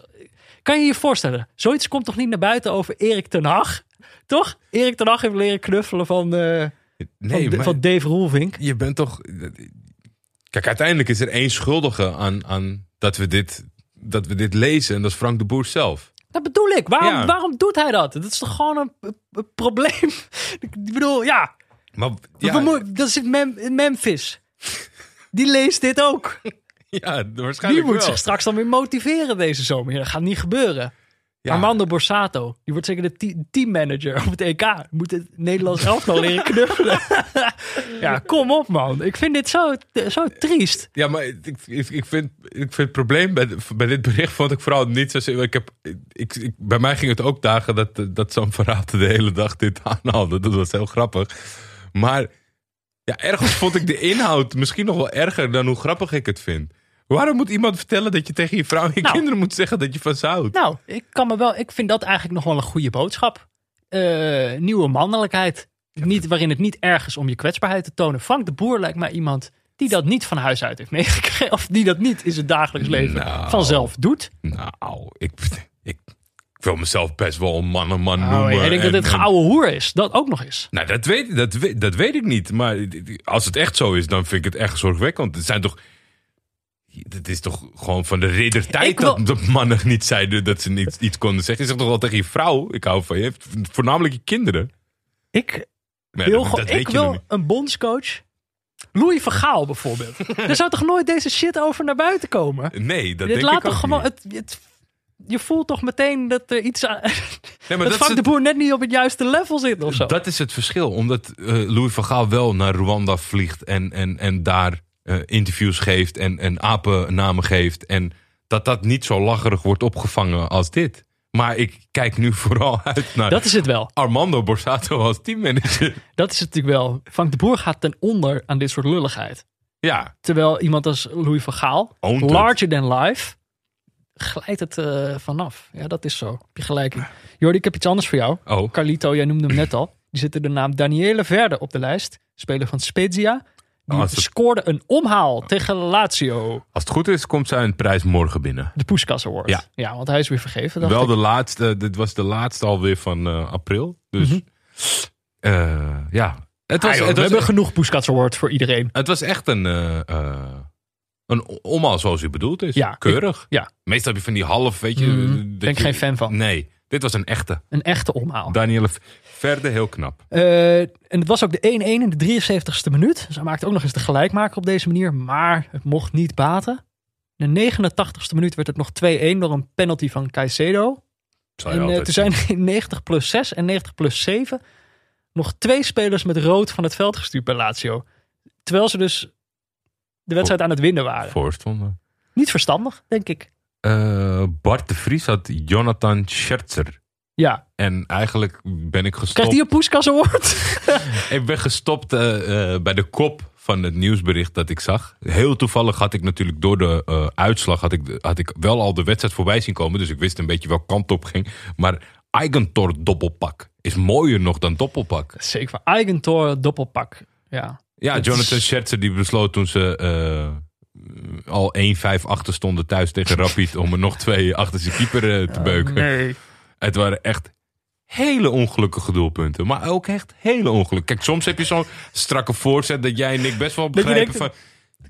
kan je je voorstellen? Zoiets komt toch niet naar buiten over Erik ten Hag? Toch? Erik ten Hag heeft leren knuffelen van, eh, nee, van, maar- van Dave Roelvink. je bent toch. Kijk, uiteindelijk is er één schuldige aan, aan dat, we dit, dat we dit lezen. En dat is Frank de Boer zelf. Dat bedoel ik. Waarom, Ja. waarom doet hij dat? Dat is toch gewoon een, een- een probleem? Ik bedoel, ja. Maar ja, dat zit Mem, in Memphis. Die leest dit ook. ja Die waarschijnlijk moet wel. zich straks dan weer motiveren deze zomer. Dat gaat niet gebeuren. Ja. Armando Borsato, die wordt zeker de te- teammanager op het EK. Moet het Nederlands elftal leren knuffelen. ja, kom op man. Ik vind dit zo, zo triest. Ja, maar ik, ik, ik, vind, ik vind het probleem bij, bij dit bericht vond ik vooral niet zozeer. Ik heb, ik, ik, bij mij ging het ook dagen dat, dat Sam Verraad de hele dag dit aanhaalde. Dat was heel grappig. Maar ja, ergens vond ik de inhoud misschien nog wel erger dan hoe grappig ik het vind. Waarom moet iemand vertellen dat je tegen je vrouw en je Nou. kinderen moet zeggen dat je van ze houdt? Nou, ik kan me wel. Ik vind dat eigenlijk nog wel een goede boodschap. Eh, nieuwe mannelijkheid. Niet, waarin het niet erg is om je kwetsbaarheid te tonen. Frank de Boer lijkt mij iemand die dat niet van huis uit heeft meegekregen. Of die dat niet in zijn dagelijks leven Nou. vanzelf doet. Nou, ik, ik, ik wil mezelf best wel een man een man Oh, noemen. ik denk dat en- dit en- geouwe hoer is. Dat ook nog eens. Nou, dat weet, dat, weet, dat weet ik niet. Maar als het echt zo is, dan vind ik het echt zorgwekkend. Het zijn toch... Het is toch gewoon van de riddertijd wil- dat de mannen niet zeiden dat ze iets konden zeggen. Je zegt toch wel tegen je vrouw, ik hou van je. Voornamelijk je kinderen. Ik wil, dat, dat weet ik je nog wil een bondscoach. Louis van Gaal bijvoorbeeld. er zou toch nooit deze shit over naar buiten komen? Nee, dat denk ik toch gewoon. niet. Het, het, je voelt toch meteen dat er iets aan. Nee, maar dat dat, is de Boer net niet op het juiste level zit of zo. dat is het verschil. Omdat eh, Louis van Gaal wel naar Rwanda vliegt en, en, en daar eh, interviews geeft en, en apennamen geeft. En dat dat niet zo lacherig wordt opgevangen als dit. Maar ik kijk nu vooral uit naar Dat is het wel. Armando Borsato als teammanager. Dat is het natuurlijk wel. Frank de Boer gaat ten onder aan dit soort lulligheid. Ja, Terwijl iemand als Louis van Gaal, Owned it. larger than life, glijdt het eh, vanaf. Ja, dat is zo. Heb je gelijk. Jordi, ik heb iets anders voor jou. oh. Carlito, jij noemde hem net al. Die zit er de naam Daniele Verde op de lijst. Speler van Spezia. Die het- scoorde een omhaal tegen Lazio. Als het goed is, komt zijn prijs morgen binnen. De Poeskas Award. Ja. ja, want hij is weer vergeven. Wel ik. de laatste, dit was de laatste alweer van eh, april. Dus Mhm. eh, ja, het was, Ah, joh, het, we was, hebben genoeg Poeskas Award voor iedereen. het was echt een, eh eh een omhaal zoals u bedoeld is. Ja, Keurig. ja. Meestal heb je van die half, weet je. Mhm. Ben ik je- geen fan van. Nee, dit was een echte. Een echte omhaal. Danielle Verde, heel knap. Eh, en het was ook de 1-1 in de 73ste minuut. Dus hij maakte ook nog eens de gelijkmaker op deze manier. Maar het mocht niet baten. In de 89ste minuut werd het nog 2-1 door een penalty van Caicedo. En eh, altijd toen zijn in 90 plus 6 en 90 plus 7 nog twee spelers met rood van het veld gestuurd bij Lazio. Terwijl ze dus de wedstrijd aan het winnen waren. voorstonden. Niet verstandig, denk ik. Eh, Bart de Vries had Jonathan Scherzer. Ja. En eigenlijk ben ik gestopt. Krijgt hij een Poeskas Award? Ik ben gestopt eh, eh, bij de kop van het nieuwsbericht dat ik zag. Heel toevallig had ik natuurlijk door de uitslag had ik, had ik wel al de wedstrijd voorbij zien komen. Dus ik wist een beetje welke kant op ging. Maar Eigentor doppelpak is mooier nog dan doppelpak. Zeker Eigentor, doppelpak. Ja. Ja, Jonathan Scherzer die besloot toen ze al 1-5 achter stonden thuis tegen Rapid... om er nog twee achter zijn keeper eh, te beuken. Nee. Het waren echt hele ongelukkige doelpunten. Maar ook echt hele ongelukkige. Kijk, soms heb je zo'n strakke voorzet dat jij en ik best wel begrijpen denkt, van...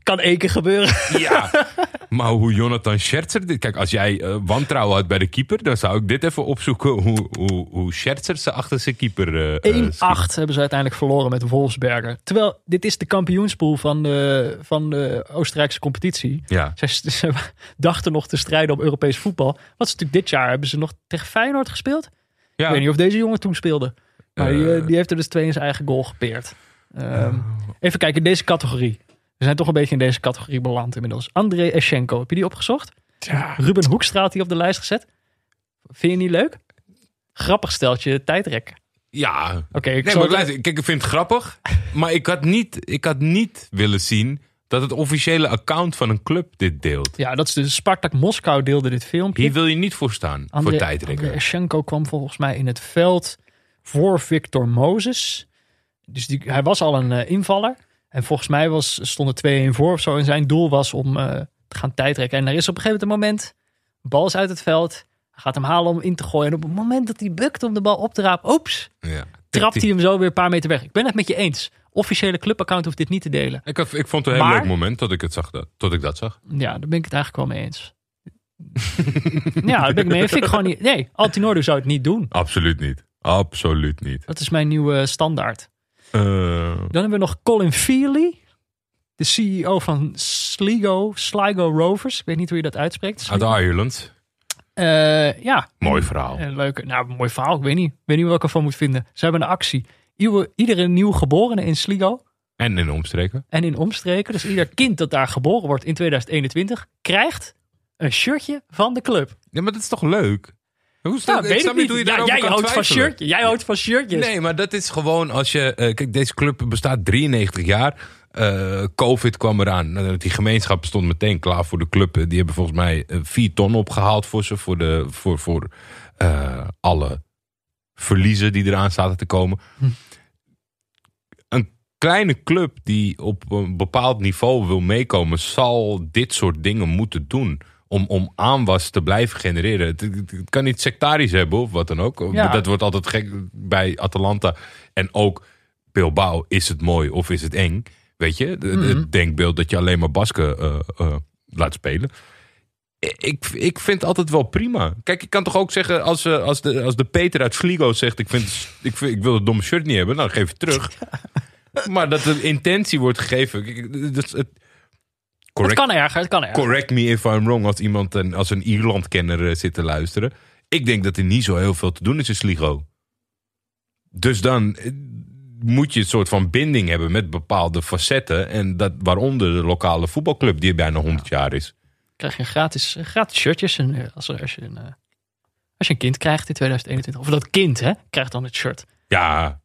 Kan één keer gebeuren. Ja, maar hoe Jonathan Scherzer... dit- Kijk, als jij eh, wantrouwen had bij de keeper... dan zou ik dit even opzoeken hoe, hoe, hoe Scherzer ze achter zijn keeper... eh, eh, 1-8 schiet. hebben ze uiteindelijk verloren met Wolfsberger. Terwijl dit is de kampioenspool van de, van de Oostenrijkse competitie. Ja, Zij ze dachten nog te strijden op Europees voetbal. Wat is natuurlijk dit jaar hebben ze nog tegen Feyenoord gespeeld. ja. Ik weet niet of deze jongen toen speelde. Maar die, eh, Eh. die heeft er dus twee in zijn eigen goal gepeerd. Ehm, Even kijken, in deze categorie. We zijn toch een beetje in deze categorie beland inmiddels. André Eschenko, heb je die opgezocht? Ja. Ruben Hoekstra had die op de lijst gezet. Vind je niet leuk? Grappig steltje tijdrekken. Ja. Oké, ik Nee, maar luister, kijk, ik vind het grappig. Maar ik had, niet, ik had niet willen zien dat het officiële account van een club dit deelt. Ja, dat is dus Spartak Moskou deelde dit filmpje. Hier wil je niet voor staan, André, voor tijdrekken. André Eschenko kwam volgens mij in het veld voor Victor Moses. Dus die, hij was al een eh, invaller. En volgens mij was, stond er 2-1 voor of zo. En zijn doel was om eh, te gaan tijdrekken. En er is op een gegeven moment een bal is uit het veld. Hij gaat hem halen om in te gooien. En op het moment dat hij bukt om de bal op te rapen, oeps, Ja. trapt hij hem zo weer een paar meter weg. Ik ben het met je eens. Officiële clubaccount hoeft dit niet te delen. Ik, ik vond het een heel leuk moment tot ik, het zag, dat, tot ik dat zag. Ja, daar ben ik het eigenlijk wel mee eens. ja, daar ben ik mee. Vind ik gewoon niet. Nee, Altinordo zou het niet doen. Absoluut niet. Absoluut niet. Dat is mijn nieuwe standaard. Eh, Dan hebben we nog Colin Feely, de CEO van Sligo, Sligo Rovers. Ik weet niet hoe je dat uitspreekt. uit Ireland. Eh, ja. Mooi verhaal. Een leuke, nou, mooi verhaal. Ik weet niet. Ik weet niet welke van moet vinden. Ze hebben een actie. Ieder- iedere nieuw geborene in Sligo En in omstreken. en in omstreken, dus ieder kind dat daar geboren wordt in 2021, krijgt een shirtje van de club. Ja, maar dat is toch leuk? Hoe Nou, weet ik snap niet. hoe je Ja, jij houdt van shirtje. Jij houdt van shirtjes. Nee, maar dat is gewoon als je... eh, kijk, deze club bestaat 93 jaar. Eh, Covid kwam eraan. Nou, Die gemeenschap stond meteen klaar voor de club. Die hebben volgens mij eh, vier ton opgehaald voor ze. Voor, de, voor, voor eh, alle verliezen die eraan zaten te komen. Hm. Een kleine club die op een bepaald niveau wil meekomen... zal dit soort dingen moeten doen... Om, om aanwas te blijven genereren. Het, het- het kan niet sectarisch hebben of wat dan ook. Ja. Dat wordt altijd gek bij Atalanta. En ook Bilbao, is het mooi of is het eng? Weet je, De- Mhm. het denkbeeld dat je alleen maar Basken eh, eh, laat spelen. Ik, ik vind het altijd wel prima. Kijk, ik kan toch ook zeggen, als, eh, als, de, als de Peter uit Sligo zegt... Ik, vind, ik, vind, ik wil het domme shirt niet hebben, nou geef het terug. Maar dat de intentie wordt gegeven... kijk, is het, correct, kan erger, het kan erger. correct me if I'm wrong als iemand een, als een Ierland-kenner eh, zit te luisteren. Ik denk dat er niet zo heel veel te doen is in Sligo. Dus dan eh, moet je een soort van binding hebben met bepaalde facetten. En dat, waaronder de lokale voetbalclub die bijna 100 jaar is. krijg je gratis, gratis shirtjes en, eh, als, als je een, eh, Als je een kind krijgt in 2021. Of dat kind, hè, krijgt dan het shirt Ja,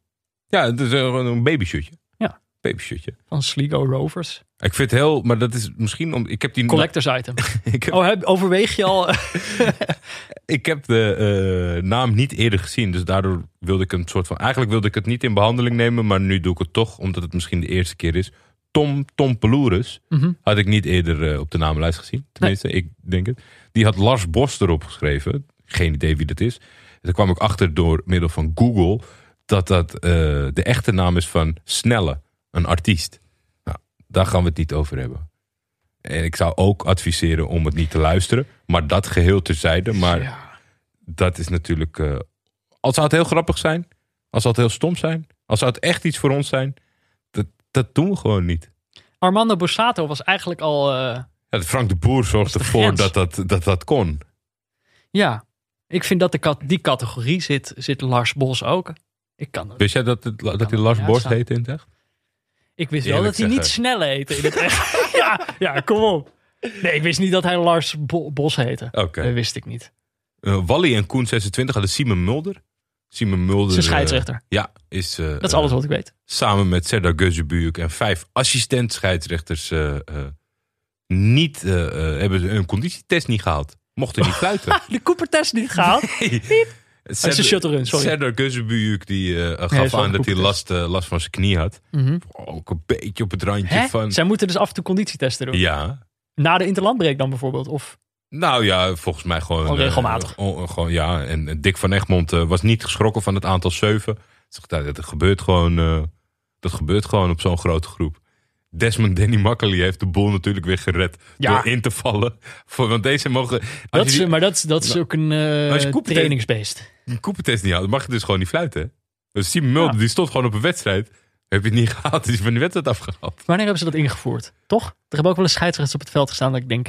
ja het is gewoon een babyshirtje. Ja. Babyshirtje. van Sligo Rovers. Ik vind het heel, maar dat is misschien om. Ik heb die. Collectors item. Ik heb, Oh, overweeg je al... ik heb de eh, naam niet eerder gezien, dus daardoor wilde ik een soort van. Eigenlijk wilde ik het niet in behandeling nemen, maar nu doe ik het toch, omdat het misschien de eerste keer is. Tom Tom Pelourus Mhm. had ik niet eerder eh, op de namenlijst gezien. Tenminste, ik denk het. Die had Lars Bos erop geschreven. Geen idee wie dat is. Daar kwam ik achter door middel van Google dat dat eh, de echte naam is van Snelle, een artiest. Daar gaan we het niet over hebben. En ik zou ook adviseren om het niet te luisteren. Maar dat geheel terzijde. Maar Ja. dat is natuurlijk. eh, als zou het heel grappig zijn. Als zou het heel stom zijn. Als zou het echt iets voor ons zijn. Dat, dat doen we gewoon niet. Armando Borsato was eigenlijk al... eh, Ja, Frank de Boer zorgde de ervoor dat dat, dat dat kon. ja, ik vind dat de die categorie zit, zit Lars Bos ook. Ik kan. Wist jij dat, het, dat hij Lars uitstaan. heette in het echt? Ik wist wel dat hij niet snelle heette in het echt. ja, ja, kom op. Nee, ik wist niet dat hij Lars Bo- Bos heette. Oké. Dat wist ik niet. Eh, Wally en Koen 26 hadden Simon Mulder. Simon Mulder. Zijn eh, scheidsrechter. ja, is. eh, Dat is alles wat ik weet. samen met Serdar Gözebuyuk en vijf assistent scheidsrechters niet, hebben ze een conditietest niet gehaald. Mochten niet fluiten. De Cooper-test niet gehaald. Serdar-. Serdar die is gaf aan dat hij last, eh, last van zijn knie had. Mhm. Ook een beetje op het randje Hè? van... Zij moeten dus af en toe conditietesten doen. Ja, Na de interlandbreak dan bijvoorbeeld. Of nou ja, volgens mij gewoon... Gewoon eh, regelmatig. on- gewoon, ja, en Dick van Egmond was niet geschrokken van het aantal zeven. Zegt, dat gebeurt gewoon, dat gebeurt gewoon op zo'n grote groep. Desmond Danny Makkely heeft de boel natuurlijk weer gered Ja. door in te vallen. Voor, want deze mogen... Dat is, die, maar dat, is- dat is ook een Cooper- trainingsbeest. een Cooper-test niet dan mag je dus gewoon niet fluiten. Dus Simon Mulder, Ja. die stond gewoon op een wedstrijd. Heb je het niet gehaald, is van de wedstrijd afgehaald. Wanneer hebben ze dat ingevoerd? Toch? Er hebben ook wel eens scheidsrechters op het veld gestaan dat ik denk...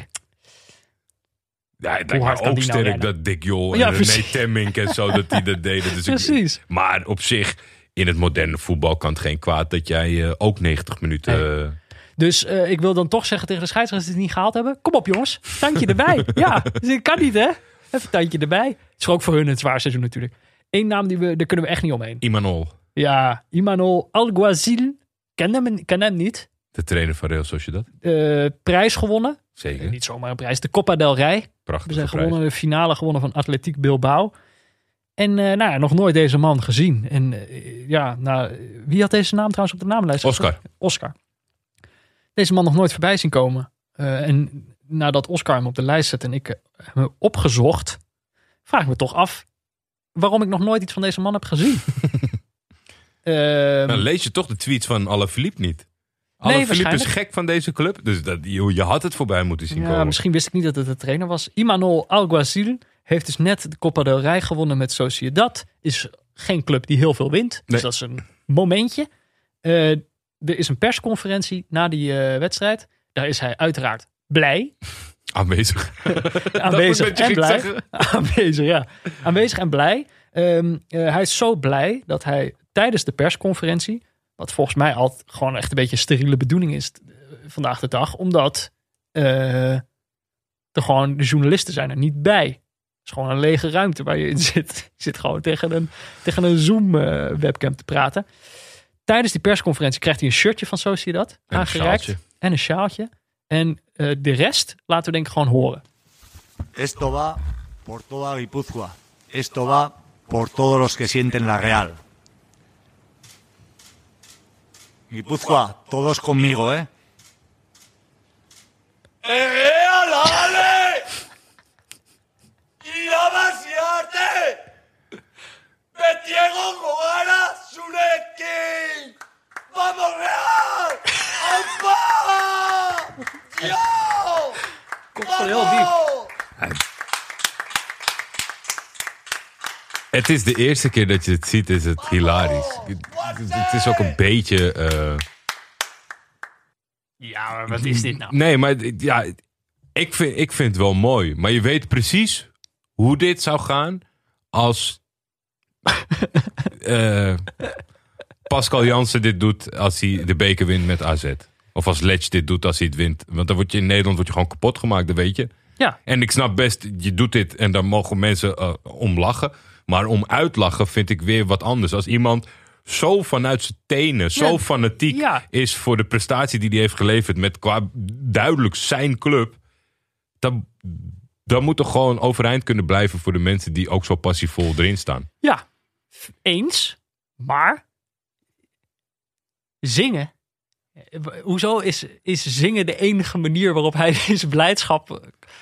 Ja, het lijkt ook nou sterk dat Dick Jol en Ja, René. Temmink en zo, dat die dat deden. Dus ik- Precies. maar op zich, in het moderne voetbal kan het geen kwaad dat jij eh, ook 90 minuten... eh, Dus eh, ik wil dan toch zeggen tegen de scheidsrechters die het niet gehaald hebben. Kom op jongens, tandje erbij. ja, dus kan niet hè. Even een tandje erbij. Het is ook voor hun een zwaar seizoen natuurlijk. Eén naam, die we, daar kunnen we echt niet omheen. Imanol, Ja, Imanol Alguazil. Ken hem, ken hem niet. de trainer van Real Sociedad. Eh, prijs gewonnen. Zeker, Niet zomaar een prijs. De Copa del Rey. We prachtige zijn gewonnen, de finale gewonnen van Atletiek Bilbao. En eh, nou ja, nog nooit deze man gezien. En eh, ja, nou, wie had deze naam trouwens op de naamlijst? Oscar. Oscar. Deze man nog nooit voorbij zien komen. Eh, en nadat Oscar hem op de lijst zet en ik hem opgezocht, vraag ik me toch af waarom ik nog nooit iets van deze man heb gezien. Ehm, Dan lees je toch de tweets van Alaphilippe niet. Nee, Alaphilippe is gek van deze club. Dus dat, je, je had het voorbij moeten zien ja, komen. misschien wist ik niet dat het de trainer was. Imanol Alguazil heeft dus net de Copa del Rey gewonnen met Sociedad. Is geen club die heel veel wint. Dus dat is een momentje. Eh, er is een persconferentie na die eh, wedstrijd. Daar is hij uiteraard blij. Aanwezig. Aanwezig en blij. Aanwezig, ja. Aanwezig en blij. Ehm, eh, hij is zo blij dat hij tijdens de persconferentie, wat volgens mij altijd gewoon echt een beetje een steriele bedoeling is vandaag de dag, omdat eh, er gewoon de journalisten zijn er niet bij. Het is gewoon een lege ruimte waar je in zit. Je zit gewoon tegen een, tegen een Zoom-webcam te praten. Tijdens die persconferentie krijgt hij een shirtje van Sociedad En een aangereikt. sjaaltje. En een sjaaltje. En eh, de rest laten we denk ik gewoon horen. Esto va por toda Guipúzcoa. Esto va por todos los que sienten la Real. Guipúzcoa, todos conmigo, ¿eh? Betiego Gogara Surekin! ¡Vamos Real! ¡Ampa! ¡Yo! heel diep. ¡Vamos! Het is de eerste keer dat je het ziet, is het hilarisch. Het is ook een beetje... eh, Ja, maar wat is dit nou? Nee, maar ja, ik vind, ik vind het wel mooi. Maar je weet precies hoe dit zou gaan als eh, Pascal Jansen dit doet als hij de beker wint met AZ. Of als Letch dit doet als hij het wint. Want dan word je in Nederland word je gewoon kapot gemaakt, dat weet je. Ja. En ik snap best, je doet dit en dan mogen mensen eh, om lachen. Maar om uitlachen vind ik weer wat anders. Als iemand zo vanuit zijn tenen, zo Ja. fanatiek Ja. is voor de prestatie die hij heeft geleverd met qua duidelijk zijn club. Dan, dan moet er gewoon overeind kunnen blijven voor de mensen die ook zo passievol erin staan. Ja, eens. Maar zingen. Hoezo is, is zingen de enige manier waarop hij deze blijdschap eh,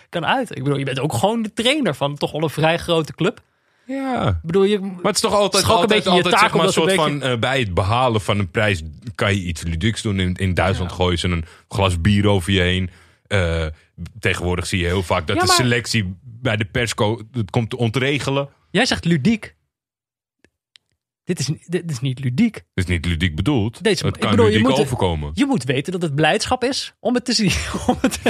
kan uiten? Ik bedoel, je bent ook gewoon de trainer van toch wel een vrij grote club. Ja. Ik bedoel, je, Maar het is toch altijd, is beetje je altijd taak zeg maar, een soort een van eh, bij het behalen van een prijs kan je iets ludieks doen. In, in Duitsland gooien ze een glas bier over je heen. Eh, tegenwoordig zie je heel vaak dat Ja, de selectie bij de persco het komt te ontregelen. jij zegt ludiek. Dit is, dit is niet ludiek. Dat is niet ludiek bedoeld. Deze- het ik kan bedoel, je ludiek moet- overkomen. Je moet weten dat het blijdschap is om het te zien, om het,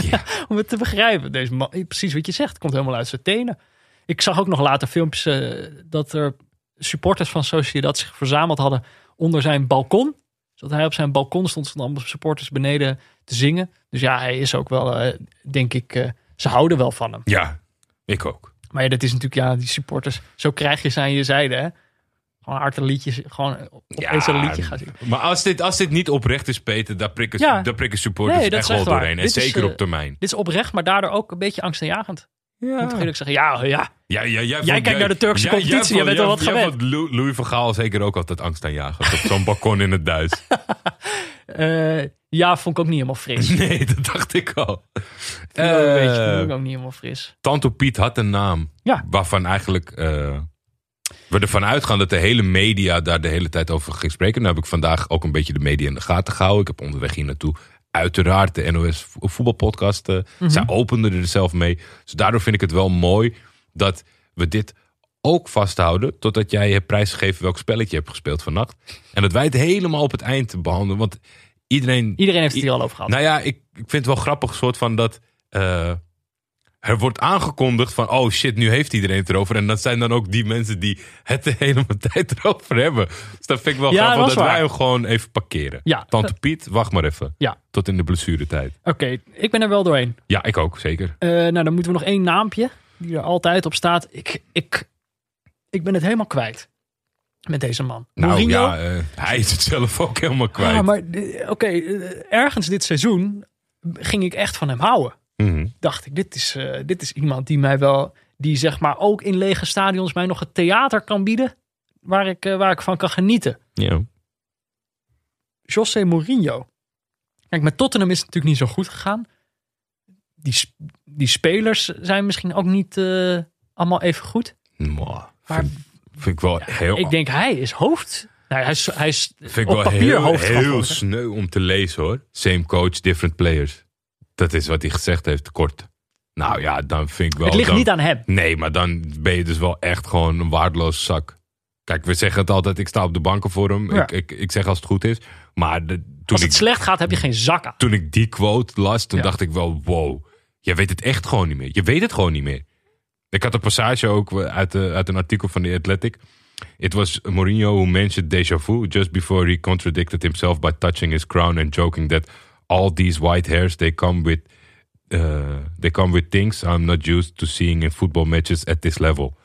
om het te begrijpen. Deze man, precies wat je zegt, het komt helemaal uit zijn tenen. Ik zag ook nog later filmpjes eh, dat er supporters van Sociedad zich verzameld hadden onder zijn balkon. Zodat hij op zijn balkon stond, stonden allemaal supporters beneden te zingen. Dus ja, hij is ook wel, eh, denk ik, eh, ze houden wel van hem. Ja, ik ook. Maar ja, dat is natuurlijk, ja, die supporters, zo krijg je ze aan je zijde, hè. Gewoon hard een liedje, gewoon opeens een liedje zingen. Maar als dit, als dit niet oprecht is, Peter, daar prikken, Ja. daar prikken supporters Nee, echt wel doorheen. En is, zeker eh, op termijn. Dit is oprecht, maar daardoor ook een beetje angstaanjagend. Ik moet Ja. eerlijk zeggen, ja, ja, Ja, ja, jij, Jij kijkt naar de Turkse competitie, jij bent wel wat gewend. vond Lou- Louis van Gaal zeker ook altijd angst aan jagen. Op zo'n balkon in het Duits. Eh, ja, vond ik ook niet helemaal fris. Nee, dat dacht ik al. Een beetje, Eh, vond ik ook niet helemaal fris. Tanto Piet had een naam. Ja. Waarvan eigenlijk we ervan uitgaan dat de hele media daar de hele tijd over ging spreken. Nu heb ik vandaag ook een beetje de media in de gaten gehouden. Ik heb onderweg hier naartoe uiteraard de NOS vo- voetbalpodcast. eh, Zij openden er zelf mee. Dus daardoor vind ik het wel mooi dat we dit ook vasthouden. Totdat jij hebt prijsgegeven welk spelletje je hebt gespeeld vannacht. En dat wij het helemaal op het eind behandelen. Want iedereen Iedereen heeft het hier al over gehad. nou ja, ik, ik vind het wel grappig, soort van dat. eh, er wordt aangekondigd van, oh shit, nu heeft iedereen het erover. En dat zijn dan ook die mensen die het de hele tijd erover hebben. Dus dat vind ik wel Ja, grappig dat wij hem gewoon even parkeren. Ja. Tante Piet, wacht maar even. Ja. Tot in de blessuretijd. Oké, ik ben er wel doorheen. Ja, ik ook, zeker. Eh, nou, dan moeten we nog één naampje, die er altijd op staat. Ik, ik, ik ben het helemaal kwijt met deze man. Nou Mourinho? ja, eh, hij is het zelf ook helemaal kwijt. Ah, maar eh, oké, eh, ergens dit seizoen ging ik echt van hem houden. Mhm. dacht ik, dit is, eh, dit is iemand die mij wel, die zeg maar ook in lege stadions mij nog het theater kan bieden. Waar ik, eh, waar ik van kan genieten. Ja. José Mourinho. Kijk, met Tottenham is het natuurlijk niet zo goed gegaan. Die, die spelers zijn misschien ook niet eh, allemaal even goed. Mwah. Maar vind, vind ik wel heel, ik denk, hij is hoofd. Nou, hij is, hij is vind ik op wel papier heel, hoofd. heel sneu om te lezen hoor. Same coach, different players. Dat is wat hij gezegd heeft, kort. Nou ja, dan vind ik wel... Het ligt dan- niet aan hem. Nee, maar dan ben je dus wel echt gewoon een waardeloos zak. Kijk, we zeggen het altijd, ik sta op de banken voor hem. Ja. Ik, ik, ik zeg als het goed is. Maar de, toen, Als ik, het slecht gaat, heb je geen zak aan. toen ik die quote las, toen Ja. dacht ik wel, wow. Jij weet het echt gewoon niet meer. Je weet het gewoon niet meer. Ik had een passage ook uit, de, uit een artikel van The Athletic. It was Mourinho who mentioned déjà vu just before he contradicted himself by touching his crown and joking that all these white hairs they come with uh, they come with things I'm not used to seeing in football matches at this level.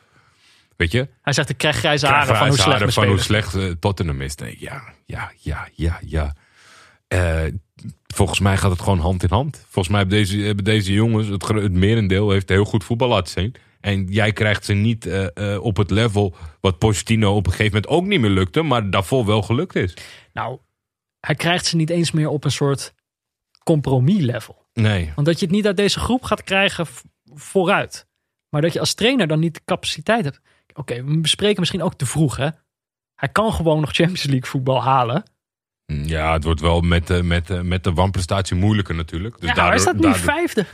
Weet je? Hij zegt, ik krijg grijze haren van hoe haren van hoe slecht eh, Tottenham is. Nee, ja, ja, ja, ja, ja. Eh, volgens mij gaat het gewoon hand in hand. Volgens mij hebben deze, hebben deze jongens, het, het merendeel, heeft heel goed voetbal laten zien. En jij krijgt ze niet eh, op het level wat Pochettino op een gegeven moment ook niet meer lukte, maar daarvoor wel gelukt is. Nou, hij krijgt ze niet eens meer op een soort compromis-level. Nee. Want dat je het niet uit deze groep gaat krijgen vooruit. Maar dat je als trainer dan niet de capaciteit hebt. Oké, we bespreken misschien ook te vroeg, hè? Hij kan gewoon nog Champions League voetbal halen. Ja, het wordt wel met, de met, de met de wanprestatie moeilijker natuurlijk. Dus ja, hij staat nu daardoor- vijfde.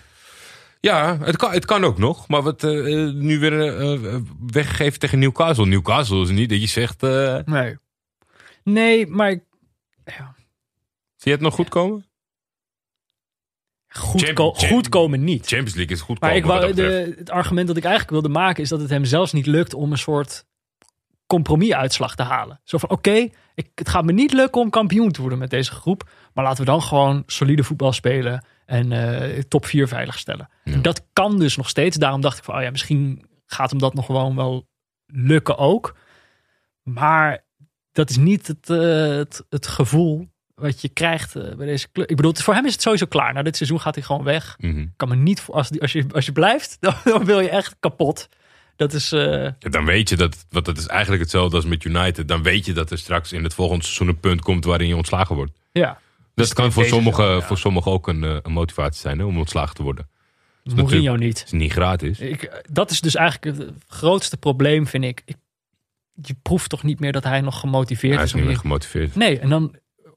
Ja, het kan, het kan ook nog. Maar wat eh, nu weer eh, eh, weggegeven tegen Newcastle. Newcastle is niet dat je zegt... Nee. Nee, maar ik- zie je het nog goed komen? Goed, Champ- ko- Champ- goed komen niet. Champions League is goed Maar komen de, het argument dat ik eigenlijk wilde maken is dat het hem zelfs niet lukt om een soort compromis-uitslag te halen. Zo van, oké, het gaat me niet lukken om kampioen te worden met deze groep. Maar laten we dan gewoon solide voetbal spelen en eh, top 4 veiligstellen. En dat kan dus nog steeds. Daarom dacht ik van, oh ja, misschien gaat hem dat nog gewoon wel lukken ook. Maar dat is niet het, eh, het, het gevoel wat je krijgt eh, bij deze club. Ik bedoel, voor hem is het sowieso klaar. Na dit seizoen gaat hij gewoon weg. Mhm. Kan me niet voor, als, die- als, je, als je blijft, dan, dan wil je echt kapot. Dat is, eh, Ja, dan weet je dat, want dat is eigenlijk hetzelfde als met United. Dan weet je dat er straks in het volgende seizoen een punt komt waarin je ontslagen wordt. ja. Dat kan voor sommigen, ja. voor sommigen ook een, eh, een motivatie zijn hè, om ontslagen te worden. Mourinho niet. Het is niet gratis. Ik, dat is dus eigenlijk het grootste probleem, vind ik. ik. Je proeft toch niet meer dat hij nog gemotiveerd Hij is. is om niet meer gemotiveerd. Nee, en dan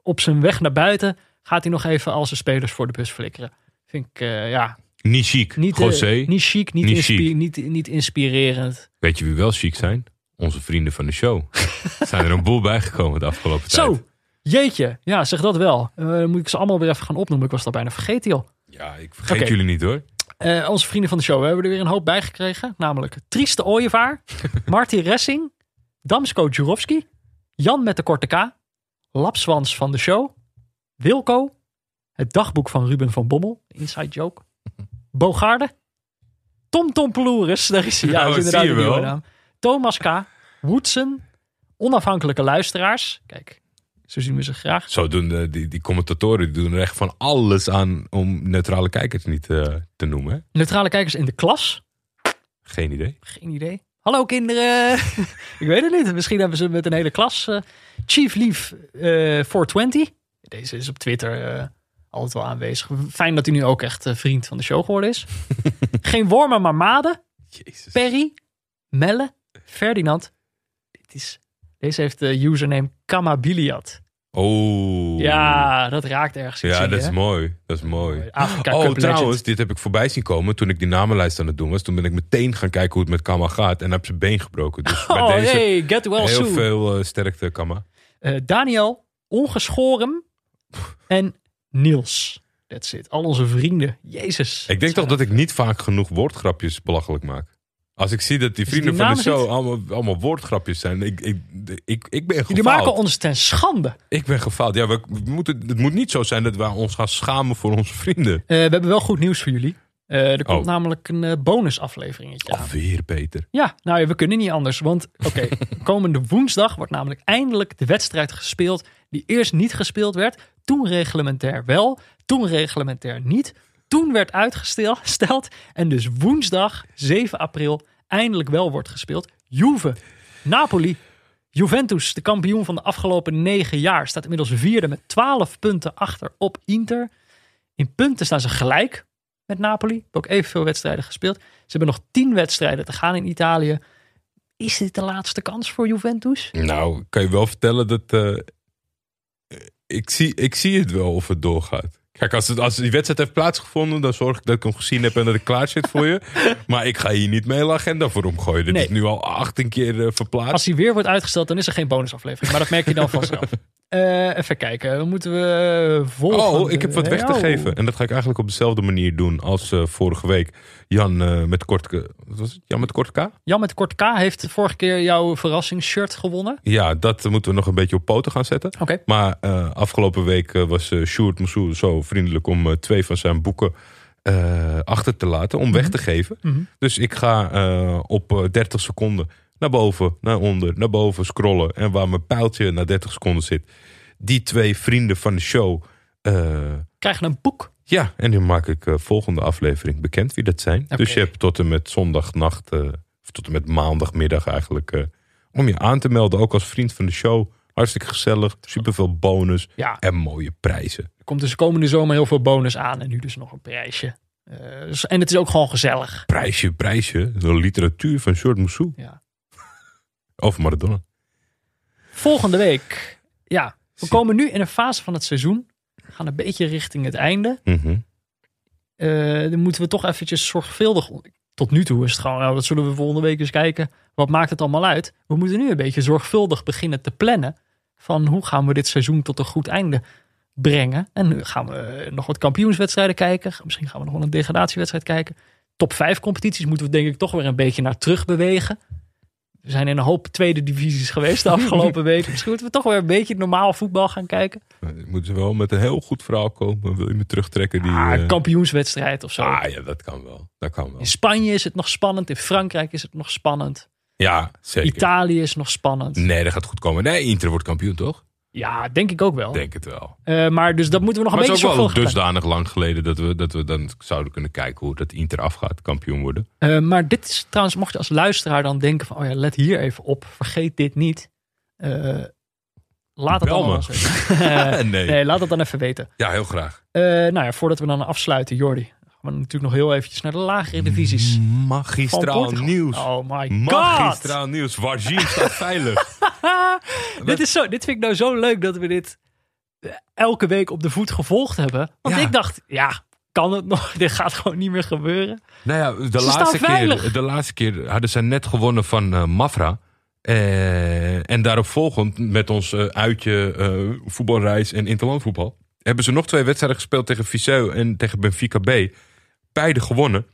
op zijn weg naar buiten gaat hij nog even al zijn spelers voor de bus flikkeren. Vind ik, eh, ja, Niet chic. niet, eh, José. niet chic, niet, Niet inspi- chic. Niet, niet inspirerend. Weet je wie wel chic zijn? Onze vrienden van de show. zijn er een boel bijgekomen de afgelopen tijd. Zo, jeetje. Ja, zeg dat wel. Eh, dan moet ik ze allemaal weer even gaan opnoemen. Ik was dat bijna vergeten, joh. Ja, ik vergeet jullie niet hoor. Onze vrienden van de show we hebben er weer een hoop bij gekregen. Namelijk Trieste Ooievaar, Marty Ressing, Damsko Jurovski, Jan met de korte K, Lapswans van de show, Wilco, het dagboek van Ruben van Bommel, inside joke, Bogarde, Tom Tom Ploeris, daar is hij, ja, Nou, dat is inderdaad een nieuwe naam, Thomas K, Woodson, onafhankelijke luisteraars, kijk, zo zien we ze graag, Zo doen de, die, die commentatoren die doen er echt van alles aan om neutrale kijkers niet eh, te noemen. Hè? neutrale kijkers in de klas, Geen idee. Geen idee. Hallo kinderen. ik weet het niet. Misschien hebben ze met een hele klas. eh, Chief Leaf eh 420. Deze is op Twitter eh, altijd wel aanwezig. Fijn dat hij nu ook echt eh, vriend van de show geworden is. Geen wormen, maar maden. Jezus. Perry, Melle, Ferdinand. Dit is, deze heeft de username Kamabiliat. Oh. Ja, dat raakt ergens. Ja, dat je, is hè? mooi. Dat is mooi. Afrika oh, Cup trouwens, Legend. dit heb ik voorbij zien komen toen ik die namenlijst aan het doen was. Toen ben ik meteen gaan kijken hoe het met Kama gaat en heb zijn been gebroken. Dus bij Oh, deze hey, get well heel soon. veel eh, sterkte, Kama. Eh, Daniel, Ongeschoren en Niels. That's it. Al onze vrienden. Jezus. Ik denk toch dat ik niet vaak genoeg woordgrapjes belachelijk maak. Als ik zie dat die die vrienden van de show allemaal, allemaal woordgrapjes zijn. Ik, ik, ik, ik ben Jullie maken gefaald. ons ten schande. Ik ben gefaald. Ja, we, we moeten, het moet niet zo zijn dat wij ons gaan schamen voor onze vrienden. Eh, we hebben wel goed nieuws voor jullie. Eh, er komt Oh. namelijk een eh, bonusafleveringetje aan. Alweer, Peter. Ja, nou ja, we kunnen niet anders. Want oké, komende woensdag wordt namelijk eindelijk de wedstrijd gespeeld. Die eerst niet gespeeld werd. Toen reglementair wel. Toen reglementair niet. Toen werd uitgesteld. En dus woensdag 7 april eindelijk wel wordt gespeeld. Juve, Napoli, Juventus, de kampioen van de afgelopen negen jaar, staat inmiddels vierde met 12 punten achter op Inter. In punten staan ze gelijk met Napoli. Ook evenveel wedstrijden gespeeld. Ze hebben nog 10 wedstrijden te gaan in Italië. Is dit de laatste kans voor Juventus? Nou, kan je wel vertellen dat... eh, ik, zie, ik zie het wel of het doorgaat. Kijk, als, het, als die wedstrijd heeft plaatsgevonden... dan zorg ik dat ik hem gezien heb en dat ik klaar zit voor je. Maar ik ga hier niet mijn hele agenda voor omgooien. Dit Nee. is nu al 18 keer eh, verplaatst. Als hij weer wordt uitgesteld, dan is er geen bonusaflevering. Maar dat merk je dan vanzelf. Eh, even kijken, moeten we volgen. Oh, ik heb wat weg te Oh. geven. En dat ga ik eigenlijk op dezelfde manier doen als eh, vorige week. Jan eh, met korte... Wat was het? Jan met korte K? Jan met kort K heeft vorige keer jouw verrassingsshirt gewonnen. Ja, dat moeten we nog een beetje op poten gaan zetten. Oké. Maar eh, afgelopen week eh, was eh Sjoerd Moussou zo vriendelijk om eh, twee van zijn boeken eh, achter te laten, om weg te geven. Mhm. Dus ik ga eh, op eh, 30 seconden naar boven, naar onder, naar boven scrollen. En waar mijn pijltje na 30 seconden zit, die twee vrienden van de show. eh, Krijgen een boek. ja, en dan maak ik eh, volgende aflevering bekend wie dat zijn. Dus je hebt tot en met zondagnacht, eh, of tot en met maandagmiddag eigenlijk, om je aan te melden. Ook als vriend van de show. Hartstikke gezellig, superveel bonus Ja, en mooie prijzen. er komt dus komende zomer heel veel bonus aan. En nu dus nog een prijsje. Dus- en het is ook gewoon gezellig. Prijsje, prijsje. De literatuur van Short Moussou. Ja. Over Maradona. Volgende week. Ja, we Zie- komen nu in een fase van het seizoen. We gaan een beetje richting het einde. Mhm. Eh, dan moeten we toch eventjes zorgvuldig. Tot nu toe is het gewoon, nou, dat zullen we volgende week eens kijken. Wat maakt het allemaal uit? We moeten nu een beetje zorgvuldig beginnen te plannen. Van hoe gaan we dit seizoen tot een goed einde brengen? En nu gaan we nog wat kampioenswedstrijden kijken. Misschien gaan we nog wel een degradatiewedstrijd kijken. Top 5 competities moeten we denk ik toch weer een beetje naar terug bewegen. We zijn in een hoop tweede divisies geweest de afgelopen weken. Misschien moeten we toch weer een beetje normaal voetbal gaan kijken. Moeten ze wel met een heel goed verhaal komen. Wil je me terugtrekken? Die, Ah, eh, een kampioenswedstrijd of zo. ah ja, dat kan wel. Dat kan wel. In Spanje is het nog spannend. In Frankrijk is het nog spannend. Ja, zeker. Italië is nog spannend. Nee, dat gaat goed komen. Nee, Inter wordt kampioen, toch? Ja, denk ik ook wel. Denk het wel. Eh, maar dus dat moeten we nog Maar een het is beetje ook wel zorgvuldig dusdanig lang geleden dat we, dat we dan zouden kunnen kijken hoe dat Inter afgaat, kampioen worden. Eh, maar dit is trouwens, mocht je als luisteraar dan denken van, oh ja, let hier even op, vergeet dit niet. Eh, laat het weten. nee. nee, laat het dan even weten. Ja, heel graag. Nou ja, voordat we dan afsluiten, Jordi, natuurlijk nog heel eventjes naar de lagere divisies. Magistraal nieuws. Oh my god! Magistraal nieuws. Wargien staat veilig. dit, is zo, dit vind ik nou zo leuk dat we dit eh, elke week op de voet gevolgd hebben. Want Ja. ik dacht, ja, kan het nog? Dit gaat gewoon niet meer gebeuren. nou ja, de Ze laatste, keer, de laatste keer hadden ze net gewonnen van eh, Mafra. Eh, en daarop volgend met ons uitje voetbalreis en interlandvoetbal. Hebben ze nog twee wedstrijden gespeeld tegen Viseu en tegen Benfica B. Beide gewonnen.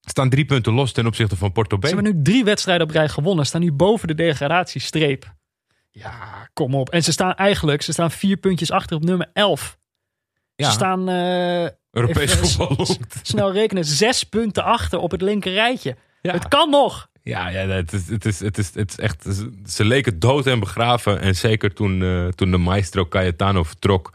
Staan drie punten los ten opzichte van Porto B. Ze hebben nu drie wedstrijden op rij gewonnen. Staan nu boven de degradatiestreep. Ja, kom op. En ze staan eigenlijk, ze staan vier puntjes achter op nummer 11. Ja. Ze staan, eh, Europees voetbal snel rekenen, zes punten achter op het linker rijtje. Ja. Het kan nog. Ja, ja het, is, het, is, het, is, het is echt. Ze leken dood en begraven. En zeker toen, eh, toen de maestro Cayetano vertrok.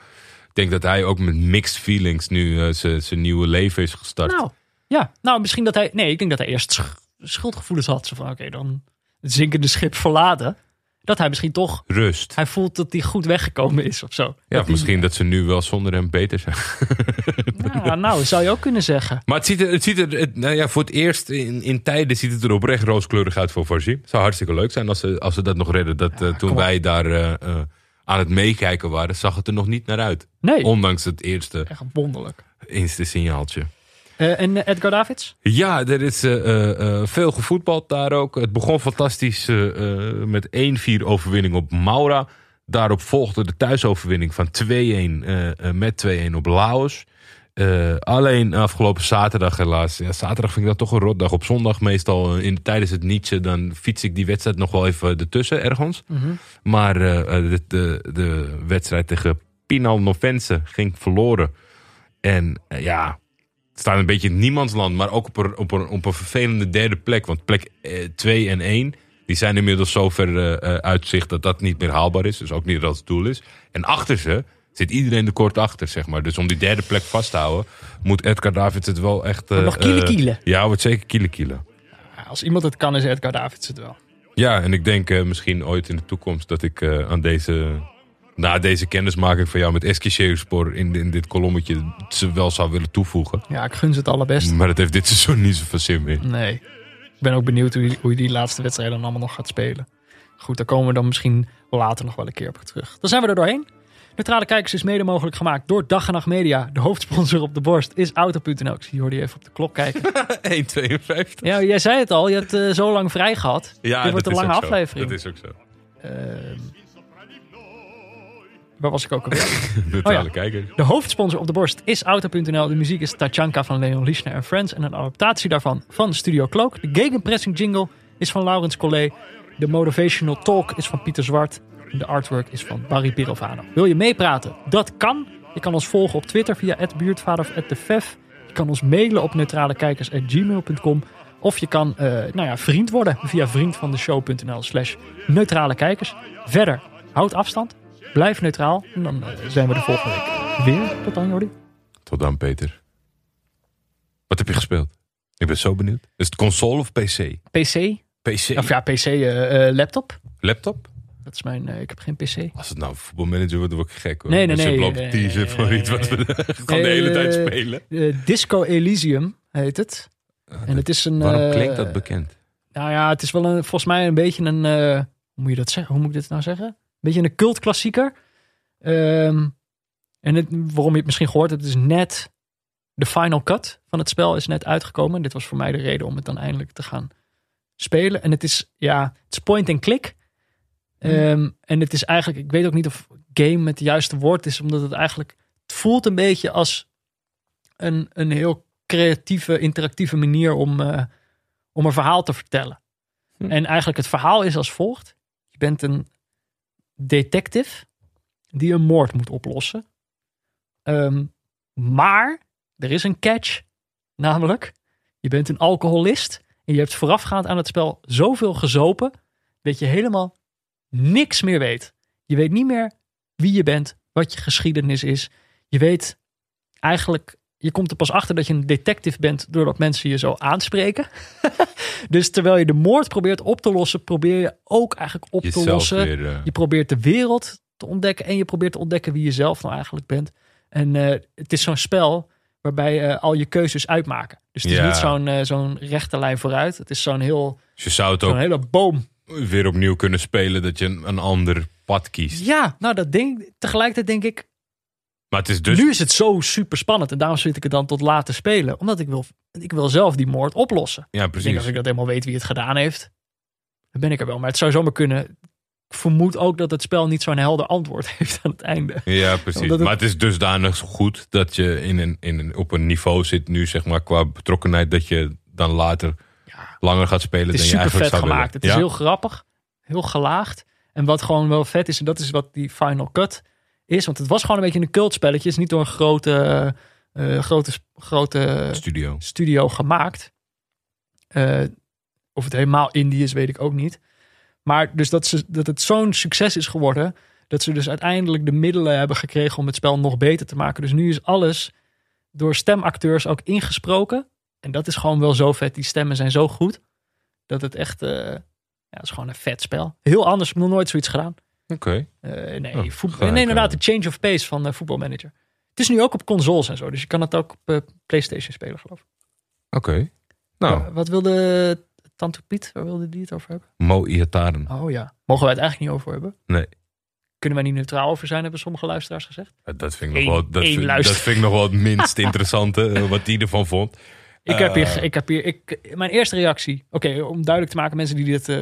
Ik denk dat hij ook met mixed feelings nu eh, zijn nieuwe leven is gestart. Nou, ja. Nou, misschien dat hij... Nee, ik denk dat hij eerst sch- schuldgevoelens had. Zo van, oké, dan het zinkende schip verlaten. Dat hij misschien toch... Rust. Hij voelt dat hij goed weggekomen is of zo. Ja, Dat misschien dat ze nu wel zonder hem beter zijn. Ja, nou, zou je ook kunnen zeggen. Maar het ziet er, het ziet er het- nou ja, voor het eerst in, in tijden ziet het er oprecht rooskleurig uit voor Varzi. Zou hartstikke leuk zijn als ze, als ze dat nog redden. Dat, eh, toen wij daar eh, aan het meekijken waren, zag het er nog niet naar uit. Nee, Ondanks het eerste, echt wonderlijk. eerste signaaltje. Eh, en eh, Edgar Davids? Ja, er is eh, eh, veel gevoetbald daar ook. Het begon fantastisch met 1-4 overwinning op Maura. Daarop volgde de thuisoverwinning van 2-1 eh, eh, met 2-1 op Laos. Eh, alleen afgelopen zaterdag helaas. Ja, zaterdag vind ik dat toch een rotdag. Op zondag meestal eh, in, tijdens het Nietzsche... dan fiets ik die wedstrijd nog wel even ertussen ergens. Maar eh, de, de, de wedstrijd tegen Pinal Novense ging verloren. En ja, het staat een beetje in niemandsland, maar ook op een, op een, op een vervelende derde plek. Want plek 2 en 1, die zijn inmiddels zo ver uit zicht dat dat niet meer haalbaar is. Dus ook niet dat het doel is. En achter ze zit iedereen er kort achter, zeg maar. Dus om die derde plek vast te houden, moet Edgar Davids het wel echt... eh, nog kielen kielen. ja, wordt zeker kielen kielen. Als iemand het kan, is Edgar Davids het wel. Ja, en ik denk eh, misschien ooit in de toekomst dat ik eh, aan deze... Na deze kennismaking van jou met Eskişehirspor in, in dit kolommetje ze wel zou willen toevoegen. Ja, ik gun ze het allerbest. Maar het heeft dit seizoen niet zoveel zin meer. Nee. Ik ben ook benieuwd hoe je, hoe je die laatste wedstrijden dan allemaal nog gaat spelen. Goed, daar komen we dan misschien later nog wel een keer op terug. Dan zijn we er doorheen. Neutrale Kijkers is mede mogelijk gemaakt door Dag en Nacht Media. De hoofdsponsor op de borst is Auto.nl. Ik zie Jordi even op de klok kijken. 1,52. ja, jij zei het al, je hebt eh, zo lang vrij gehad. Ja, Dit wordt een lange aflevering. Dat is ook zo. Ehm, waar was ik ook alweer? Neutrale Oh ja. kijker. De hoofdsponsor op de borst is Auto.nl. De muziek is Tachanka van Leon Lischner en Friends. En een adaptatie daarvan van Studio Cloak. De gegenpressing jingle is van Laurens Collet. De motivational talk is van Pieter Zwart. De artwork is van Barry Pirovano. Wil je meepraten? Dat kan. Je kan ons volgen op Twitter via @buurtvader of @defef. Je kan ons mailen op neutralekijkers@gmail.com. Of je kan eh, nou ja, vriend worden via vriendvandeshow.nl slash neutrale kijkers. Verder, houd afstand. Blijf neutraal. En dan eh, zijn we de volgende week weer. Tot dan, Jordi. Tot dan, Peter. Wat heb je gespeeld? Ik ben zo benieuwd. Is het console of PC? PC? PC? Of ja, PC, eh, laptop. Laptop? Dat is mijn, eh, ik heb geen PC. Als het nou een voetbalmanager wordt, dan word ik gek hoor. Nee, nee, je nee, loopt nee, teasen nee, voor iets wat we gewoon de hele tijd eh, spelen. Eh, Disco Elysium heet het. En het is een... Waarom klinkt dat bekend? Nou ja, het is wel een, volgens mij een beetje een... eh, hoe moet je dat zeggen? Hoe moet ik dit nou zeggen? Een beetje een cultklassieker. Ehm, en het, waarom je het misschien gehoord hebt, is net... De final cut van het spel is net uitgekomen. Dit was voor mij de reden om het dan eindelijk te gaan spelen. En het is, ja, het is point and click. Ehm, en het is eigenlijk, ik weet ook niet of game het juiste woord is, omdat het eigenlijk, het voelt een beetje als een, een heel creatieve, interactieve manier om, eh, om een verhaal te vertellen. En eigenlijk het verhaal is als volgt. Je bent een detective die een moord moet oplossen. Ehm, maar er is een catch. Namelijk, je bent een alcoholist. En je hebt voorafgaand aan het spel zoveel gezopen. dat je helemaal niks meer weet. Je weet niet meer wie je bent, wat je geschiedenis is. Je weet eigenlijk, je komt er pas achter dat je een detective bent doordat mensen je zo aanspreken. dus terwijl je de moord probeert op te lossen, probeer je ook eigenlijk op te lossen. weer, eh, Je probeert de wereld te ontdekken en je probeert te ontdekken wie je zelf nou eigenlijk bent. En eh, het is zo'n spel waarbij eh, al je keuzes uitmaken. Dus het is Ja. niet zo'n zo'n rechte lijn vooruit. Het is zo'n heel Dus je zou het ook hele boom. Weer opnieuw kunnen spelen dat je een, een ander pad kiest. Ja, nou dat ding. Tegelijkertijd denk ik, Maar het is dus... nu is het zo super spannend en daarom zit ik het dan tot later spelen, omdat ik wil, ik wil zelf die moord oplossen. Ja, Ik denk precies. als ik dat helemaal weet wie het gedaan heeft, dan ben ik er wel. Maar het zou zomaar kunnen. Ik vermoed ook dat het spel niet zo'n helder antwoord heeft aan het einde. Ja, precies. Het- Maar het is dusdanig goed dat je in een, in een, op een niveau zit nu, zeg maar, qua betrokkenheid, dat je dan later langer gaat spelen Het is dan je super eigenlijk vet zou gemaakt. willen. Het is Ja? heel grappig, heel gelaagd. En wat gewoon wel vet is, en dat is wat die Final Cut is. Want het was gewoon een beetje een cultspelletje. Het is niet door een grote, eh, grote, grote Studio. studio gemaakt. Eh, of het helemaal indie is, weet ik ook niet. Maar dus dat, ze, dat het zo'n succes is geworden. Dat ze dus uiteindelijk de middelen hebben gekregen om het spel nog beter te maken. Dus nu is alles door stemacteurs ook ingesproken. En dat is gewoon wel zo vet. Die stemmen zijn zo goed. Dat het echt. eh, ja, het is gewoon een vet spel. Heel anders. Ik heb nog nooit zoiets gedaan. Oké. Eh, nee, Oh, voet- gelijk, nee, inderdaad. eh. De Change of Pace van uh, Football Manager. Het is nu ook op consoles en zo. Dus je kan het ook op PlayStation spelen, geloof ik. Oké. Nou, Ja, wat wilde Tante Piet, waar wilde die het over hebben? Mo Iataren. Oh ja. Mogen wij het eigenlijk niet over hebben? Nee. Kunnen wij niet neutraal over zijn, hebben sommige luisteraars gezegd. Dat vind ik nog wel, dat vind, dat vind ik nog wel het minst interessante, wat die ervan vond. Ik heb hier, Eh. ik heb hier ik, mijn eerste reactie. Oké, om duidelijk te maken, mensen die dit eh,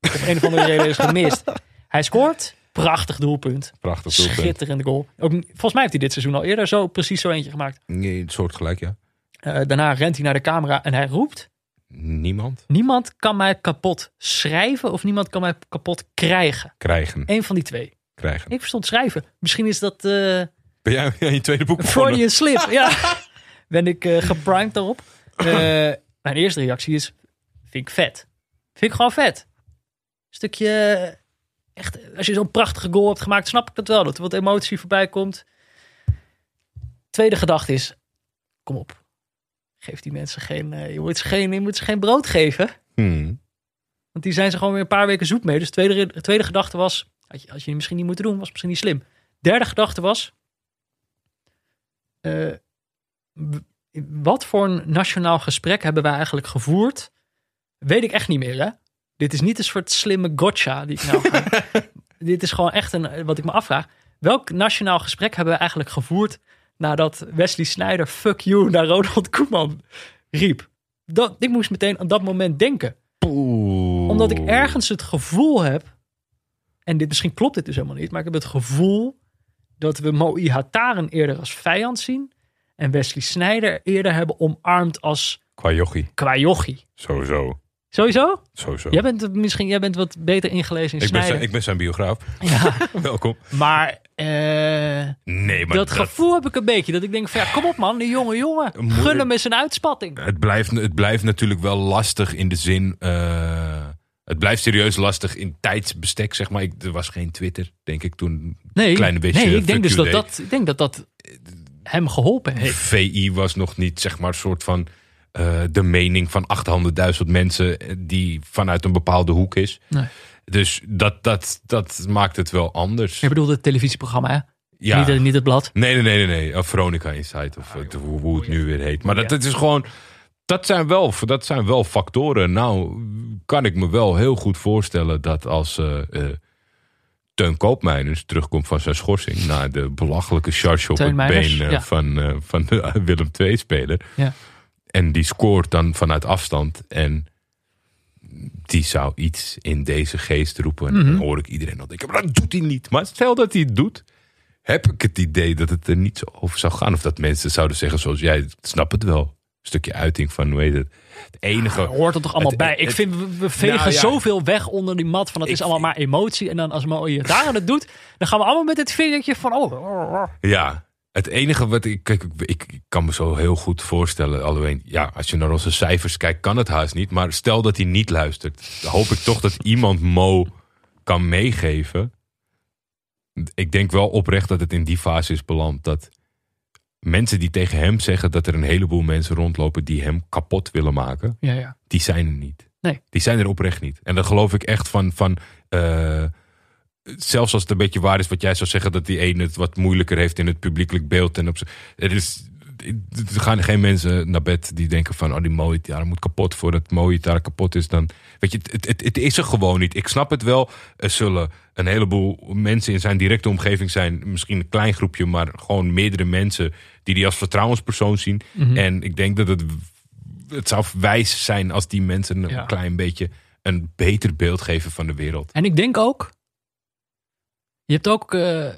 op een of andere reden is gemist. Hij scoort, prachtig doelpunt. Prachtig doelpunt. Schitterende goal. Ook, volgens mij heeft hij dit seizoen al eerder zo precies zo eentje gemaakt. Nee, een soort gelijk, ja. Eh, daarna rent hij naar de camera en hij roept: Niemand Niemand kan mij kapot schrijven of niemand kan mij kapot krijgen. krijgen. Eén van die twee. krijgen. Ik verstond schrijven. Misschien is dat eh Ben jij aan je tweede boek? Freudian slip. ja. Ben ik eh geprimed daarop. Eh, mijn eerste reactie is: vind ik vet. Vind ik gewoon vet. Stukje. eh, Echt, als je zo'n prachtige goal hebt gemaakt, snap ik dat wel. Dat er wat emotie voorbij komt. Tweede gedachte is: kom op. Geef die mensen geen. eh, je, moet ze geen je moet ze geen brood geven. Hmm. Want die zijn ze gewoon weer een paar weken zoet mee. Dus tweede, tweede gedachte was, had je, had je misschien niet moeten doen, was misschien niet slim. Derde gedachte was, wat voor een nationaal gesprek hebben wij eigenlijk gevoerd? Weet ik echt niet meer, hè? Dit is niet een soort slimme gotcha die ik nou ga. Dit is gewoon echt een, wat ik me afvraag. Welk nationaal gesprek hebben we eigenlijk gevoerd nadat Wesley Sneijder fuck you naar Ronald Koeman riep? Dat, ik moest meteen aan dat moment denken Poeh. omdat ik ergens het gevoel heb, en dit misschien klopt dit dus helemaal niet, maar ik heb het gevoel dat we Mo'i Hataren eerder als vijand zien en Wesley Sneijder eerder hebben omarmd als Qua jochie. kwajochie. Sowieso. Sowieso? Sowieso. Jij bent misschien jij bent wat beter ingelezen in ik, ben zijn, ik ben zijn biograaf. Ja, Welkom. maar eh, Nee, maar dat, gevoel heb ik een beetje. Dat ik denk van ja, kom op man, die jonge jongen. Gun hem eens een uitspatting. het, blijft, het blijft natuurlijk wel lastig in de zin... eh, het blijft serieus lastig in tijdsbestek, zeg maar. Ik, er was geen Twitter, denk ik, toen Nee, kleine beetje nee ik denk dus dat deed. dat, ik denk dat dat hem geholpen heeft. VI was nog niet, zeg maar, een soort van... eh, de mening van 800.000 mensen eh, die vanuit een bepaalde hoek is. Nee. Dus dat, dat, dat maakt het wel anders. Je bedoelt het televisieprogramma, hè? Ja. Niet, het- niet het blad. Nee, nee, nee, nee. nee. Oh, Veronica Insight of het- hoe, hoe het nu weer heet. Maar dat, dat is gewoon. Dat zijn, wel, dat zijn wel factoren. Nou, kan ik me wel heel goed voorstellen dat als eh eh, Teun Koopmeiners terugkomt van zijn schorsing. na de belachelijke charge op het been eh, ja. van, eh, van de Willem II-speler. Ja. En die scoort dan vanuit afstand. En die zou iets in deze geest roepen. En Mhm. dan hoor ik iedereen al denken, maar dat doet hij niet. Maar stel dat hij het doet, heb ik het idee dat het er niet zo over zou gaan. Of dat mensen zouden zeggen zoals jij, snap het wel. stukje uiting van, hoe heet het? Het enige... Hoort er toch allemaal Het- bij. Ik vind, we, vegen Nou ja. zoveel weg onder die mat van het is allemaal maar emotie. En dan als Mooie Raren het doet, dan gaan we allemaal met het vingertje van oh. Ja, het enige wat ik, kijk, ik kan me zo heel goed voorstellen, alleen, ja, als je naar onze cijfers kijkt, kan het haast niet. Maar stel dat hij niet luistert, dan hoop ik toch dat iemand Mo kan meegeven. Ik denk wel oprecht dat het in die fase is beland. Dat mensen die tegen hem zeggen dat er een heleboel mensen rondlopen die hem kapot willen maken, Ja, ja. die zijn er niet. Nee. Die zijn er oprecht niet. En dat geloof ik echt van. van eh, zelfs als het een beetje waar is wat jij zou zeggen, dat die ene het wat moeilijker heeft in het publiekelijk beeld. En op er, is, er gaan geen mensen naar bed die denken van, oh die mooie daar moet kapot voordat daar kapot is. Dan, weet je, het, het, het is er gewoon niet. Ik snap het wel. Er zullen een heleboel mensen in zijn directe omgeving zijn. Misschien een klein groepje, maar gewoon meerdere mensen die die als vertrouwenspersoon zien. En ik denk dat het het zou wijs zijn als die mensen een Ja. klein beetje een beter beeld geven van de wereld. En ik denk ook, je hebt ook eh,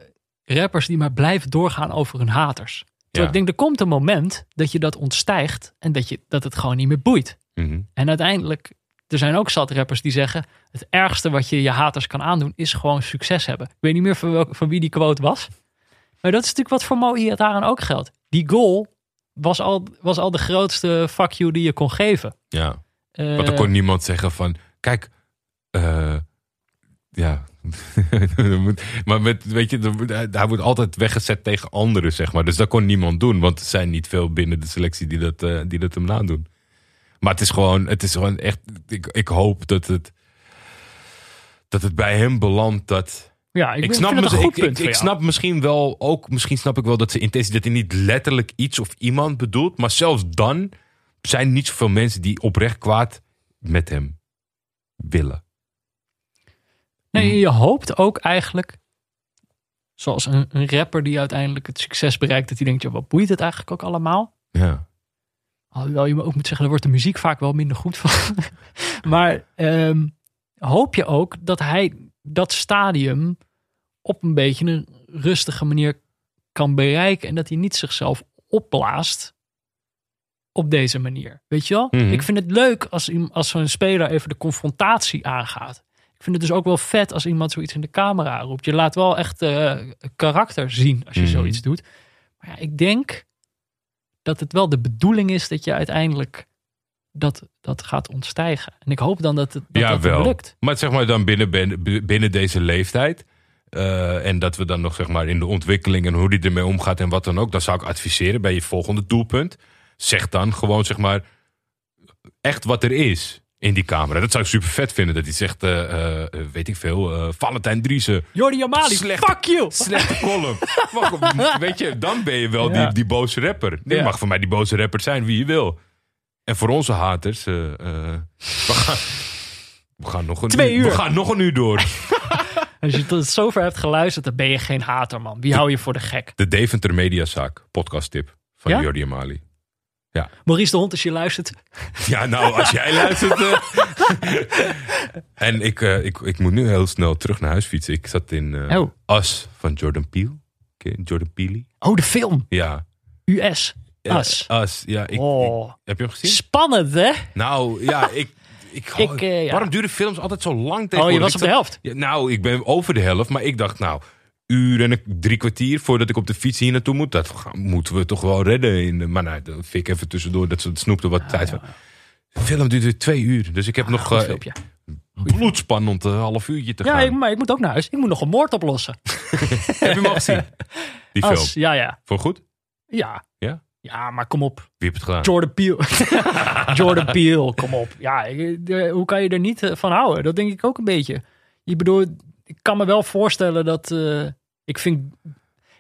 rappers die maar blijven doorgaan over hun haters. Terwijl ik denk, er komt een moment dat je dat ontstijgt en dat, je, dat het gewoon niet meer boeit. Mhm. En uiteindelijk, er zijn ook zat rappers die zeggen, het ergste wat je je haters kan aandoen is gewoon succes hebben. Ik weet niet meer van, welk, van wie die quote was. Maar dat is natuurlijk wat voor Mo Iataren ook geldt. Die goal was al, was al de grootste fuck you die je kon geven. Ja, Eh, want er kon niemand zeggen van, kijk, eh, ja, maar met, weet je, wordt- hij- wordt altijd weggezet tegen anderen, zeg maar. Dus dat kon niemand doen, want er zijn niet veel binnen de selectie die dat, eh, die dat hem nadoen. Maar het is gewoon, het is gewoon echt, ik, ik hoop dat het, dat het bij hem belandt dat... ja, ik, Ik, snap, mis- ik, ik, snap misschien wel ook, misschien snap ik wel dat ze intentie, dat hij niet letterlijk iets of iemand bedoelt. Maar zelfs dan zijn niet zoveel mensen die oprecht kwaad met hem willen. Nee, je hoopt ook eigenlijk, zoals een, een rapper die uiteindelijk het succes bereikt, dat hij denkt, ja, wat boeit het eigenlijk ook allemaal? Ja. Alhoewel je ook moet zeggen, daar wordt de muziek vaak wel minder goed van. maar ehm, hoop je ook dat hij dat stadium op een beetje een rustige manier kan bereiken. En dat hij niet zichzelf opblaast op deze manier. Weet je wel? Mhm. Ik vind het leuk als, als zo'n speler even de confrontatie aangaat. Ik vind het dus ook wel vet als iemand zoiets in de camera roept. Je laat wel echt eh, karakter zien als je Mhm. zoiets doet. Maar ja, ik denk dat het wel de bedoeling is dat je uiteindelijk dat, dat gaat ontstijgen. En ik hoop dan dat het, dat, ja, dat wel. lukt. Maar zeg maar dan binnen, binnen, binnen deze leeftijd. eh, en dat we dan nog zeg maar in de ontwikkeling en hoe die ermee omgaat en wat dan ook. Dan zou ik adviseren bij je volgende doelpunt. Zeg dan gewoon zeg maar echt wat er is in die camera. Dat zou ik super vet vinden. Dat hij zegt, eh, eh, weet ik veel, eh Valentijn Driessen. Jordi Amali, Slecht. fuck you! Slechte column. Weet je, dan ben je wel Ja. die, die boze rapper. Je Ja. mag voor mij die boze rapper zijn wie je wil. En voor onze haters, eh, eh, we, gaan, we gaan nog een Twee uur. We gaan nog een uur door. Als je tot zover hebt geluisterd, dan ben je geen hater, man. Wie hou je voor de gek? De Deventer Mediazaak podcast tip van Ja? Jordi Amali. Maurice de Hond, als je luistert. Ja, nou, als jij luistert. eh. en ik, eh, ik, ik moet nu heel snel terug naar huis fietsen. Ik zat in eh, Oh. As van Jordan Peele. Jordan Peele? Oh, de film. Ja. US. As. As, ja. Ik, Oh. ik- heb je hem gezien? Spannend, hè? Nou, ja, ik... ik, Ik, eh, ja. Waarom duren films altijd zo lang Oh, tegenwoordig? je was op de helft. Ja, nou, ik ben over de helft, maar ik dacht, nou, uur en een, drie kwartier voordat ik op de fiets hier naartoe moet, dat moeten we toch wel redden. In, de- maar nou, dat vind ik even tussendoor, dat ze het snoepte wat tijd van. De film duurt weer twee uur, dus ik heb nog Goed eh, filmpje. bloedspannend een half uurtje te Ja, gaan. ik, maar ik moet ook naar huis. Ik moet nog een moord oplossen. Heb je hem al gezien? Die film. Ja, ja. Voor goed? Ja. Ja? Ja, maar kom op. Wie heeft het gedaan? Jordan Peele. Jordan Peele, kom op. Ja, hoe kan je er niet eh, van houden? Dat denk ik ook een beetje. Ik bedoel, ik kan me wel voorstellen dat... eh, ik vind...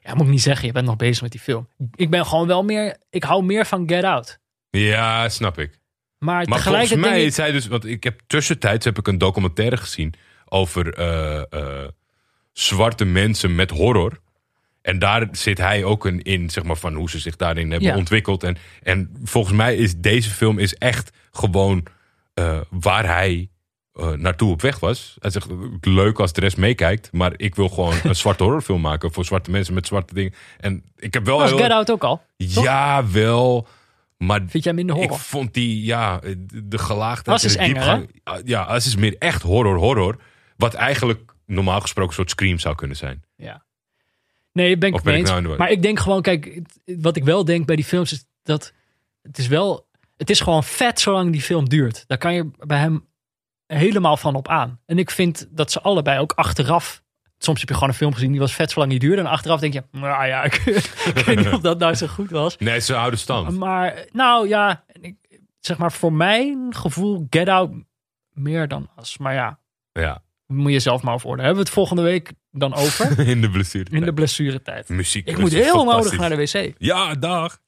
Ja, moet ik niet zeggen, je bent nog bezig met die film. Ik ben gewoon wel meer... Ik hou meer van Get Out. Ja, snap ik. Maar, Maar volgens mij is hij dus, want ik heb tussentijds heb ik een documentaire gezien over eh, eh, zwarte mensen met horror. En daar zit hij ook een in, zeg maar, van hoe ze zich daarin hebben Ja. ontwikkeld. En, en volgens mij is deze film is echt gewoon eh, waar hij eh, naartoe op weg was. Hij zegt, leuk als de rest meekijkt, maar ik wil gewoon een zwarte horrorfilm maken voor zwarte mensen met zwarte dingen. En ik heb wel was heel- Get Out ook al. ja, wel. Maar Vind jij minder ik horror? vond die, ja, de, gelaagdheid As is enger, Ja, As is meer echt horror, horror. Wat eigenlijk normaal gesproken een soort scream zou kunnen zijn. Ja. Nee, ben ik ben mee ik nou? Maar ik denk gewoon, kijk, wat ik wel denk bij die films is dat het is wel, het is gewoon vet zolang die film duurt. Daar kan je bij hem helemaal van op aan. En ik vind dat ze allebei ook achteraf, soms heb je gewoon een film gezien die was vet zolang die duurde. En achteraf denk je, nou ja, ik, ik weet niet of dat nou zo goed was. Nee, het is een oude stand. Maar nou ja, ik, zeg maar voor mijn gevoel Get Out meer dan As. Maar ja, Ja, moet je zelf maar over orde. Hebben we het volgende week dan over in de blessure. in de blessuretijd. Muziek. Ik moet heel nodig naar de wc. Ja, dag.